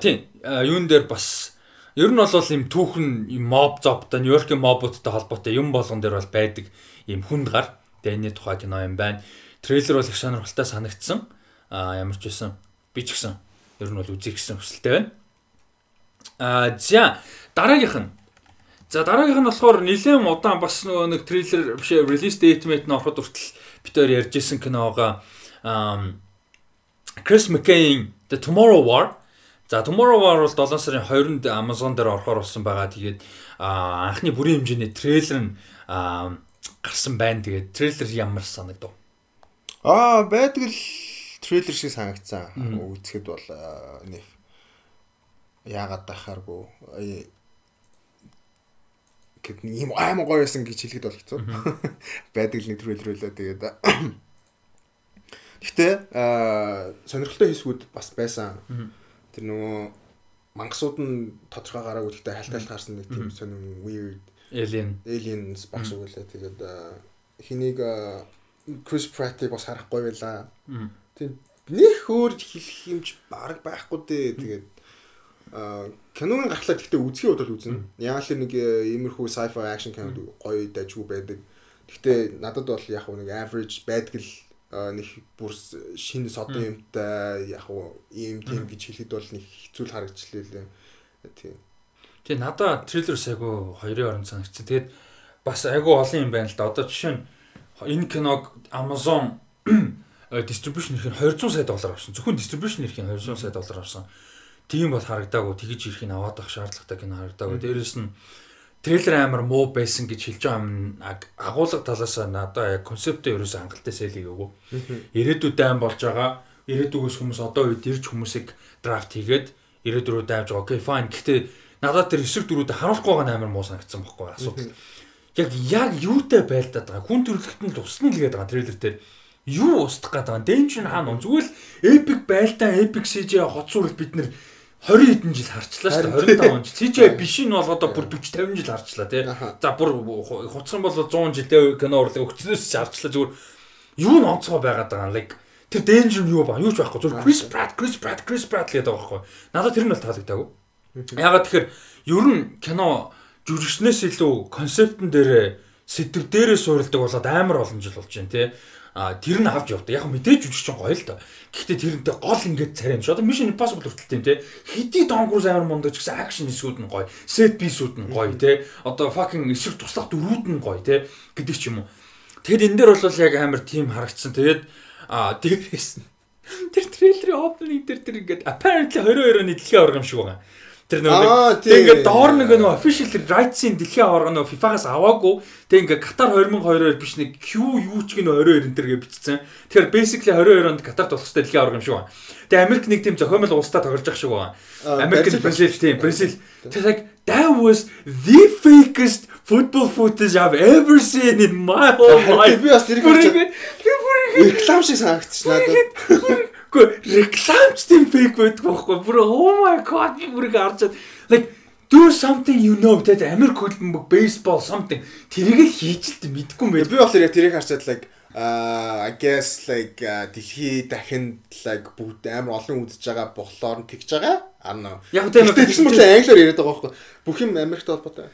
тийм юун дээр бас Ер нь бол ийм түүхэн ийм моб зовтой Нью-Йоркийн мобуудтай холбоотой юм болгон дээр бол байдаг ийм хүнд гар. Дэний тухай кино юм байна. Трейлер бол их сонирхолтой санагдсан. Аа ямар ч байсан би ч гэсэн ер нь бол үзье гэсэн хүсэлтэй байна. Аа за дараагийнх нь За дараагийнх нь болохоор нэлээд удаан бас нөгөө нэг трейлер биш релиз date мэт нь ороход хүртэл бид хоёр ярьжсэн киноога Chris McKay The Tomorrow War За Tomorrow War бол 7 сарын 20-нд Amazon дээр орохоор болсон байгаа. Тэгээд анхны бүрийн хэмжээний трейлер нь гарсан байна. Тэгээд трейлер ямар санагдав? Аа байдаг л трейлер шиг санагдсан. Үзэхэд бол нэг яагаад байхааргүй гэт нэг юм аймаг гоё байсан гэж хэлэхэд бол хэцүү. Байдаг л нэг трейлер байлаа тэгээд Гэхдээ сонирхолтой хэсгүүд бас байсан тэр нөгөө мангасууд нь тодорхой гараагүй гэхдээ хальтаалт гарсан нэг тийм сонин weird alien aliens баг шиг байлаа. Тэгээд хэнийг Chris Pratt-ыг бас харахгүй байлаа. Тийм нэх өөр хэлэх юмч баг байхгүй дээ. Тэгээд киноны гартлаа гэхдээ үзхийн удаа үзнэ. Яг л нэг иймэрхүү sci-fi action кинод гоё дайггүй байдаг. Гэхдээ надад бол яг нэг average байдаг л нэг бүр шинэ содон юмтай яг уу ийм тийм гэж хэлэхэд бол нэг хэцүү л харагчлаа лээ. Тийм. Тэгээ надаа трейлер сайгу хоёрын оронд санагдсан. Тэгээд бас айгу олон юм байна л да. Одоо жишээ нь энэ киног Amazon distribution эрх нь 200 сая доллар авсан. Зөвхөн distribution эрх нь 200 сая доллар авсан. тийм бол харагдаагүй тэгж ирэх нь аваад авах шаардлагатай кино харагдаагүй. Дээрээс нь трейлер амар муу байсан гэж хэлж байгаа юм агуулга талаас нь одоо яг концептээ ерөөсөө хангалттай сэлийг өгөө. Ирээдүйд айн болж байгаа. Ирээдүгөөс хүмүүс одоо үед ирж хүмүүсийг драфт хийгээд ирээдүрөө дайвж байгаа. Окей, fine. Гэхдээ надад тэр эсрэг дөрүүдэд харуулахгүй байгаа амар муу санагдсан байхгүй асуудал. Яг яг юутай байлдаад байгаа. Хүн төрөлхтөн л усны л гээд байгаа трейлер дээр юу устгах гээд байгаа. Дэн чин хаана зүгээр л epic байлдаа epic CGI хот сүрэл бид нэр 20 хэдэн жил харчлаа шүү дээ 25 жил. CGI биш нь бол одоо бүр 40 50 жил харчлаа тий. За бүр хуцсан бол 100 жилээ кино урлаг өгчнөөс харчлаа зүгээр юу н онцгой байгаад байгаа. Like тэр danger юу ба юу ч байхгүй. Зүгээр Chris Pratt, Chris Pratt, Chris Pratt гэдэг байгаа байхгүй. Надад тэр нь бол таалагдаагүй. Ягаад тэгэхээр ер нь кино жүжигчнээс илүү концептн дээр сэдв дээрээ суурилдаг болоод амар олон жил болж байна тий тэр нь авч явдаг. Яг мэдээж жүжигч гоё л доо. Гэхдээ тэрнтэй гол ингээд царай юм шиг. Одоо Mission Impossible хүртэл тийм те. Хэдий Tom Cruise амар мундаг гэсэн акшн хэсгүүд нь гоё. Set piece-үүд нь гоё те. Одоо fucking эсрэг туслах дөрүүд нь гоё те. гэдэг ч юм уу. Тэгэд энэ дээр бол яг амар тим харагдсан. Тэгээд а дээрээс нь тэр трейлерийн opening дээр тэр ингээд apparently 22-ны дэлхийн аварга юм шиг байгаа. Тэр нөгөө тэг ингээд доор нэг нөгөө official rights-ийн дэлхийн аварга нөгөө FIFA-гаас аваагүй. Тэг ингээд Катар 2022-оор биш нэг Q юу ч гэнэ 22 энэ төр гэж бичсэн. Тэгэхээр basically 22 онд Катарт болох хэвээр дэлхийн аварга юм шиг байна. Тэг Америк нэг тийм зохиомл улстай тоглож явах шиг байна. Америк Бразил тийм Бразил. Тэг like that was the fakest football footage I've ever seen in my whole life. Би бас тэрийг харж реклам шиг санагдчих надад. Гэхдээ рекламч тийм фейк байдаг байхгүй. Бүр oh my god би бүрийг харж чад. Like do something you know гэдэг Америк хөлбөмбөг baseball something тэрийг л хийж л мэдгүй юм байна. Би болохоор яг тэрийг харчаад like uh I guess like дэлхий дахинд like бүгд амар олон үзэж байгаа болохоор тэгж байгаа. I don't know. Яг тийм тэгсэн мэт англиар яриад байгаа байхгүй. Бүх юм Америкт холбоотой.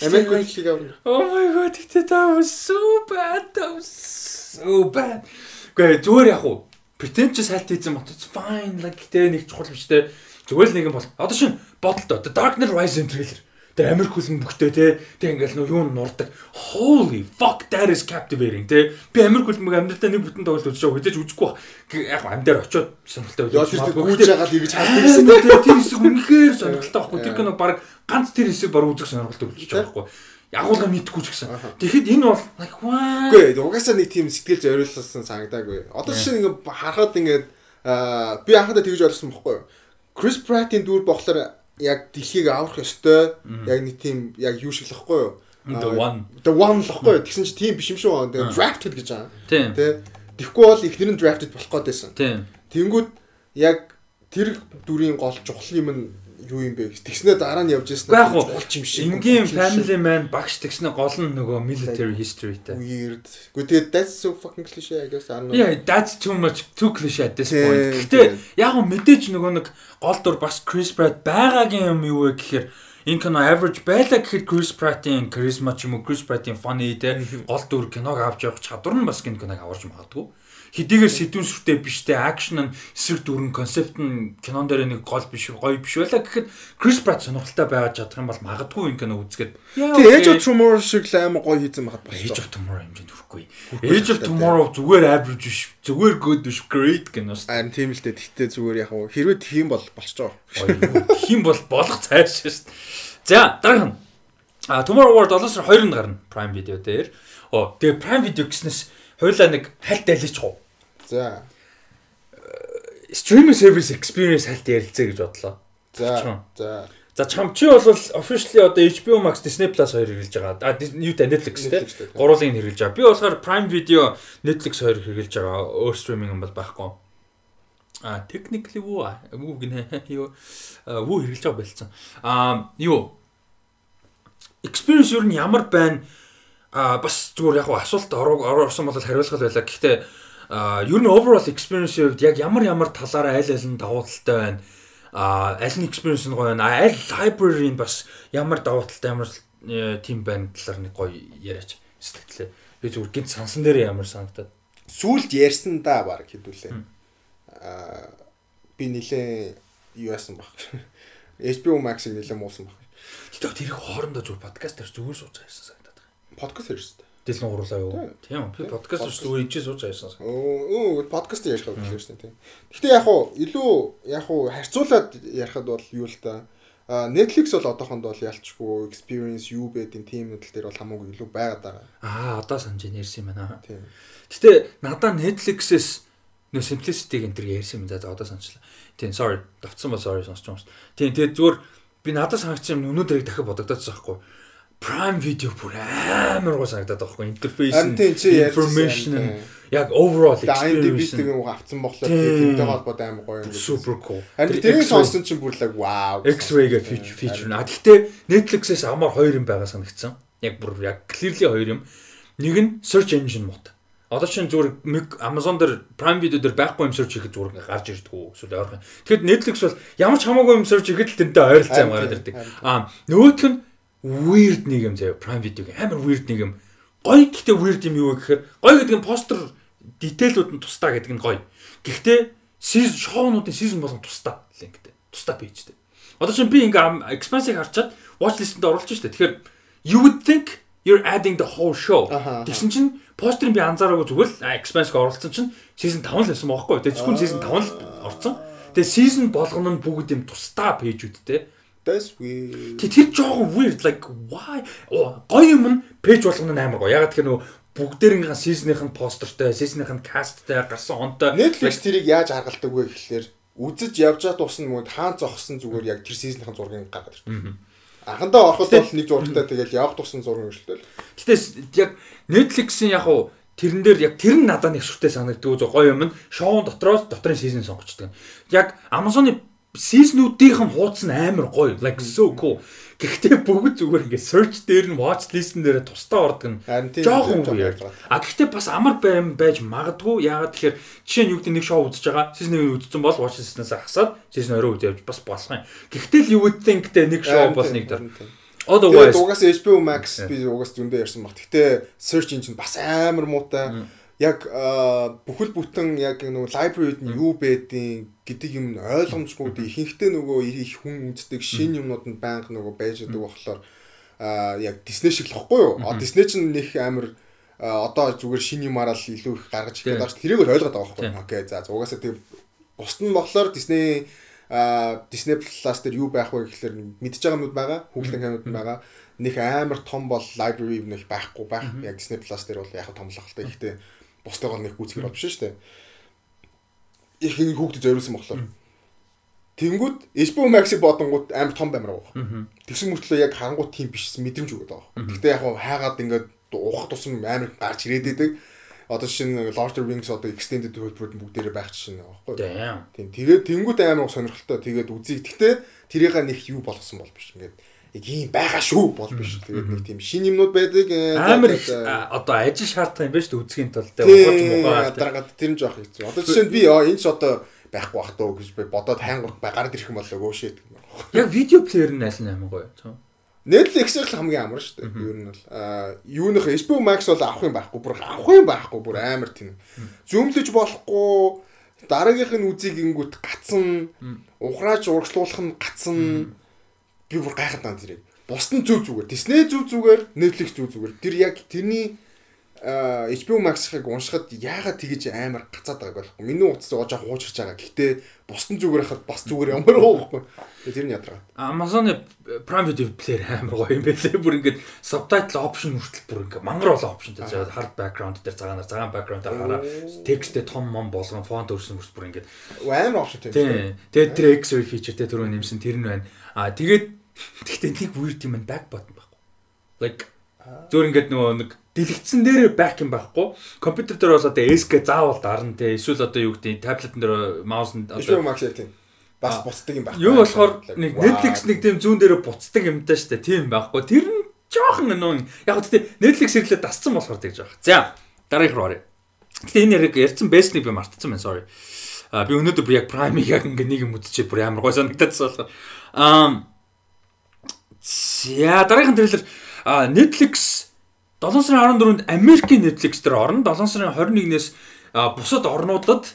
Америк хэлхийг авна. Oh my god, that was so bad. That was so bad. Гэ зүгээр яг уу pretend ч салт хийсэн мотоц fine like гэдэг нэг чухал биш те. Зүгээр л нэгэн бол. Одоо шин бодолтой. The Dark Knight Rises трейлер. Тэр Америк хүлэн бөхтэй те. Тэг ингээл нөө юу нурдаг. Holy fuck that is captivating те. Би Америк хүлэн мэг амьдралдаа нэг бүтэн тоглолт үзэж байгаа. Хэзээ ч үзэхгүй. Яг амьдаар очиод сонирхолтой тэр гүйж байгаа л ингэж хардаг гэсэн те. Тэр хэсэг үнэхээр сонирхолтой байхгүй. Тэр кино баг ганц тэр хэсэг баг үзэх сонирхолтой болж байгаа байхгүй ягуулга мэдхгүй ч гэсэн. Тэгэхэд энэ бол what? Үгүй угаасаа нэг тийм сэтгэл зориулсан санагдаагүй. Одоо жишээ ингээ харахад ингээд би анхандаа тэгж ойлгосон бохгүй юу? Chris Pratt-ийн дүр болохоор яг дэлхийг аврах ёстой. Яг нэг тийм яг юу шиг л бохгүй юу? The one. The one л бохгүй юу? Тэгсэн чи тийм биш юм шүү. Тэгээ drafted гэж. Тийм. Тэ. Тэгэхгүй бол ихнэр нь drafted болох гээд байсан. Тийм. Тэнгүүд яг тэр дүрийн гол чухал юм нь юу юм бэ? Тэгснэ дараа нь явж ирсэн гулч юм шиг энгийн family man багш тэгснэ гол нь нөгөө military historyтэй. Weird. Гэхдээ that's so fucking cliche I guess I know. Yeah that's too much too cliche at this point. гэхдээ яг мэдээж нөгөө нэг гол дур бас Chris Pratt байгаагийн юм юу вэ гэхээр энэ кино average байлаа гэхэд Chris Pratt-ийн charisma ч юм уу Chris Pratt-ийн funny те гол дүр киног авч явах чадвар нь бас киног аварж магадгүй хэдийгээр сэдвэн сүртэй биштэй акшн нь эсрэг дүрэн концепт нь кинон дээр нэг гол биш гоё биш байлаа гэхэд Крис Пратт сонирхолтой байж чадах юм бол магадгүй энэ кино үзгээд Тэгээ Age of Tomorrow шиг л амар гоё хийсэн байхад байна. Age of Tomorrow хэмжээнд хүрэхгүй. Age of Tomorrow зүгээр average биш, зүгээр good биш, great кино шүү. Харин тийм л дээ. Тэгтээ зүгээр яг хэрвээ тийм бол болчихоо. Тийм бол болох цааш шүү. За дараагийн А Tomorrow War 7 сар 2-нд гарна Prime Video дээр. Оо тэгээ Prime Video гэснээс хоёлаа нэг хальт айлч хуу. За. Streaming service experience хальт ярилцъя гэж бодлоо. За. За. За чам чи бол officially одоо HBO Max Disney Plus хоёр хэрэгжилж байгаа. А юу та Netflix те. Гурвын хэрэгжилж байгаа. Би болохоор Prime Video Netflix хоёр хэрэгжилж байгаа. Өөр стриминг юм бол байхгүй. А technically юу юу гинэ юу юу хэрэгжилж байгаа байлцсан. А юу experience юу нь ямар байна? А бас зүгээр яг асуулт орсон бол хариулах байлаа. Гэхдээ а ер нь overall experience-ийн хувьд яг ямар ямар талаараа аль аль нь давуу талтай байна. А аль нь experience нь гоё байна. Аль library-ийн бас ямар давуу талтай ямар тийм байна талаар нэг гоё яриач сэтгэлээ. Би зүгээр гинт сансан дээр ямар санагдаад. Сүүлд ярьсан да баг хэдүүлээ. А би нилээ юу яасан баг. HBO Max-ыг нилээ муусан баг. Тэгтээ тэр их хоорондоо зүгээр подкаст дээр зүгээр сууж байгаа юм санагдаад байна. Подкаст ярьсан. Дэлгэн гурлаа юу? Тийм. Би подкаст шүү дээ ижээ сууж аяасан. Өө подкаст ярих гэж байна тийм. Гэхдээ яг уу илүү яг уу харьцуулаад ярихад бол юу л та А Netflix бол одоохонд бол ялчгүй experience юу байдیں۔ тийм мэдл дээр бол хамаагүй илүү байгаад байгаа. Аа одоо санаж ярьсан юм байна. Тийм. Гэтэ надаа Netflix-ээс нөө simplicity гэнтэр ярьсан юм за одоо саначлаа. Тийм sorry. Давцсан ба sorry сонсч юм шүү. Тийм тэгээд зүгээр би надад санагдсан юм өнөөдрийг дахиад бодогдоодсан байхгүй. Prime Video бүр амар гоо санагдаад байгаа байхгүй. Interface information яг overall experience IMDb-ийг нэг авцсан болохоор тэрнтэй холбоотой амар гоё юм. Super cool. Харин тэрийг сонссон чинь бүр л wow. X-ray-гээ feature. А гэхдээ Netflix-ээс амар хоёр юм байгаа санагдсан. Яг бүр яг clearly хоёр юм. Нэг нь search engine мод. Одоо чинь зүгээр Amazon дээр Prime Video дээр байхгүй юм search хийхэд зүгээр гарч ирдэг үү эсвэл ойрхон. Тэгэхэд Netflix бол ямар ч хамаагүй юм search хийхэд л тэрнтэй ойролцоо юм гараад ирдэг. Аа нөгөөх нь weird нэг юм заяа Prime Video-г амар weird нэг юм. Гоё гэхдээ weird юм юу гэхээр гоё гэдэг нь постэр детейлүүд нь тусдаа гэдэг нь гоё. Гэхдээ season шоунуудын season болгон тусдаа линктэй. Тусдаа пэйжтэй. Одоо чинь би ингээм expense-ийг харчаад watch list-энд оруулж штэ. Тэгэхээр you would think you're adding the whole show. Тэгсэн чинь постерыг би анзаараагүй зүгээр л expense-г оруулсан чинь season 5 л байсан бохоггүй. Тэгээ зөвхөн season 5 л орсон. Тэгээ season болгоно нь бүгд юм тусдаа пэйжүүдтэй. That's weird. Тэр жоохон weird like why гоё юм нь пэйж болгоно амар гоё. Ягаад гэхээр нөгөө бүгдээрийнхэн сизонийх нь постертай, сизонийх нь касттай гарсан онтой Netflix тэрийг яаж харгалдаг вэ гэхэлэр үзэж явж байгаа тусна мөн хаан зогссон зүгээр яг тэр сизонийхэн зургийг гаргаад ирдэг. Анхандаа ороход бол нэг зурагтай тэгэл явах тусна зураг өршөлтэй. Гэтэ яг Netflix-ийн яг уу тэрэн дээр яг тэр нь надад нэг шүртэй санагддаг гоё юм нь шоун дотроос дотрын сизон сонгочдөг. Яг Amazon-ы сизнүүдийнх нь хуудас нь амар гоё. Like so cool. Гэхдээ бүгд зүгээр ингээд search дээр нь watch list-н дээр тусдаа ордог нь жоохон үгүй. А гэхдээ бас амар байм байж магадгүй. Яагаад тэгэхээр жишээ нь юу гэдэг нэг шоу үзэж байгаа. 1 үзсэн бол watch list-наас хасаад season 2 үз явж бас болох юм. Гэхдээ л you would think-тэй нэг шоу бас нэг дэр. Otherwise угаас HBO Max би угаас зөндөө ярьсан баг. Гэхдээ search engine бас амар муутай яг бүхэл бүтэн яг нөгөө library-д нь юу байдгийг гэдэг юм ойлгомжгүй ихэнхдээ нөгөө их хүн үздэг шин юмнууд нь байнга нөгөө байж байгаа болохоор яг Disney шиг л ихгүй юу? Disney ч нэг амар одоо зүгээр шин юмараа л илүү их гаргаж ирэх гэж тэрийг л ойлгоод байгаа байхгүй юу? Окей за угаасаа тэг бус нь болохоор Disney Disney Plus дээр юу байх вэ гэхэлэр мэдж байгаа юмуд байгаа, хүүхдийн кинод байгаа. Них амар том бол library нэг байхгүй байх. Яг Disney Plus дээр бол яг томлголтой. Гэхдээ бусдаагаар нэг гүцгэр бол биш шүү дээ. Их нэг хүүхдэд зориулсан болохоор. Тэнгүүд HBO Max-ийг бодонгууд амар том баймар байгаа. Тэгсэн мөртлөө яг харангуй тийм бишсэн мэдрэмж өгöd байгаа. Гэтэ яг хайгаад ингээд уухах тусам амар гарч ирээд идэг. Одоо шинэ Lord Rings одоо extended хөлбөрөд бүгдээрээ байх чинь байгаа байхгүй. Тийм. Тэгээд тэнгүүд амар сонирхолтой. Тэгээд үзье. Гэтэ тэрийг нэг юу болгосон бол биш. Ингээд яг ийм байгаа шүү бол биш. Тэгээд нэг тийм шин юмнууд байдаг. э, Амар одоо ажил шаардсан юм байна шүү үзхийн тулд ухаж муугаад дараагаад тэр нь жоох хэцүү. Одоо жишээ нь би энэ ч одоо байхгүй бах туу гэж би бодоод хайнгууд гараад ирэх юм болоо гөөшээ гэдэг юм. Яг видео плеер нь аль нь амар гоё. Netflix-ээр л хамгийн амар шүү дээ. Ер нь бол аа юуных HBO Max бол авах юм байхгүй. Бүр авах юм байхгүй. Бүр амар тийм. Зөмлөж болохгүй. Дараагийнх нь үзийг ингүүт гацсан. Ухрааж урагшлуулах нь гацсан би бүр гайхаад байна тэрийг. Бус нь зүв зүгээр. Disney зүв зүгээр, Netflix зүв зүгээр. Тэр яг тэрний HBO Max-ыг уншихад яагаад тэгэж амар гацаад байгааг болохгүй. Миний утас оож авах хуучирч байгаа. Гэхдээ бусдын зүгээр хахад бас зүгээр ямар гоохгүй. Тэгээ тэр нь ядраа. Amazon-ы Prime Video Player амар гоё юм байлээ. Бүр ингээд subtitle option хүртэл бүр ингээд мангар олон optionтэй заяа hard background дээр цагаанаар цагаан background дээр хараа тексттэй том мом болгон фонт өрсөн хүртэл бүр ингээд амар option тийм. Тэгээд тэр X-ray feature тэ түрүү нэмсэн тэр нь байна. Аа тэгээд Гэхдээ нэг weird юм back button байхгүй. Like зөөр ингээд нөгөө нэг дэлгэцэн дээр back юм байхгүй. Компьютер дээр бол одоо SK заавал дарна те. Эсвэл одоо юу гэдэг таблетэн дээр маусанд одоо яг бас буцдаг юм байхгүй. Юу болохоор нэг Netflix нэг тийм зүүн дээр буцдаг юмтай штэ тийм байхгүй. Тэр нь жоохон нөө яг гэхдээ Netflix хэрэглээ дасцсан болохоор тэгж байгаа. За дараагийнх руу оръё. Гэтэ энэ яриг ярьсан байсныг би мартсан байна sorry. А би өнөөдөр бүр яг Prime-ийг яг ингээ нэг юм үзчихээ бүр амар гой санагдчихсан болохоор аа За дараагийн трейлер Netflix 7 сарын 14-нд Америкийн Netflix дээр орно. 7 сарын 21-ээс бусад орнуудад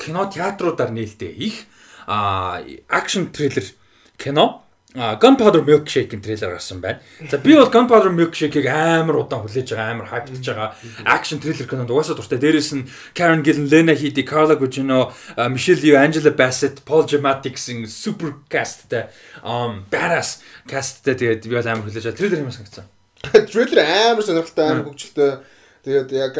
кино театруудаар нээлттэй их акшн трейлер кино Gunpowder Milkshake-ийн трейлер гарсан байна. За би бол Gunpowder Milkshake-ийг амар удаан хүлээж байгаа, амар хайптж байгаа. Action трейлер кинонд угаасаа дуртай. Дээрээс нь Karen Gillan, Lena Headey, Carla Gugino, Michelle Yeoh, Angela Bassett, Paul Giamatti-ийн super castтай um badass castтай тэгээд би бол амар хүлээж байгаа. Трейлер юм санагдсан. Трейлер амар сонирхолтой, амар хөгжилтэй. Тэгээд яг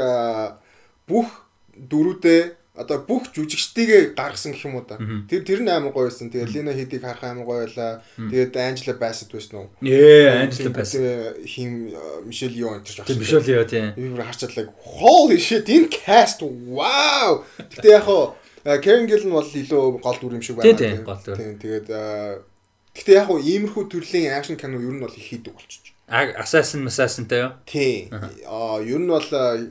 бүх дөрүүдээ одоо бүх жүжигчдийгээ гаргасан гэх юм уу да. Тэр тэр нь амар гоё байсан. Тэгээд Лина Хидийг харах амар гоё байлаа. Тэгээд Анжела Бассет байсан уу? Ээ, Анжела Бассет. Хим Мишель Йо энэ ч багш. Мишель Йо тийм. Би бүр харчаадлаа. Holy shit, энэ cast wow. Гэтэ яг хоо Karen Gillan бол илүү гол дүр юм шиг байна. Тийм, гол дүр. Тийм, тэгээд гэтэ яг хоо иймэрхүү төрлийн акшн кино ер нь бол их хийдэг болчих. Assassin Assassin-тай юу? Тий. Аа, ер нь бол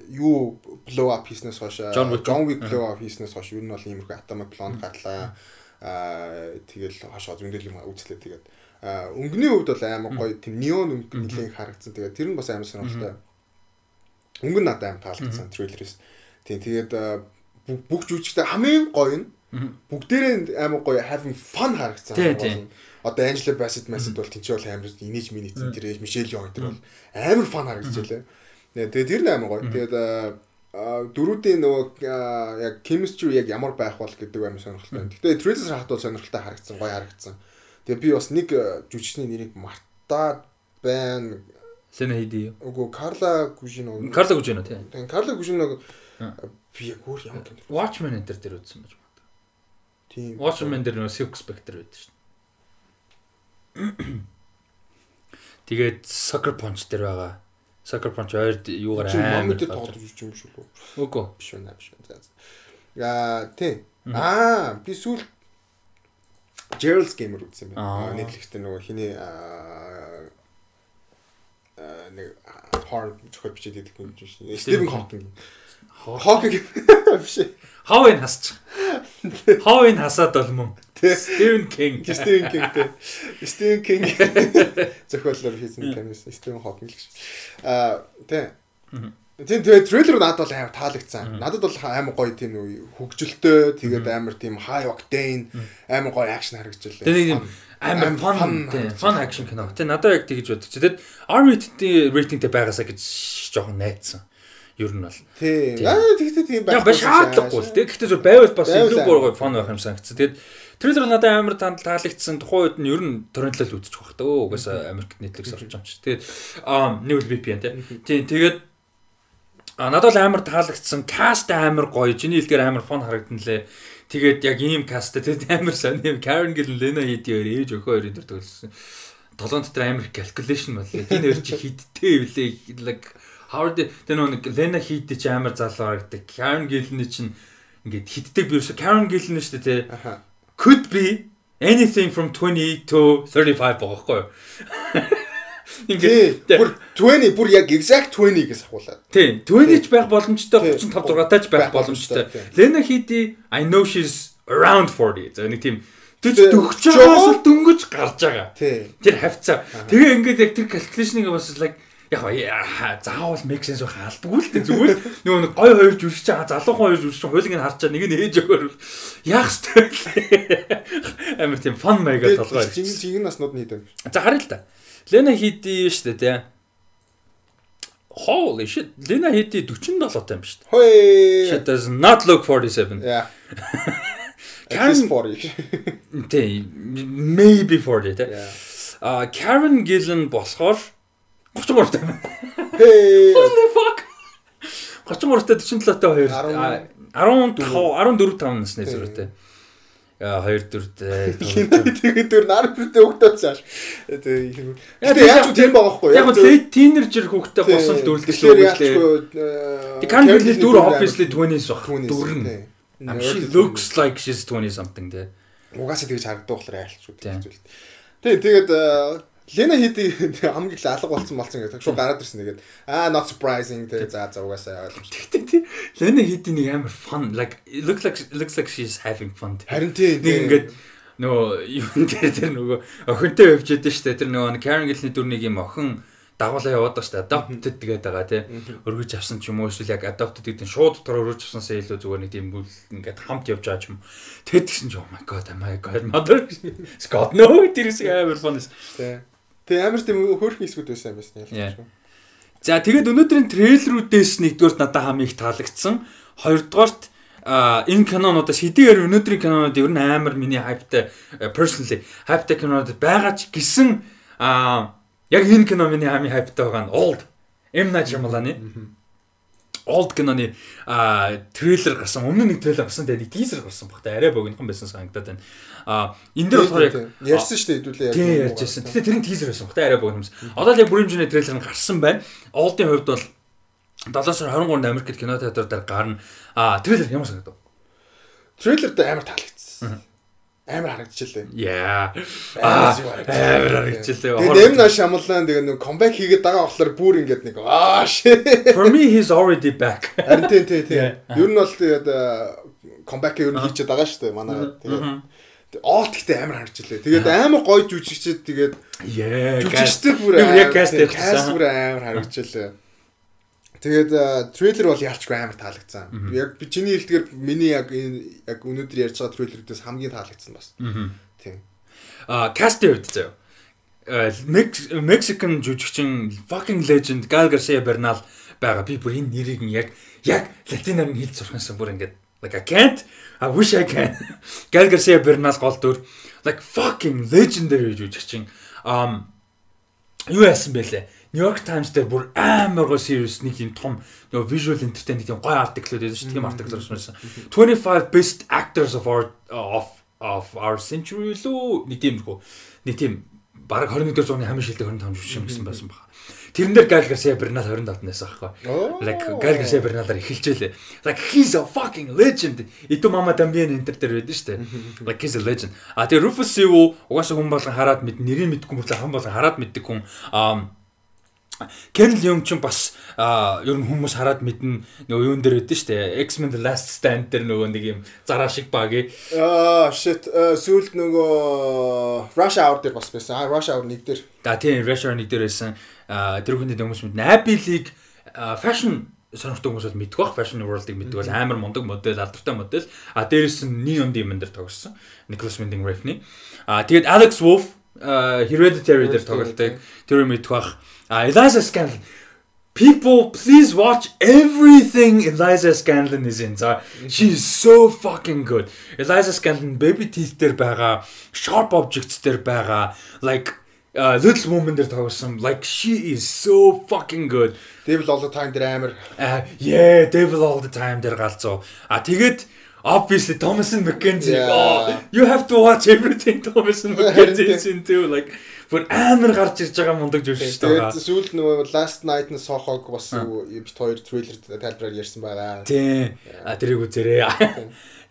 юу blow up хийснээс хойш John Wick blow up хийснээс хойш ер нь бол иймэрхүү atomic blonde гарлаа. Аа, тэгэл хашаа зөндөл юм үзлээ тэгээд өнгөний хувьд бол амар гоё тийм неон өнгө нэлээд харагдсан. Тэгээд тэр нь бас амар сонирхолтой. Өнгө нь надад амар таалагдсан трейлерээс. Тийм тэгээд бүх жүжигчтэй хамгийн гоё нь бүгдээрээ амар гоё having fun харагдсан. Тийм тийм одоо Angela Bassett Bassett бол тэнцээ бол амар инээж минийц тэр Michelle Yeoh тэр бол амар фан харагдаж байлаа. Тэгээ тэр нь амар гоё. Тэгээд дөрүүдийн нөгөө яг chemistry яг ямар байх бол гэдэг амар сонирхолтой. Гэтэ Tracer хат бол сонирхолтой харагдсан, гоё харагдсан. Тэгээ би бас нэг жүжигчний нэрийг мартаад байна. Лена Хиди. Үгүй Карла Гужино. Карла Гужино тийм. Тэгээ Карла Гужино би яг өөр ямар кино. Watchmen энэ төр үзсэн байж магадгүй. Тийм. Watchmen дээр нөгөө Silk Spectre байдаг шүү Тэгээд Sucker Punch дээр байгаа. Sucker Punch ойрд юугаар амар тоглож ирж юм шүү лөө. Үгүй. Биш байна биш. Яа тий. Аа би сүүл Gerald's Gamer үзсэн байна. Netflix дээр нөгөө хиний нэг horror зохиол бичээд байдаг юм шүү. Стивен Хокинг. Хокинг биш. Ховын хасчих. Ховын хасаад бол мөн. Стивен Кинг. Стивен Кинг тий. Стивен Кинг зохиолоор хийсэн киноос Стивен Хокинг гэж. Аа тий. Тийм тэгээ трейлер надад бол амар таалагдсан. Надад бол амар гоё тийм хөгжилтэй тэгээд амар тийм high octane амар гоё акшн харагдчихлаа. Тэгээ нэг амар fun fun action кино. Тэгээ надад яг тэгж бодчих. Тэгээд R-rated рейтингтэй байгаасаа гэж жоохон найдсан ер нь бол. Тийм. Аа тэгтээ тийм байх. Яг шаардлагагүй л тийм. Гэхдээ зөв байвал бас илүү гоё фон байх юм санагдсан. Тэгээд трейлер надад амар таалагдсан. Тухайн үед нь ер нь торрентлал үзчих байх та. Угаасаа Америкт Netflix орж байгаа юм чи. Тэгээд аа нэг үл VPN тийм. Тэгээд А надад л амар таалагдсан. Каст амар гоё. Жиний хэлгээр амар фон харагдан лээ. Тэгээд яг ийм каст тэгээд амар сони юм. Karen Gillan, Lena Headey хоёр ээж өхөө хоёрын төр төлсөн. Толон дотор амар calculation боллоо. Энэ хоёр чи хидтэй үлээ. Like Howard тэр нэг Lena Headey ч амар залуу харагдаг. Karen Gillan чинь ингээд хиддэг би ерөөсө Karen Gillan шүү дээ тий. Could be anything from 20 to 35 байгаа байхгүй юу? Ингээд бүр 20 бүр яг exact 20 гэж ахуулаад. Тийм. 20 ч байх боломжтой 35 6 таач байх боломжтой. Lena Headey I know she's around 40. За нэг тийм тэр дөгч байгаас дөнгөж гарч байгаа. Тэр хавцаа. Тэгээ ингээд яг тэр calculation-ыг бас like яг заавал make sense байх албагүй л дээ зүгээр. Нөгөө нэг гой хоёр жүжигч байгаа залуухан хоёр жүжигч хуулийг нь харчаа нэг нь ээж өгөөр. Яах вэ амар тийм фан маяга толгой. жинг жинг наснууд нь хийдэг за харъя л да Лена хийдий шүү дээ тий. Holy shit. Лена хийдий 47 таа юм шүү дээ. She does not look 47 Yeah Karen 40 тий maybe 40 тий. А Karen Gillan болохоор 33 таа. Hey. Holy fuck. 33 таа 47 таа 2 15 14 5 насны зэрэгтэй. Яа 2 4 тэгээд дөр нар бүртээ хөгтөөс цааш. Тэгээд яаж үу тийм байгаа хгүй яг лейт тинержер хөгтөө босол шүү дээ. The candidate дүр obviously 20s баг. Дүр нь. She looks like she's 20 something те. Угаасаа тэгж харагддаг болохоор айлч шүү дээ. Тэгээд тэгээд Лена хийди хамгийн их алга болсон болсон гэдэг. Шууд гараад ирсэн тэгээд аа not surprising тэгээд за за угаасаа ойлгомжтой. Тэгтээ тий. Лена хийди нэг амар fun like it looks like looks like she's having fun. Харин тий. Нэг ингээд нөгөө юу тэр тэр нөгөө охинтой явж ядсан штэ тэр нөгөө Karen Gillan дүрнийг юм охин дагуулаа яваад байгаа шүү дээ. Adopted тэгээд байгаа тий. Өргөж авсан ч юм уу эсвэл яг adopted гэдэг нь шууд дотор өргөж авсансаа илүү зүгээр нэг тийм бүл ингээд хамт явж байгаа ч юм. Тэгэд гисэн ч oh my god, my god, mother. Scott no тэрс амар фонс. Тий. Тэгээ амар тийм хөөрхөн хэсгүүд байсан юм байна ялч. За тэгээд өнөөдрийн трейлерүүдээс нэгдүгээрт надад хамгийн их таалагдсан. Хоёрдугаарт энэ кинонуудаас хэдийгээр өнөөдрийн кинонууд ер нь амар миний хайптай personally хайптай кинонууд байгаа ч гэсэн яг энэ кино миний хамгийн хайптай байгаа нь Old M Night Shyamalan-ы Old киноны трейлер гарсан. Өмнө нэг трейлер гарсан. Тэгээ нэг тизер гарсан багтаа арай богинохан байсан санагдаад байна. А энэ дээр болохоор яг ярьсан шүү дээ хэдүүлээ яг. Тийм ярьжсэн. Гэтэ тэр нь тизер байсан багтаа арай богино юмс. Одоо л яг бүрийн хэмжээний трейлер нь гарсан байна. Old-ийн хувьд бол 7 сар 23-нд Америкт кино театр дээр гарна. А трейлер ямар санагдав? Трейлерд амар таалагдсан амар харагдчихлээ. Яа. Амар харагдчихлээ. Тэгээд Эмна Шамлан тэгээ нэг comeback хийгээд байгаа болохоор бүр ингээд нэг аа shit. For me he's already back. Харин тийм тийм тийм. Ер нь бол тэгээд comeback ер нь хийчихэд байгаа шүү дээ манай. Тэгээд Олт ихтэй амар харагдчихлээ. Тэгээд амар гоё жүжигчд тэгээд яа. Жүжигчтэй бүр яг каст каст бүр амар харагдчихлээ. Тэгээд трейлер бол ялчгүй амар таалагдсан. Яг би чиний хэлдгээр миний яг энэ яг өнөөдөр ярьж байгаа трейлерүүдээс хамгийн таалагдсан бас. Тийм. А кастын хувьд заяа. Mexican жүжигчин fucking legend Gal Garcia Bernal байгаа. Би бүр энэ нэрийг нь яг яг латинаар нь хэлж сурхансан бүр ингээд like I can't I wish I can. Gal Garcia Bernal гол дүр like fucking legendary жүжигчин. Um юу яасан бэлээ? New York Times дээр бүр амар гоо series нэг юм том нөгөө visual entertainment тийм гоё артиклууд байсан шүү дээ. Тийм артикл гарсан. 25 best actors of our of of our century лөө нэг тийм хөө нэг тийм баг 21-р зууны хамгийн шилдэг 25 жүжигчин гэсэн байсан баг. Тэрэн дээр Gal Garcia Bernal 27 наасан аахгүй. Like Gal Garcia Bernal-аар эхэлжээ. Like he's a fucking legend. Ито мама Dambian Enter дээр байдаг шүү дээ. Like he's a legend. А тэгээ Rufus Sewell угаасаа хүн болгон хараад мэд нэрийг мэдгүй мөрлө хан болгон хараад мэддэг хүн. Аа Ken Leung ч бас ер нь хүмүүс хараад мэднэ нөгөө юун дээр байдэн штэ X-Men The Last Stand дээр нөгөө нэг юм зараа шиг багий. Аа shit сүүлд нөгөө Rush Hour дээр бас байсан. Аа Rush Hour нэг дээр. Да тийм Rush Hour нэг дээр байсан. Тэр хүндэд хүмүүс мэднэ. Abby League fashion сонирхдаг хүмүүс бол мэддэг бах fashion world-ыг мэддэг бол амар мундаг модель, алдартай модель. А дээрээс нь Neon Demon дээр тоглосон. Nicholas Winding Refn. А тэгээд Alex Wolff Hereditary дээр тоглолтыг тэр мэддэг бах. Uh, Eliza Scanlon. People, please watch everything Eliza Scanlon is in. So, she's so fucking good. Eliza Scanlon baby teeth дээр байгаа, sharp objects дээр байгаа, like uh, Little Woman дээр тоглосон. Like she is so fucking good. Devil all the time дээр амар. Uh, yeah, Devil all the time дээр галзуу. А тэгээд obviously Thomas and McKenzie. Yeah. Oh, you have to watch everything Thomas and McKenzie is into like бүр амар гарч ирж байгаа мундаг жүжигч байгаа. Тэгээд сүүлд нөгөө Last Night-ны Sohog бас бит хоёр трейлер тайлбараар ярьсан байгаа. Тий. А тэрийг үзээрэй.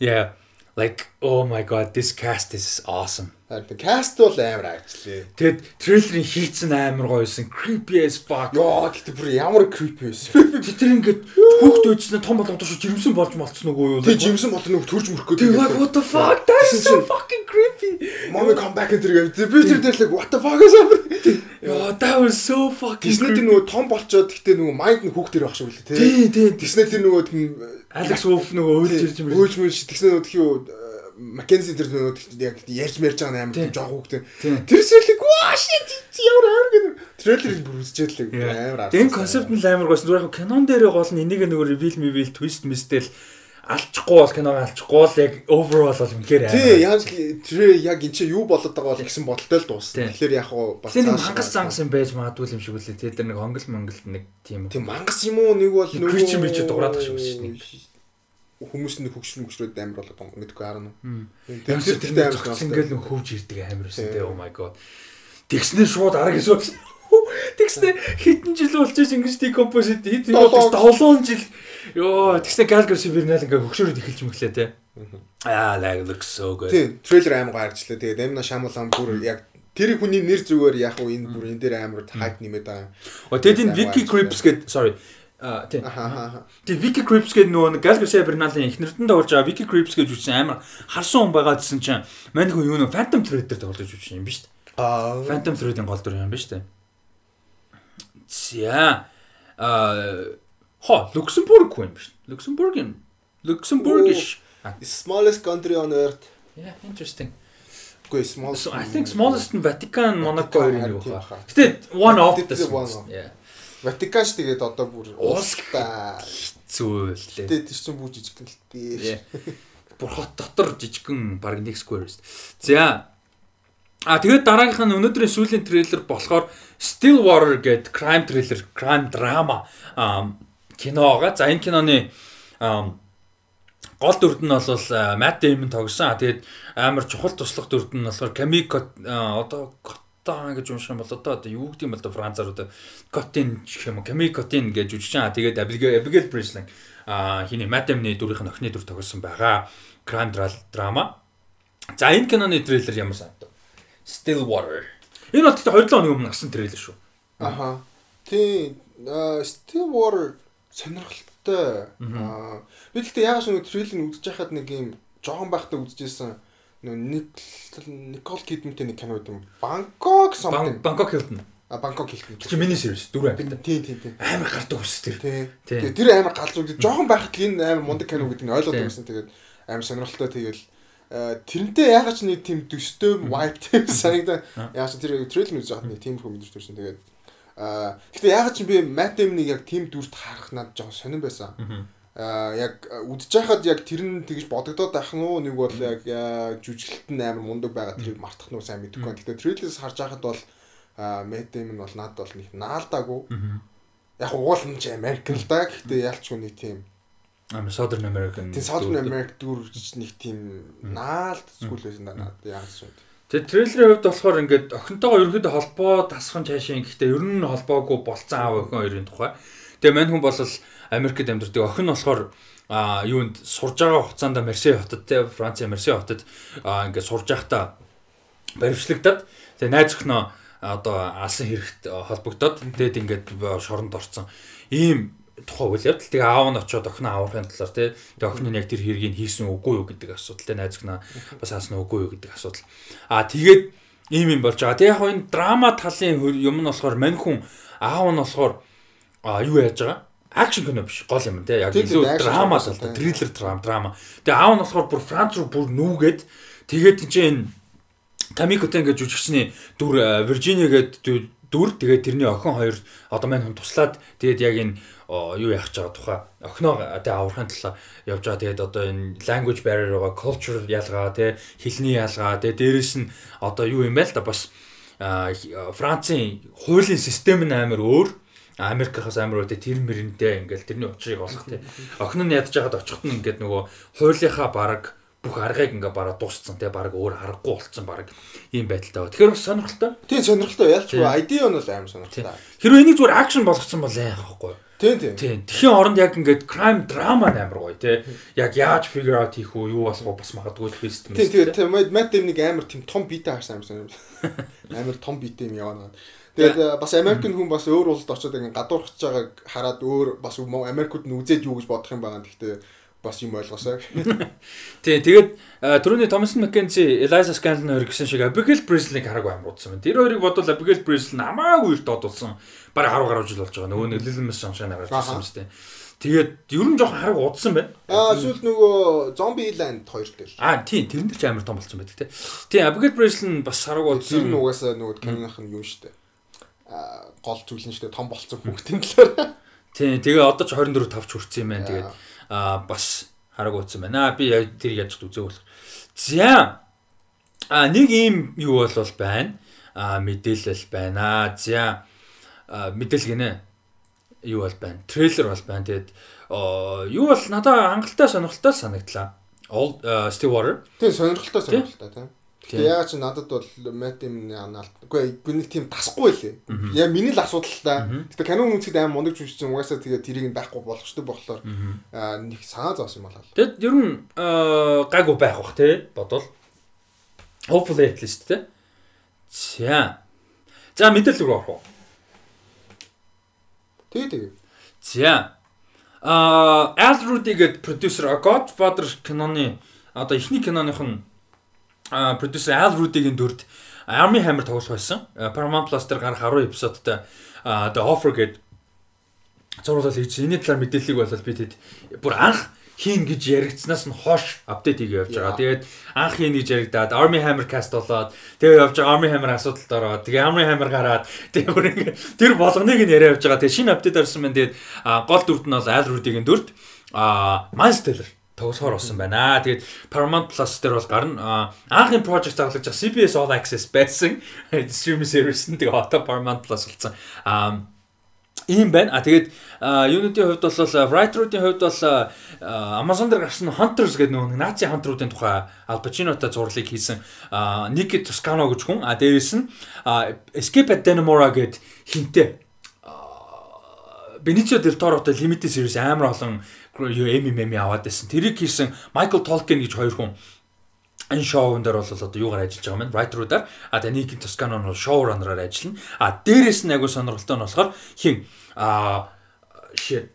Yeah. Like oh my god this cast is awesome. Тэгээд каст бол амар ажлаа. Тэгэд трейлерын хийцэн амар гоёсэн. Creepy as fuck. Яа гэхдээ бүр ямар creepy байсан. Тэр ингээд хүүхд өжснө том болгонд шүү жирэмсэн болж малцсан уу юу? Тэг жирэмсэн бол нэг төрж мөрөх гэдэг. Like what the fuck? That is so fucking creepy. Mommy come back энэ тэр би тэр дээр л what the fuck is happening? Яа that was so fucking. Тэснэ тэр нөгөө том болчоод гэхдээ нөгөө майнд нь хүүхдэр байх шиг үлээ тий. Тий, тий. Тэснэ тэр нөгөө Alex Wolf нөгөө өөлж ирж юм. Өөлж мөж тэгснэ нөгөө Маккензи тэр нөгөө яг ярьж мэрж байгаа амар жоох хүүхдээ. Тэрсэлэг ваа shit ямар амар гэдэг. Трейлерыг бүр үзчихлээ амар аа. Энэ концепт нь амар гойсон. Зүгээр яг кинон дээр гол нь энийг нөгөө reveal reveal twist mistel алчихгүй бол киног алчихгүй бол яг overall бол үнэхээр амар. Тий, яг тэр яг энэ чинь юу болоод байгаа бол гэсэн бодолтой л дуусна. Тэгэхээр яг уу бас мангас зангас юм байж магадгүй юм шиг үлээ. Тэр нэг хонгол монгол нэг тийм. Тийм мангас юм уу нэг бол нөгөө кричэн бич дуурайх шиг шүү дээ хүмүүс нь хөгжлөн хөгжрөөд амар болоод мэдгүй харна. Тэр тэр тэр амар ингээл нэг хөвж ирдэг амар байсан те oh my god. Тэгснээр шууд арга эсвэл Тэгснэ хэдэн жил болж ингэж декомпозит хэд 7 жил ёо тэгснэ галгар сибернал ингээ хөгшөөрөд эхэлж мөглөө те. Аа like looks so good. Тийм трейлер амар гарчлаа. Тэгээд Эмна Шамулан бүр яг тэр хүний нэр зүгээр яг уу энэ бүр энэ дээр амар хайп нэмээд байгаа. О тэгэд энэ Wiki Crips гэдэг sorry А тийм. Тийм Wiki Crips гэдэг нөгөө Gal Garcia Bernal-ын эхнэрд нь тоглож байгаа Wiki Crips гэж үчсэн амар харсан хүн байгаа гэсэн чинь мань хүн юу нөө Phantom Thread дээр тоглож үчсэн юм биш үү? Аа. Phantom Thread-ийн гол дүр юм биш үү? За а хо Люксембург хүн юм биш. Люксембургийн Luxembourgish. Smallest country on earth. Yeah, interesting. Үгүй small. So I think smallest нь Vatican, Monaco хоёр нэг тийм байна. Гэтэ one of the smallest. Yeah. Vatican ш тэгээд одоо бүр Уус уустай. Зүйл лээ. Тэгээд тэр чинь бүр жижиг л дээ. Yeah. Бүр хот дотор жижигхэн баг нэг square шүү. За А тэгээд дараагийнх нь өнөөдрийн сүүлийн трейлер болохоор Stillwater гэдэг crime thriller, crime drama ам, кино байгаа. За энэ киноны гол дүрд нь бол Matt Damon тогсон. Тэгээд амар чухал туслах дүрд нь болохоор Camille одоо Cotton гэж унших юм бол одоо одоо юу гэдэг юм бол Францаар одоо Cotton гэх юм уу Camille Cotton гэж үжиж байгаа. Тэгээд Abigail Breslin а хиний Matt Damon-ы дүрийнх нь охины дүр тогсон байгаа. Crime drama. За энэ киноны трейлер ямар санагдав? Stillwater. Энэ бол гэхдээ 2 оны өмнө гарсан трейлер шүү. Аха. Тийм Stillwater сонирхолтой. Би яагаад ч нэг трейлер үзэж байхад нэг юм жоохон байхдаа үзчихсэн нөө Никол Кидмэнтэй нэг кино юм. Бангкок something. Бангкок Hilton. А Бангкок хэлсэн. Чи миний series дөрөв Тийм амт. тийм тийм. Амар гардаг ус тэр. Тийм. Тэгээ тэр амар галзуу. Жохон байхад л энэ амар мундаг кино гэдэг нь ойлгоод байсан. Тэгээд амар сонирхолтой тэгэл э, тэрнтэй ягаад ч нэг тийм төстэй vibe тийм санагдаа. Ягаад ч тэр трейлер үзэж байхад нэг тийм хүн мэдэрч төрсэн. Тэгээд аа гэхдээ ягаад ч би Matt Damon-ыг яг тийм дүрт харах надад жоохон сонирн байсан. Аа яг э, үзэж байхад яг тэр нь тэгж бодогдоод байх нь уу нэг бол яг жүжиглэлт нь амар мундаг байгаа тэрийг мартах нь сайн мэдэхгүй байна. Гэхдээ трейлерээс харж байхад бол Matt Damon бол надад бол нэг наалдаагүй. Яг уул нь ч Америк л да. Гэхдээ ялчгүй нэг тийм Амар Southern American. тийм Southern America дүрж нэг тийм наалд зүйл байсан да надад яг шүү. Тэгээ трейлерийн хувьд болохоор ингээд охинтойгоо ерөнхийдөө холбоо тасхан цаашаа гэхдээ ер нь холбоогүй болцсон аав охин хоёрын тухай. Тэгээ мань хүн бол Америкт амьдардаг. Охин нь болохоор а юунд сурж байгаа хугацаанд Марсей хотод те Францын Марсей хотод ингээд сурж байхдаа баримтлагдаад тэгээ найз охиноо одоо алсан хэрэгт холбогдоод тэгээд ингээд шоронд орцсон. Ийм тухай үйл явдал. Тэгээ аав нь очиод охиноо аврахын талаар тий. Тэгээ охин нь яг тэр хэргийг хийсэн үгүй юу гэдэг асуудал. Тэгээ найз охиноо бас хаасна үгүй юу гэдэг асуудал. Аа тэгээд ийм юм болж байгаа. Тэгээ яг энэ драма талын юм нь болохоор мань хүн аав нь болохоор юу яаж байгаа? Акшн кино биш гол юм тий. Яг илүү драма тал тийм. триллер драма драма. Тэгээ аав нь болохоор бүр Франц руу бүр нүүгээд тэгээд чинь Камикотэй ингээд жүжигчний дүр э, Виржиниа гэдэг дүр тэгээд тэрний охин хоёр одоо мань хүн туслаад тэгээд яг энэ юу яах гэж байгаа тухай охиноо тэ аврахын талаа явж байгаа тэгээд одоо энэ language barrier байгаа culture ялгаа тэ хэлний ялгаа тэгээд дээрэс нь одоо юу юм бэ л да бас Францын хуулийн систем нь амар өөр Америкаас амар тэ тэр мөрөндөө ингээл тэрний учрыг олох тэ охин нь ядж байгаад очихт нь ингээд нөгөө хуулийнхаа бараг бүх аргыг ингээ бараа дууссан те бараг өөр аргагүй болцсон бараг ийм байдалтай байна. Тэгэхээр бас сонирхолтой. Тийм сонирхолтой ялчгүй Тийм. ID нь бол амар сонирхолтой. Хэрвээ энийг зүгээр акшн болгоцсон бол яах вэ? Тийм тийм. Тийм. Тэхийн оронд яг ингээд crime drama амар гоё те. Яг яаж figure out хийх үү, юу болох вэ бас магадгүй twist Тийм тэгээд тийм Matt Damon-ыг амар тийм том биетэй харсан амар сонирхолтой. Амар том биетэй юм яваа. Тэгээд э, бас Америкэн хүн бас өөр улсад очиод ингэ гадуурхаж байгааг хараад өөр бас Америкууд нь үзээд юу гэж бодох юм байгаа. Гэхдээ бас юм ойлгосоо. Тийм. Тэгээд э, түрүүний Thomas McKenzie, Eliza Scanlon хоёр гэсэн шиг Abigail Breslin-ыг хараагүй амар удсан байна. Тэр хоёрыг бодвол Abigail Breslin хамаагүй их додулсан. Бараг 10 гаруй жил болж байгаа. Нөгөө нэг Little Miss Sunshine гарч ирсэн юм шүү дээ. Тэгээд ер нь жоохон хараагүй удсан байна. Аа сүүл нөгөө Zombie Land 2 дээр. Аа тийм тэрэн дээр ч амар том болсон байдаг те. Тийм Abigail Breslin бас хараагүй Тэр нь удсан. угаасаа нөгөө киноных нь юу штэ. Аа гол зүйл нь штэ том болцсон бүгдийн талаар. Тийм тэгээ одоо ч 24 5 ч хүрсэн юм байна. Тэгээд аа бас хараагүй удсан байна. Аа, Би тэр яаж үзээ болох. За. А нэг ийм юу бол бол байна. А мэдээлэл байна. За мэдээлэл гинэ. Юу бол байна. Трейлер бол байна. Тэгээд юу бол надад хангалттай сонирхолтой санагдлаа. All uh, Stillwater. Тийм сонирхолтой сонирхолтой тийм. Тэгээ ягаад чи надад бол Damon-ы анаалт. Үгүй би нэг тийм тасахгүй лээ. Яа миний л асуудал та. Гэтэ кино үнэхээр амар мундаг жүжигчин угаасаа тэгээ тэрийг нь байхгүй болгочтой болохоор нэг санаа зоосон юм байна. Тэгэд ер нь гайгүй байх бах те бодвол. Hopefully at least те. За. За мэдээлэл рүү орох уу? Тэгээ тэгээ. За. Аа, Al Rudy гэдэг продюсер Godfather киноны одоо эхний киноных нь продюсер Al Rudy-гийн дүрд Army Hammer тоглох байсан. Paramount Plus дээр гарах 10 эпизодтай The Offer гэдэг зурвал хийж энэ талаар мэдээллийг болол би тэд бүр анх хийн гэж яригдсанаас нь хойш апдейт хийгээ явж байгаа. Тэгээд анх хийн гэж яригдаад Army Hammer cast болоод тэгээд явж байгаа Army Hammer асуудалд ороод тэгээд Army Hammer гараад тэгээд бүр ингэ тэр болгоныг нь яриа явж байгаа. Тэгээд шинэ апдейт орсон байна. Тэгээд гол дүрд нь бол Al Rudy-гийн дүрд а Miles Teller тоглохоор болсон байна. Тэгээд Paramount Plus дээр бол гарна. Анхны project зарлаж байгаа CBS All Access байсан. Streaming service нь тэгээд одоо Paramount Plus болсон. А ийм байна. А тэгээд юунуудын хувьд бол writer-уудын хувьд бол Amazon дээр гарсан Hunters гэдэг нэг Nazi Hunter-уудын тухай Al Pacino-тай зурлыг хийсэн Nick Toscano гэж хүн. А дээрээс нь Escape at Dannemora гэдэг хинтээ Benicio del Toro-той limited series амар олон юу MM аваад байсан. Тэрийг хийсэн Michael Tolkien гэж хоёр хүн энэ шоунд дээр бол одоо юугаар ажиллаж байгаа юм бэ? Writer-уудаар а Даник Тоскано нь showrunner-аар ажиллана. А дээрэс нь агуу сонирхолтой нь болохоор хин а shit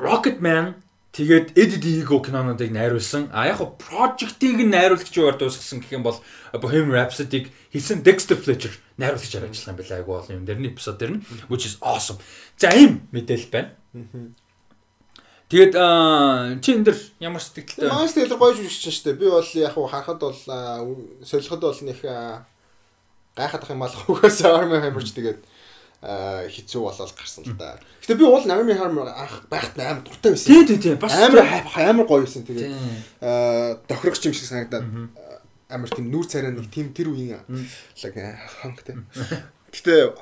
Rocketman тэгээд Eddie Ego кинонуудыг найруулсан. А яг хоо project-ийг нь найруулагч юугаар дуусгасан гэх юм бол Bohemian Rhapsody-г хийсэн Dexter Fletcher найруулагчаар ажилласан юм байна. Айгу олон юм дээр нь эпизод дээр нь which is awesome. За ийм мэдээлэл байна. Тэгээд чи энэ дэр ямар сэтгэлтэй? Маш тэгэл гоё жүжигч шүү дээ. Би бол яг хуу харахад бол солиход бол нэг гайхаад ах юм алах угаас Army Hammer-ч тэгээд хэцүү болол гарсан л да. Гэтэ би уул Army Hammer анх байхад амар дуртай байсан. Тий, тий, тий. Бас амар амар гоё байсан. Тэгээд аа тохирогч юм шиг санагдаад амар тийм нүүр царай нэг тийм тэр үеийн лаг хангтай. Гэтэ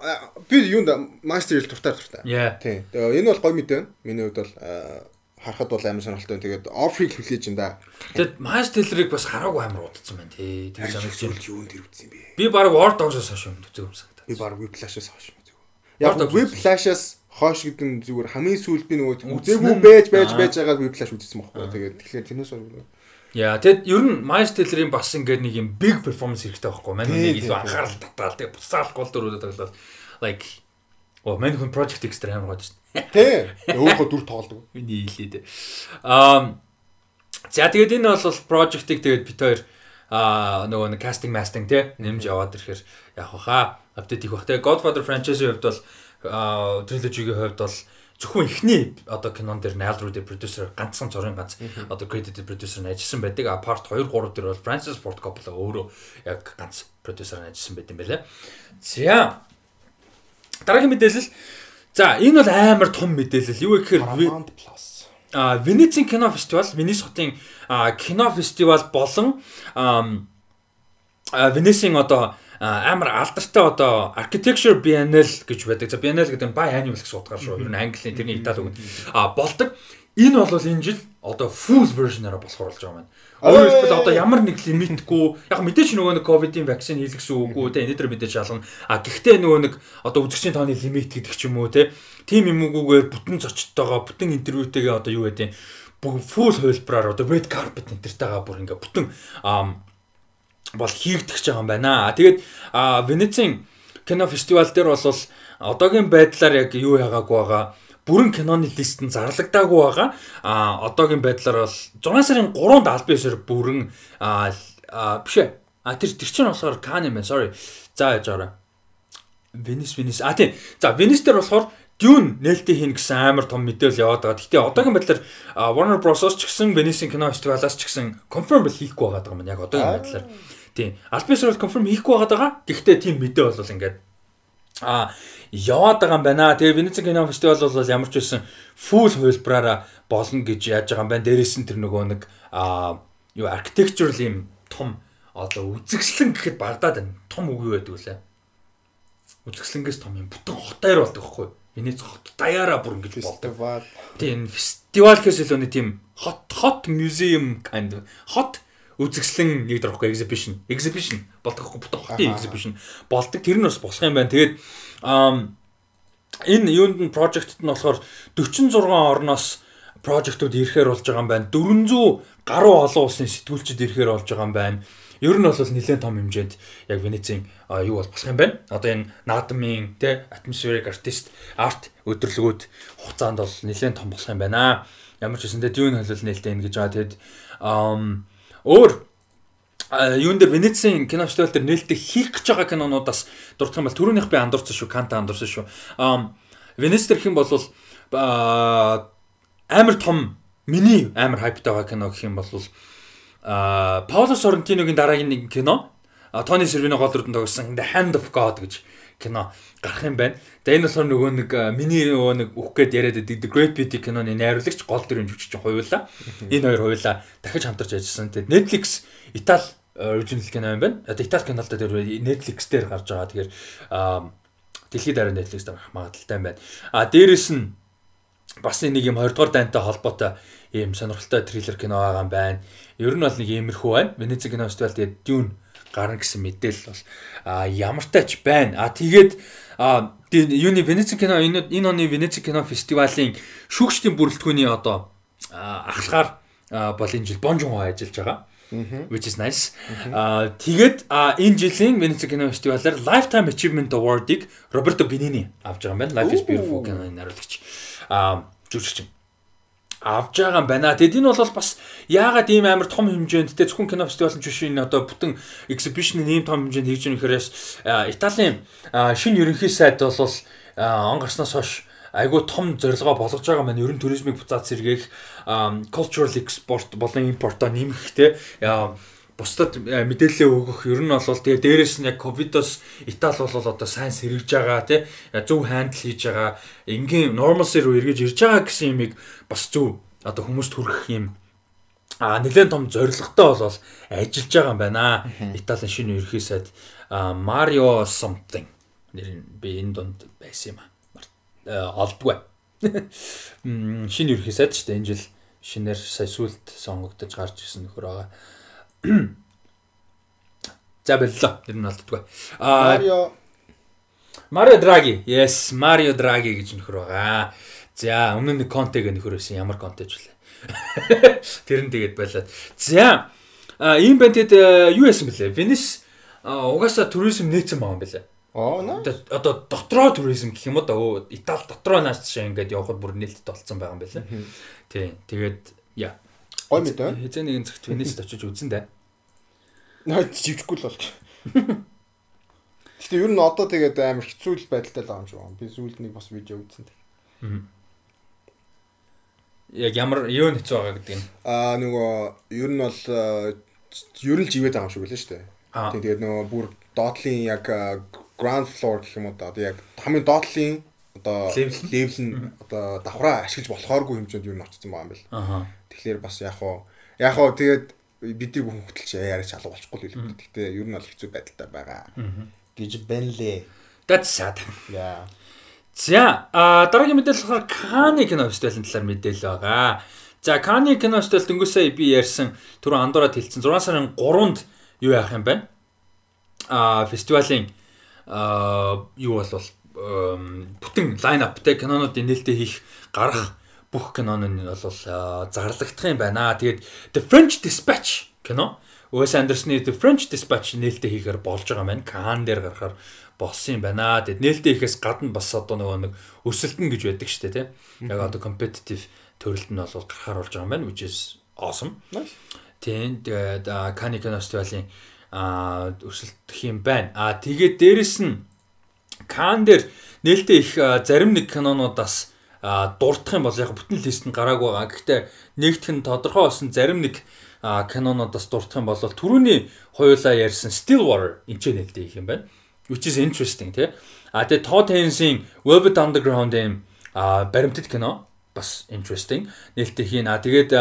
би юунд Master Yield дуртай дуртай. Тий. Энэ бол гоё мэт байна. Миний хувьд бол харахад бол амар сонирхолтой. Тэгээд Offer-ыг хүлээж юм да. Тэгээд Miles Teller-ыг бас хараагүй амар удацсан байна тий. Тэр санагч юунд тэр үзсэн бэ? Би баг War Dogs-оос хойш юм үзег юм санагдав. Би баг Whiplash-аас хойш үзег. Яг Whiplash-аас хойш гэдэг нь зүгээр хамгийн сүүлд би нөгөө үзээгүй байж байж байж байгаа Whiplash үзсэн байхгүй. Тэгээд тэгэхээр тэрнээс бол Яа, тэгэд ер нь Miles Teller-ийн бас ингээд нэг юм big performance хэрэгтэй байхгүй. Манай нэг илүү анхаарал татгаал. Тэгээд буцаал гол дөрүүдэд тоглоод like оо мань хүн project extra амар гоод шүү дээ. Тий. Өөрөө дүр тоглодог. Миний хэлээ дээ. Аа За тэгээд энэ бол project-ийг тэгээд бит хоёр аа нөгөө нэг casting mastering тий нэмж яваад ирэхээр яг хаа апдейт их бах. Тэгээд Godfather franchise-ийн хувьд бол trilogy-гийн хувьд бол зөвхөн эхний одоо кинон дээр Nail Rudy producer ганцхан цорын ганц одоо credited producer нь ажилласан байдаг. А part 2 3 дээр бол Francis Ford Coppola өөрөө яг ганц producer нь ажилласан байт юм байлаа. За. Дараагийн мэдээлэл. За, энэ бол амар том мэдээлэл. Юу гэхээр а Венецийн кино фестивал, Венес хотын кино фестивал болон Венесийн одоо амар алдартай одоо architecture biennale гэж байдаг. За biennale гэдэг нь biannual гэсэн утгаар шүү. Ер нь английн тэрний итали үг. А болдог. Энэ бол энэ жил одоо full version-аараа болохоор болж байгаа юм. Өөрөөр хэлбэл одоо ямар нэг лимитгүй яг мэдээч нөгөө нэг ковидын вакцины хийлгэсэн үгүй те энэ дээр мэдээж шалгана. А гэхдээ нөгөө нэг одоо үзэгчийн тооны лимит гэдэг ч юм уу те тим юмгүйгээр бүтэн зочдтойгоо бүтэн интервьютэйгээ одоо юу гэдэг бүгд full хувилбараар одоо red carpet энтертэйгээ бүр ингээ бүтэн бол хийгдэх гэж байгаа юм байна. Тэгээд Венецийн кино фестивал дээр бол одоогийн байдлаар яг юу яагаагүй байгаа бүрэн киноны лист нь зарлагдаагүй байгаа. А одоогийн байдлаар бол 6 сарын 3-нд аль бисээр бүрэн биш ээ. А тэр тэр чинь болохоор Кан юм байна. Sorry. За яж аваа. Венес Венес. А тийм. За Венес дээр болохоор Dune нээлттэй хийн гэсэн амар том мэдээлэл яваад байгаа. Гэхдээ одоогийн байдлаар Warner Bros-оос ч гэсэн Venice кино фестивалаас ч гэсэн confirm хийхгүй байгаа юм яг одоогийн байдлаар. Тийм. Альбис бол confirm хийхгүй байгаа. Гэхдээ тийм мэдээ бол ингээд а яваад байгаа юм байна. Тэгээ Венеци кино фестивал бол ямар ч байсан full хувилбараараа болно гэж яаж байгаа юм байна. Дээрээс нь тэр нөгөө нэг а юу architectural юм том одоо үзэгслэн гэхэд багдаад байна. Том үг юу байдаг вүлээ. Үзэгслэнгээс том юм бүтэн хотоор болдог байхгүй юу? Венец хот даяараа бүр ингэж болдог. Тийм фестивал гэхээс илүү нэг тийм hot hot museum kind hot үзэгслэн нэг дөрөхгүй exhibition exhibition болдог байхгүй бүтэн хотын exhibition болдог тэр нь бас болох юм байна. Тэгээд энэ юунд нь project-т нь болохоор 46 орноос project-ууд ирэхээр болж байгаа юм байна. 400 гаруй олон улсын сэтгүүлчид ирэхээр болж байгаа юм байна. Ер нь бол нэлээд том хэмжээнд яг Венецийн юу бол болох юм байна. Одоо энэ наадмын тэ atmospheric artist art өдрлгүүд хугацаанд бол нэлээд том болох юм байна. Ямар ч үсэн тэгээд юу нь хэлэл нээлттэй ингэж байгаа. Тэгэд Өөр юун дээр Венецийн кино фестивал дээр нээлттэй хийх гэж байгаа кинонуудаас дурдах юм бол түрүүнийх би андуурсан шүү, Канта андуурсан шүү. Венец дээр хэм бол амар том миний амар хайптай байгаа кино гэх юм бол Пауло Соррентиногийн дараагийн нэг кино Тони Сервино гол дүрдэн тогсон The Hand of God гэж кино гарах юм байна. Тэгээ энэ болохоор нөгөө нэг миний нөгөө нэг үх гээд яриад байдаг The Great Beauty киноны найруулагч гол дүрийн жүжигч хоёулаа. Энэ хоёр хоёулаа дахиж хамтарч ажилласан. Тэгээ Netflix Итали original кино юм байна. Одоо Итали кинолд тэр Netflix дээр гарч байгаа. Тэгэхээр дэлхийд дараа Netflix дээр гарах магадaltaй байна. А дээрэс нь бас нэг юм 20 дугаар дайнтай холбоотой ийм сонирхолтой триллер кино байгаа юм байна. Ер нь бол нэг иймэрхүү байна. Венеци кино фестивал тэгээд Dune гарна гэсэн мэдээлэл бол а ямартайч байна. А тэгээд юуны Венеци кино энэ энэ оны Венеци кино фестивалийн шүүгчдийн бүрэлдэхүүний одоо ахлахаар бол энэ жил Бонжун хоо ажиллаж байгаа. Which is nice. Аа тэгээд энэ жилийн Венеци кино фестивалаар Lifetime Achievement Award-ыг Роберто Бенини авч байгаа юм байна. Life is Beautiful киноны найруулагч. Аа жүжигч авж байгаа юм байна. Тэгэд энэ бол бас яагаад ийм амар том хэмжээндтэй зөвхөн кино фестивал биш энэ одоо бүтэн exhibition ийм том хэмжээнд хийж байгаа нөхөрөөс Италийн шинэ ерөнхий сайд бол он гарснаас хойш айгүй том зорилгоо болгож байгаа маань ерөн туризмыг буцаад сэргээх cultural export болон импортоо нэмэх те бусдад мэдээлэл өгөх ер нь бол тэгээ дээрэс нь яг ковидос Итали бол одоо сайн сэргэж байгаа тий зөв хандл хийж байгаа энгийн нормалс руу эргэж ирж байгаа гэсэн юмыг бас зөв одоо хүмүүст хүргэх юм а нэлээд том зорилготой бол ажиллаж байгаа юм байна. Италийн шинэ ерхий сайд Mario something нэр би энэ донд байсан юм а. Э, олдгүй. Шинэ ерхий сайд ч энэ жил шинээр сая сүлд сонгогдож гарч ирсэн нөхөр байгаа. За боллоо. Тэр нь олддгүй. Аа Марио Марио Драги. Yes, Марио Драги гэж нөхөр байгаа. За, өмнө нь Контег нөхөр байсан. Ямар Контеж вүлээ. Тэр нь тэгээд болоод. За, ийм байна тэгэд э, юу яасан бэлээ? Венес угаасаа туризм нээсэн байгаа юм бэлээ. Аа наа. Одоо дотроо туризм гэх юм уу да Итали дотроо нааш чинь ингээд явхад бүр нээлттэй болцсон байгаа юм байна. Тий. Тэгээд яа. Гой мэд байна. Хэзээ нэгэн цагт Венест очиж үзэн дээ. Наа живчихгүй л бол. Гэтэ ер нь одоо тэгээд амар хэцүү л байдалтай л байгаа юм шиг байна. Би сүүлд нэг бас видео үзсэн. Яг ямар юу нь хэцүү байгаа гэдэг нь. Аа нөгөө ер нь бол ер нь живээд байгаа юм шиг байлаа шүү дээ. Тэгээд нөгөө бүр доотлын яг ground floor гэх юм уу одоо яг хамгийн доотлын одоо левел нь одоо давхраа ашиглаж болохооргүй хэмжээнд юу н очсон байгаа юм бэл. Тэгэхээр бас яг хуу яг хуу тэгээд бидний хүн хөтөлч яриач алга болчихгүй л хэлээ. Гэхдээ ер нь бол хэцүү байдалтай байгаа. гэж байна лээ. That's sad. Яа. За а дараагийн мэдээлэл болохоор Каны кино фестивалийн талаар мэдээлэл байгаа. За Каны кино фестивал дөнгөсөө би ярьсан түрүү андуураад хэлсэн 6 сарын 3-нд юу яах юм бэ? А фестивалийн а юу бол бүтэн лайн аптай кинонуудын нээлттэй хийх гарах бүх кинон нь бол зарлагдах юм байна. Тэгээд The French Dispatch кино Уэс Андерсны The French Dispatch нээлттэй хийхээр болж байгаа маань Кан дээр гарахаар болсон юм байна. Тэгэд нээлттэй хийхээс гадна бас одоо нөгөө нэг өрсөлдөн гэж байдаг шүү дээ, тийм. Яг одоо competitive төрөлд нь бол гарахаар болж байгаа юм байна, which is awesome. Тийм. Тэгээд Cannes Кино фестивалийн а өрсөлдөх юм байна. А тэгээд дээрэс нь Кан дээр нээлттэй их зарим нэг кинонуудаас дурдах юм бол яг бүтэн лист нь гараагүй байгаа. Гэхдээ нэгдэх нь тодорхой болсон зарим нэг кинонуудаас дурдах юм бол түрүүний хоёулаа ярьсан Stillwater энэ ч нээлттэй их юм байна. Which is interesting тий. А тэгээд Todd Haynes-ийн Velvet Underground-ийн баримтат кино бас interesting нээлттэй хийн. А тэгээд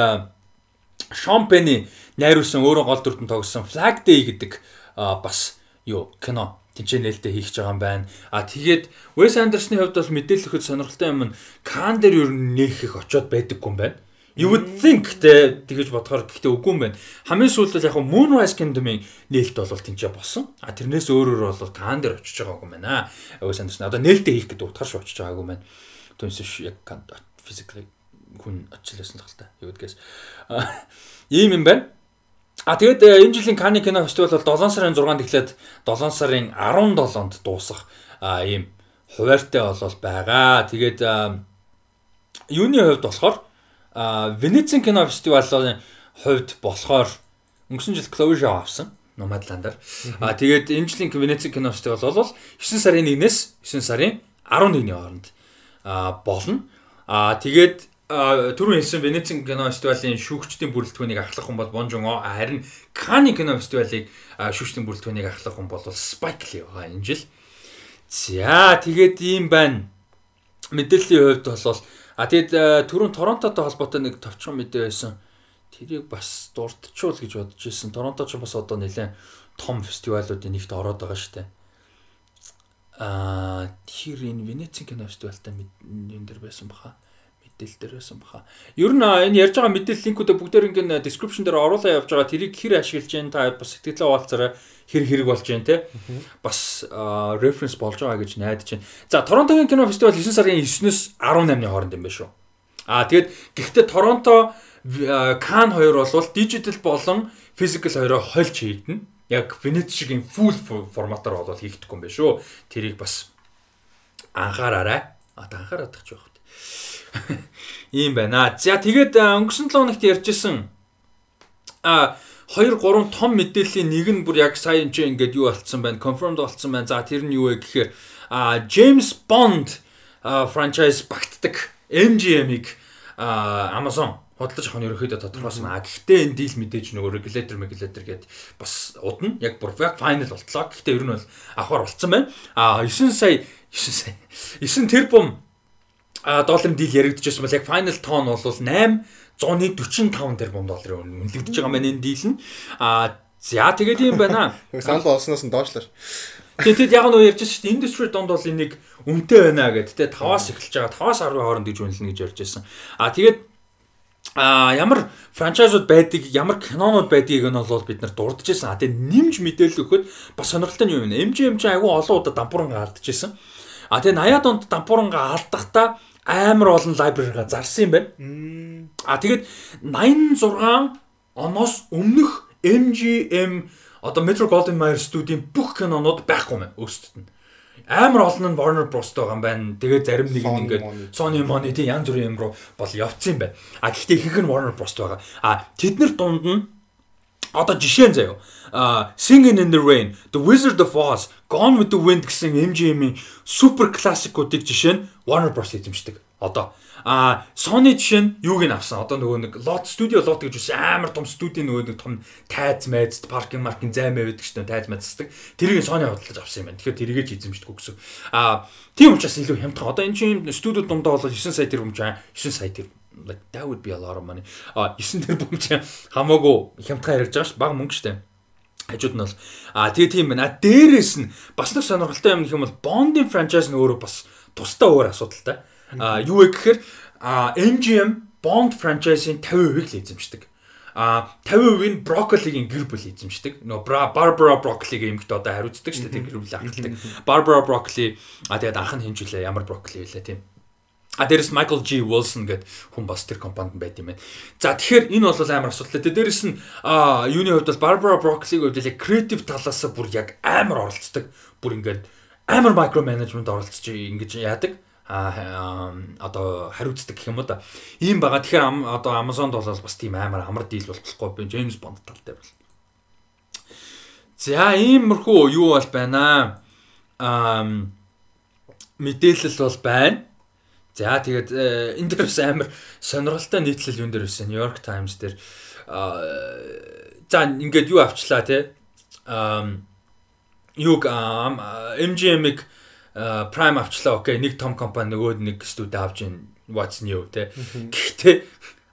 Sean Penn найруулсан өөрөө гол дүрдэн тогссон Flag Day гэдэг бас юу кино тэнцээ нээлттэй хийх гэж байгаа юм байна. А тэгээд Wes Anderson-ы хувьд бол мэдээлэл өгөхөд сонирхолтой юм нь Кан дээр ер нь нээх их очоод байдаггүй юм байна. You would think те тэгэж бодохоор гэхдээ үгүй юм байна. Хамгийн сүүлд яг Moonrise Kingdom-ийн нээлт бол тэнцээ болсон. А тэрнээс өөрөөр бол Кан дээр очиж байгаагүй юм байна. Wes Anderson одоо нээлттэй хийх гэдэг утгаар шүү очиж байгаагүй юм байна. Түүнээс яг physically хүн очлоосон л хальта. Юу гэдгээс. Ийм юм байна. А тэгээд э, энэ жилийн Кани кино фестивал бол 7 сарын 6-нд эхлээд 7 сарын 17-нд дуусах ийм хуваартай болол байгаа. Тэгээд юуны хувьд болохоор Венецийн кино фестивалийн хувьд болохоор өнгөрсөн жил Zhao авсан. Nomadland-аар. Аа тэгээд энэ жилийн Венеци кино фестивал бол 9 сарын 1-ээс 9 сарын 11-ний хооронд аа болно. Аа тэгээд түрүүн хэлсэн Венеци кино фестивалийн шүүгчдийн бүрэлдэхүүнийг ахлах хүн бол Бон Жон О харин Каны кино фестивалыг шүүгчдийн бүрэлдэхүүнийг ахлах хүн бол Spike Lee байгаа энэ жил. За тэгээд ийм байна. Мэдээллийн хувьд бол а тэгээд түрүүн Торонтотой холбоотой нэг товчхон мэдээ байсан тэрийг бас дурдчихвол гэж бодож ирсэн. Торонто ч бас одоо нэлээд том фестивалуудын нэгт ороод байгаа шүү дээ. Аа тэр энэ Венецийн кино фестивалтай энэ дэр байсан баха мэдээлэл дээр байсан баха. Ер нь энэ ярьж байгаа мэдээлэл линкүүдээ бүгдээр ингэ description дээр оруулаа явж байгаа. Тэрийг хэр ашиглаж जैन та бас сэтгэлээ хуваалцаарай. Хэр хэрэг болж जैन те. Бас reference болж байгаа гэж найдаж байна. За Торонтогийн кино фестивал 9 сарын 9-өөс 18-ны хооронд юм байна шүү. Аа тэгээд гэхдээ Торонто Кан хоёр бол дижитал болон физикал хоёроо хольж хийгдэнэ. Яг Венец шигийн full форматаар бол хийгдэхгүй юм байна шүү. Тэрийг бас анхаараарай. А та анхаарах ч байх. Ийм байна. За тэгээд өнгөрсөн 7 хоногт ярьжсэн а 2 3 том мэдээллийн нэг нь бүр яг сая энэ ингээд юу болцсон байна. Confirmed болцсон байна. За тэр нь юу вэ гэхээр а James Bond франчайз багтдаг MGM-ийг Amazon худалдаж авах нь ерөөхдөө тодорхойсон. А гэхдээ энэ дийл мэдээж нөгөө regulator regulator гээд бас удна. Яг бүр final болтлоо. Гэхдээ ер нь бол авахар болцсон байна. А 9 сая 9 сая 9 тэрбум долларын дийл яригдчихсан бол яг final tone бол 8 145 тэрбум долларын үнэлэгдэж байгаа маань энэ дийл нь. А за тэгээд юм байна. Санал олсноос нь доошлоо. Тэгээд яг нь ярьж шүү дээ. Industry донд бол энийг үнэтэй байна гэдэг. Тэгээд 5-аас эхэлж байгаа. 5-аас 10 хооронд гэж үнэлнэ гэж ярьж байсан. А тэгээд а ямар франчайзууд байдгийг ямар кинонууд байдгийг нь бол бид нар дурдж байсан. А тэгээ нэмж мэдээлэл өгөхөд бас сонирхолтой юм байна. MGM ч айгүй олон удаа дампууранга алдж байсан. А тэгээ 80-аад онд дампууранга алдахдаа амар олон лайбрарига зарсан юм байна. А тэгээд 86 оноос өмнөх MGM одоо Metro Golden Mayer студийн бүх кинонууд байхгүй мэн өөрсдөд нь амар олон нь Warner Bros-тэй байгаа юм байна. Тэгээ зарим нэг нь ингээд Sony Money тийм янз бүрийн юм руу бол явцсан юм байна. А гэхдээ ихэнх нь Warner Bros-тэй байгаа. А тэднэр дунд нь одоо жишээ нь заяа. А Singing in the Rain, The Wizard of Oz, Gone with the Wind гэсэн MGM-ийн супер классикуудыг жишээ нь Warner Bros эзэмшдэг. Одоо А Sony жишээ нь юуг нь авсан? Одоо нөгөө нэг Lot Studio Lot гэж амар том студийн нөгөө нэг том тайз майз паркинг маркинг займаа байдаг дээ тайз майздаг. Тэрийг Sony худалдаж авсан юм байна. Тэгэхээр тэрийгэ ч эзэмшдэг гэсэн. А тийм учраас илүү хямдхан. Одоо энэ чинь студиуд дундаа бол 9 сая тэрбум чаа 9 сая тэрбум like that would be a lot of money. А 9 тэрбум чаа хамаагүй хямдхан ярьж байгаа ш баг мөнгө штэ хажууд нь бол а тэгээ тийм байна. Дээрээс нь бас нэг сонирхолтой юм гэх юм бол Bond-ийн франчайз нь өөрөө бас тусдаа өөр асуудалтай. А юу вэ гэхээр MGM Bond franchise-ийн 50%-ийг л эзэмшдэг. А 50% нь Broccoli-гийн гэр бүл эзэмшдэг. Нөгөө Barbara Broccoli-гийн эмэгтэй одоо хариуцдаг шүү дээ тэр гэр бүлийг ахладаг. Barbara Broccoli а тэгээд анх нь хинжүүлээ ямар Broccoli вэ тийм. А дээрэс Michael G Wilson гэдэг хүн бас тэр компанид байд юм байна. За тэгэхээр энэ бол амар асуудалтай. Дээрэс нь а юуны хувьд бол Barbara Broccoli-гийн хувьд яг креатив талаас бүр яг амар оролцдог. Бүр ингээд амар micro management оролцож ингэж яадаг а одоо хариуцдаг гэх юм уу да. Ийм байгаа. Тэгэхээр одоо Amazon-д бол бас тийм амар амар дийл болохгүй би James Bond талтай бол. За иймэрхүү юу бол байна аа мэдээлэл бол байна. За тэгээд э, энэ дээрс амар сонирхолтой нийтлэл юм дээр байсан. New York Times дээр за ингээд юу авчлаа те. Аа юг MGM-ыг Prime авчлаа. Окей, нэг том компани нөгөөд нэг студи авч ийн what's new те. Гэхдээ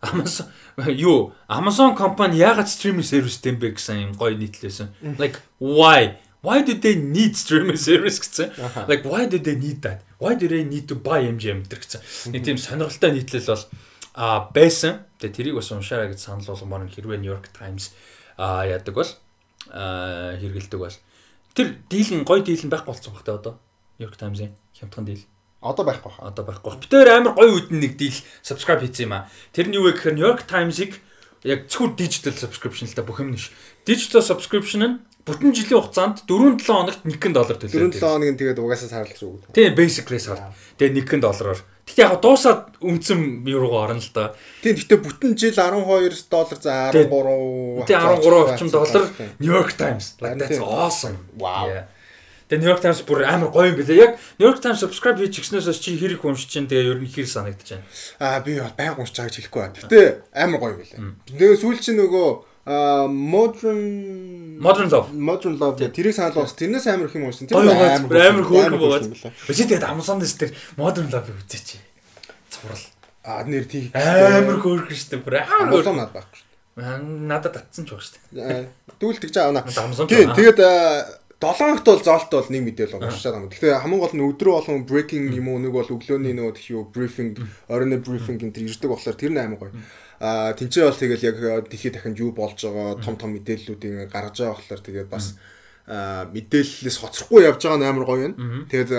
Amazon юу Amazon компани яагаад стриминг сервис дэм бэ гэсэн юм гоё нийтлээсэн. Like why? Why did they need streaming service гэсэн? Like why did they need that? Why do they need to buy MGM гэдэг гэсэн. Нэг тийм сонирхолтой нийтлэл бол а байсан. Тэгээ тэрийг бас уншаарай гэж санал болгомоор хэрвээ New York Times а яадаг бол а хэрэгэлдэг бол тэр дийл нь гоё дийл нь байхгүй болсон багтаа одоо. New York Times-ийн хямдхан дийл. Одоо байхгүй хаа. Одоо байхгүй. Битээр амар гоё үдэн нэг дийл subscribe хийсэн юм аа. Тэр нь юу вэ гэхээр New York Times-ыг яг зөвхөн digital subscription л та бүх юм нэш. Digital subscription нь бүтэн жилийн хугацаанд 4-7 хоногт 1 доллар 4 төлөөд. 7 хоног нь тэгээд угаасаа сарлах шүү. Тийм basically сар. Тэгээ 1 доллараар. Гэтэ яг дуусаад үнцэн еврого орно л да. Тийм гэхдээ бүтэн жил 12 доллар за 13 Тэгээ 13 орчим доллар New York Times. Like that's тийм. awesome. Wow. Тэгээ New York Times бүр амар гоё юм билээ. Яг New York Times subscribe хийж гиснээс чи хэрэг уншиж чинь тэгээ ер нь хэр санагдаж байна. Аа би байнга уншиж байгаа гэж хэлэхгүй байна. Гэтэ амар гоё байлаа. Тэгээ сүүл чинь нөгөө аа, modern Modern Love. modern love гэх тэрийг санал бас тэрнээс амар их юм. Гоё байгаа. Амар хөөрхөн байгаа. Өчигд тэгээд Amazon-дэс тэр Modern Love үзээч. Цуврал. Аа нэр тий. Амар хөөрхөн дээ. Бүр амар Amazon над байхгүй шүү. Надад татсан ч баг дээ. Дүүл тэгж аавна. Amazon Тий, тэгээд аа, 7 хоногт бол зоолт бол нэг мэдээлэл уншаад байгаа. Тэгэхээр хамгийн гол нь өдрөө болгон breaking юм уу нэг бол өглөөний нөгөө тхий юу briefing, оройн briefing энэ төр ирдэг болохоор тэр нь амар гоё. Аа тэнцээ бол тэгэл яг дэлхийд дахинд юу болж байгаа том том мэдээллүүдийг гаргаж байгаа болохоор тэгээд бас мэдээллээс хоцрохгүй явж байгаа нь амар гоё юм. Тэгээд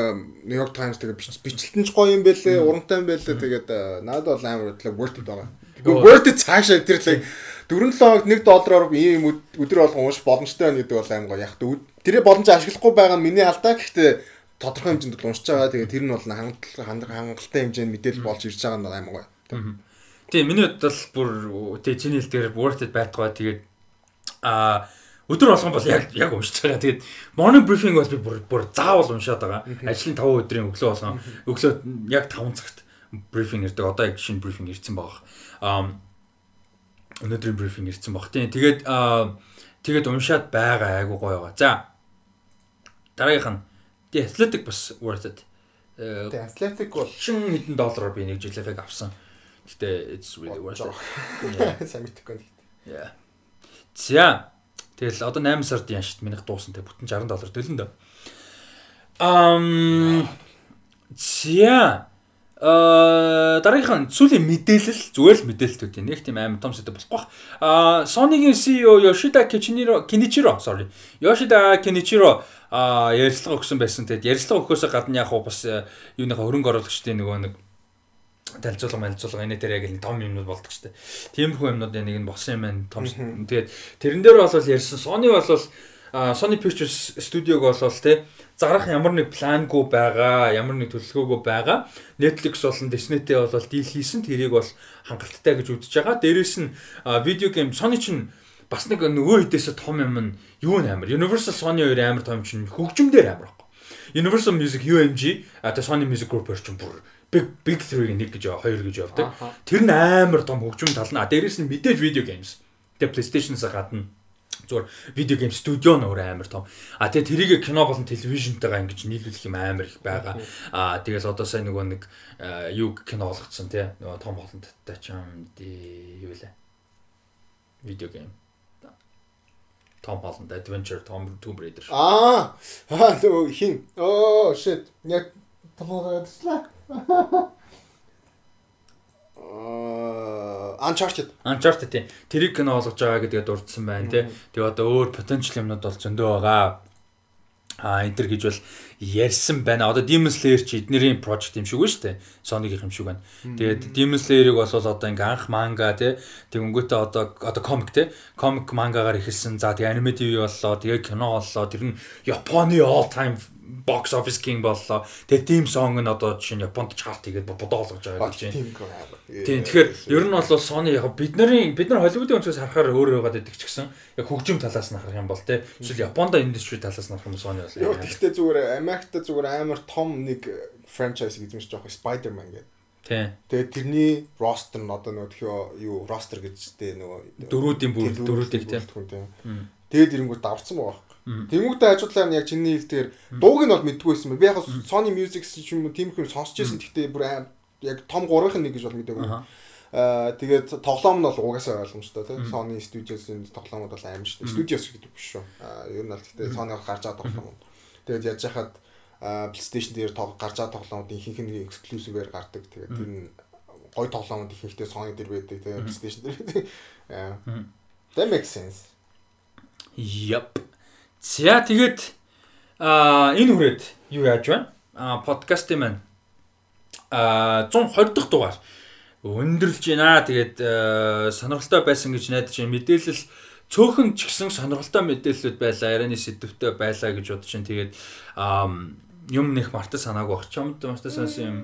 New York Times тэгээд бич- бичлэлтэн ч гоё юм байлээ, урамтай юм байлээ. Тэгээд надад бол амар бодлоо worth it байгаа. Тэгвэл worth it цаашаа тэрлээ 4-7 хоногт 1 доллараар ийм өд- өдөр болгон унш боломжтой байна гэдэг бол аим гоё. Яг тэ тэрээ боломж ашиглахгүй байгаа нь миний алдаа. Гэхдээ тодорхой хэмжээнд уншиж байгаа. Тэгээ тэр нь бол хангалт хангалттай хэмжээнд мэдээлэл болж ирж байгаа нь аим гоё. Тийм миний хувьд бол бүр тий чиний хэлдгээр worth it байтугай тэгээд а өдөр болгон бол яг яг уншиж байгаа. Тэгээд morning briefing бол би бүр бүр заавал уншаад байгаа. Ажлын 5 өдрийн өглөө болгон өглөө яг 5 цагт briefing ирдэг. Одоо яг шинэ briefing ирсэн баг. А өнөөдрийн briefing ирсэн баг. Тийм тэгээд тэгээд уншаад байгаа айгу гоё байгаа. За дараагийнх нь The Athletic бас worth it. Тэгээ Athletic бол шин хэдэн доллараар би нэг жилэфэг авсан. Гэтэ it's really worth it. сайн мэдэхгүй. Yeah. За. Тэгэл одоо 8 сард яншд минийх дуусан тэг бүтэн 60 доллар төлөн дөө. Ам За. Аа дараагийнх нь сүүлийн мэдээлэл зүгээр л мэдээлэлтүүд юм. Нэг тийм амар том сэдв болохгүй бах. Аа Sony-гийн CEO Yoshida Kenichiro Kenichiro sorry. Yoshida Kenichiro аа ярилцлага өгсөн байсан. Тэгэд ярилцлага өгөхөөс гадна яг бас э, юуныхаа хөрөнгө оруулагчдын нөгөө нэг танилцуулга манилцуулга энэ дээр яг л том юмнууд болдог шүү дээ. Тиймэрхүү юмнуудын нэг нь болсон юм байна. Том тэгээд тэрэн дээр бол ярьсан Sony бол Sony Pictures студиог болол те зарах ямар нэг плангүй байгаа, ямар нэг төлөвлөгөөгүй байгаа. Netflix болон Disney-тэй бол дийл хийсэн. Тэрийг бол хангалттай гэж үзэж байгаа. Дээрээс нь видео гейм Sony чинь бас нэг нөгөө хэдээс том юм нь юу нээр Universal Sony хоёр амар том чинь хөгжмөөр амар байхгүй. Universal Music UMG тэ Sony Music Group хоёр чинь бүр big big 3-ийн нэг гэж яа, хоёр гэж явдаг. Тэр нь амар том хөгжим тал нь. Дээрээс нь мэдээж видео геймс. Тэгээ PlayStation-с гадна зүгээр видео гейм студио нөр амар том. А тэгээ тэрийг кино болон телевизэнтэйгээ ингэж нийлүүлэх юм амар их байгаа. А тэгэл одоо сайн нөгөө нэг юу кино болгоцсон тий. Нөгөө том холондтой ч юм ди юу лээ. Видео гейм. Том Holland Adventure Tom Tomb Raider. Аа. Аа нөгөө хин. Оо shit. Яг тоглоомжлаа. Аа Uncharted. Uncharted тийм. Тэрийг кино болгож байгаа гэдгээ дурдсан байна тий. Тэгээ одоо өөр potential юмнууд бол зөндөө байгаа. А энэ төр гэж бол ярьсан байна. Одоо Demon Slayer чи эднэрийн project юм шиг үү шүү дээ. Sony-гийн юм шиг байна. Тэгээд Demon Slayer-ыг бол одоо ингээ анх манга тий. Тэгэнгүүтээ одоо одоо comic тий. Comic мангагаар эхэлсэн. За тэгээ anime TV боллоо. Тэгээ кино боллоо. Тэр нь Японы all time box office king боллоо. Тэгээ team song нь одоо жишээ нь Японд chart хийгээд бодоо олгож байгаа гэж байна. Тийм. Тийм тэгэхээр ер нь бол Sony яг бид нарын бид нар Холливуудын өнцгөөс харахаар өөр байгаад байдаг ч гэсэн яг хөгжим талаас нь харах юм бол те эсвэл Японд индастри талаас нь харах юм Sony бол Йоо тэгтээ зүгээр Америкт зүгээр амар том нэг франчайз эзэмш жоох Spider-Man гэдэг. тийм Тэгээд тэрний ростер нь одоо нөгөө тхио юу ростер гэж тээ нөгөө дөрүүдийн бүр Тийм, дөрүүдийг тийм тийм. Тэгээд ирэнгүүт давцсан байгаа Тэнгүүтээ ажиглаар нь яг чиний хэлдгээр дууг нь бол мэдгүй байсан. Би яг Sony Music юм уу тийм их юм сонсч байсан. Гэхдээ бүр яг том гурвынх нь нэг гэж бол мэдээгүй. Аа тэгээд тоглоом нь бол угаасаа ойлгомжтой тийм. Sony Studios-ийн тоглоомод бол аим шүү дээ. Studios гэдэг биш шүү. Аа ер нь бол гэхдээ Sony гарч байгаа тоглоом. Тэгээд яаж яхад PlayStation дээр гарч байгаа тоглоомууд ихэнх нь exclusive-ээр гардаг. Тэгээд тэр нь гой тоглоомууд ихэнхдээ Sony дээр байдаг тийм. PlayStation дээр. Аа. That makes sense. Yep. За тэгээд а энэ хүрээд юу яаж байна? А подкастын маань а 120 дахь дугаар өндөрлж байна. Тэгээд сонирхолтой байсан гэж найдаж байна. Мэдээлэл цөөхөн ч гэсэн сонирхолтой мэдээлэлүүд байлаа, ярианы сэдвтэй байлаа гэж бодож чинь тэгээд юм нэх мартаж санаагүй бах. Чамд мартаж санасан юм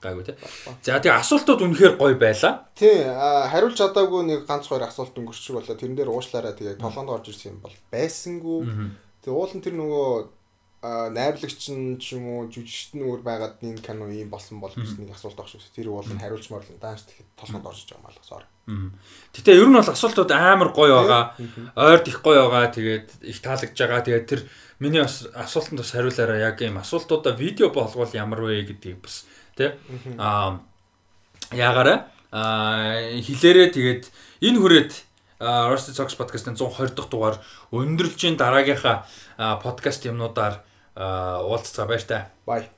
гайгүй тий. За тэгээ асуултууд үнэхээр гоё байлаа. Тий, хариулж чадаагүй нэг ганц хоёр асуулт өнгөрчих болоо тэрэн дээр уушлаараа тэгээ толгоонд орж ирсэн юм бол байсангүй. Тэгээ уулын тэр нөгөө найрлагч нь ч юм уу жүжигчт нь өөр байгаад энэ кино ийм болсон бол гэж нэг асуулт авах шүү. Тэр уул нь хариулж морлон дааш тэгэхэд толгойд орж иж байгаа юм алгасаар. Гэтэ ер нь бол асуултууд амар гоё байгаа. Ойрд их гоё байгаа. Тэгээд их таалагдж байгаа. Тэгээд тэр миний асуултанд бас хариулаараа яг ийм асуултуудаа видео болгоул ямар вэ гэдгийг бас тий аа ягаараа хилээрээ тэгээд энэ хүрээд Rusty Socks podcast-ын 120 дахь дугаар өндөрлжийн дараагийнхаа подкаст юмнуудаар уулзцаа баяр та. Бай.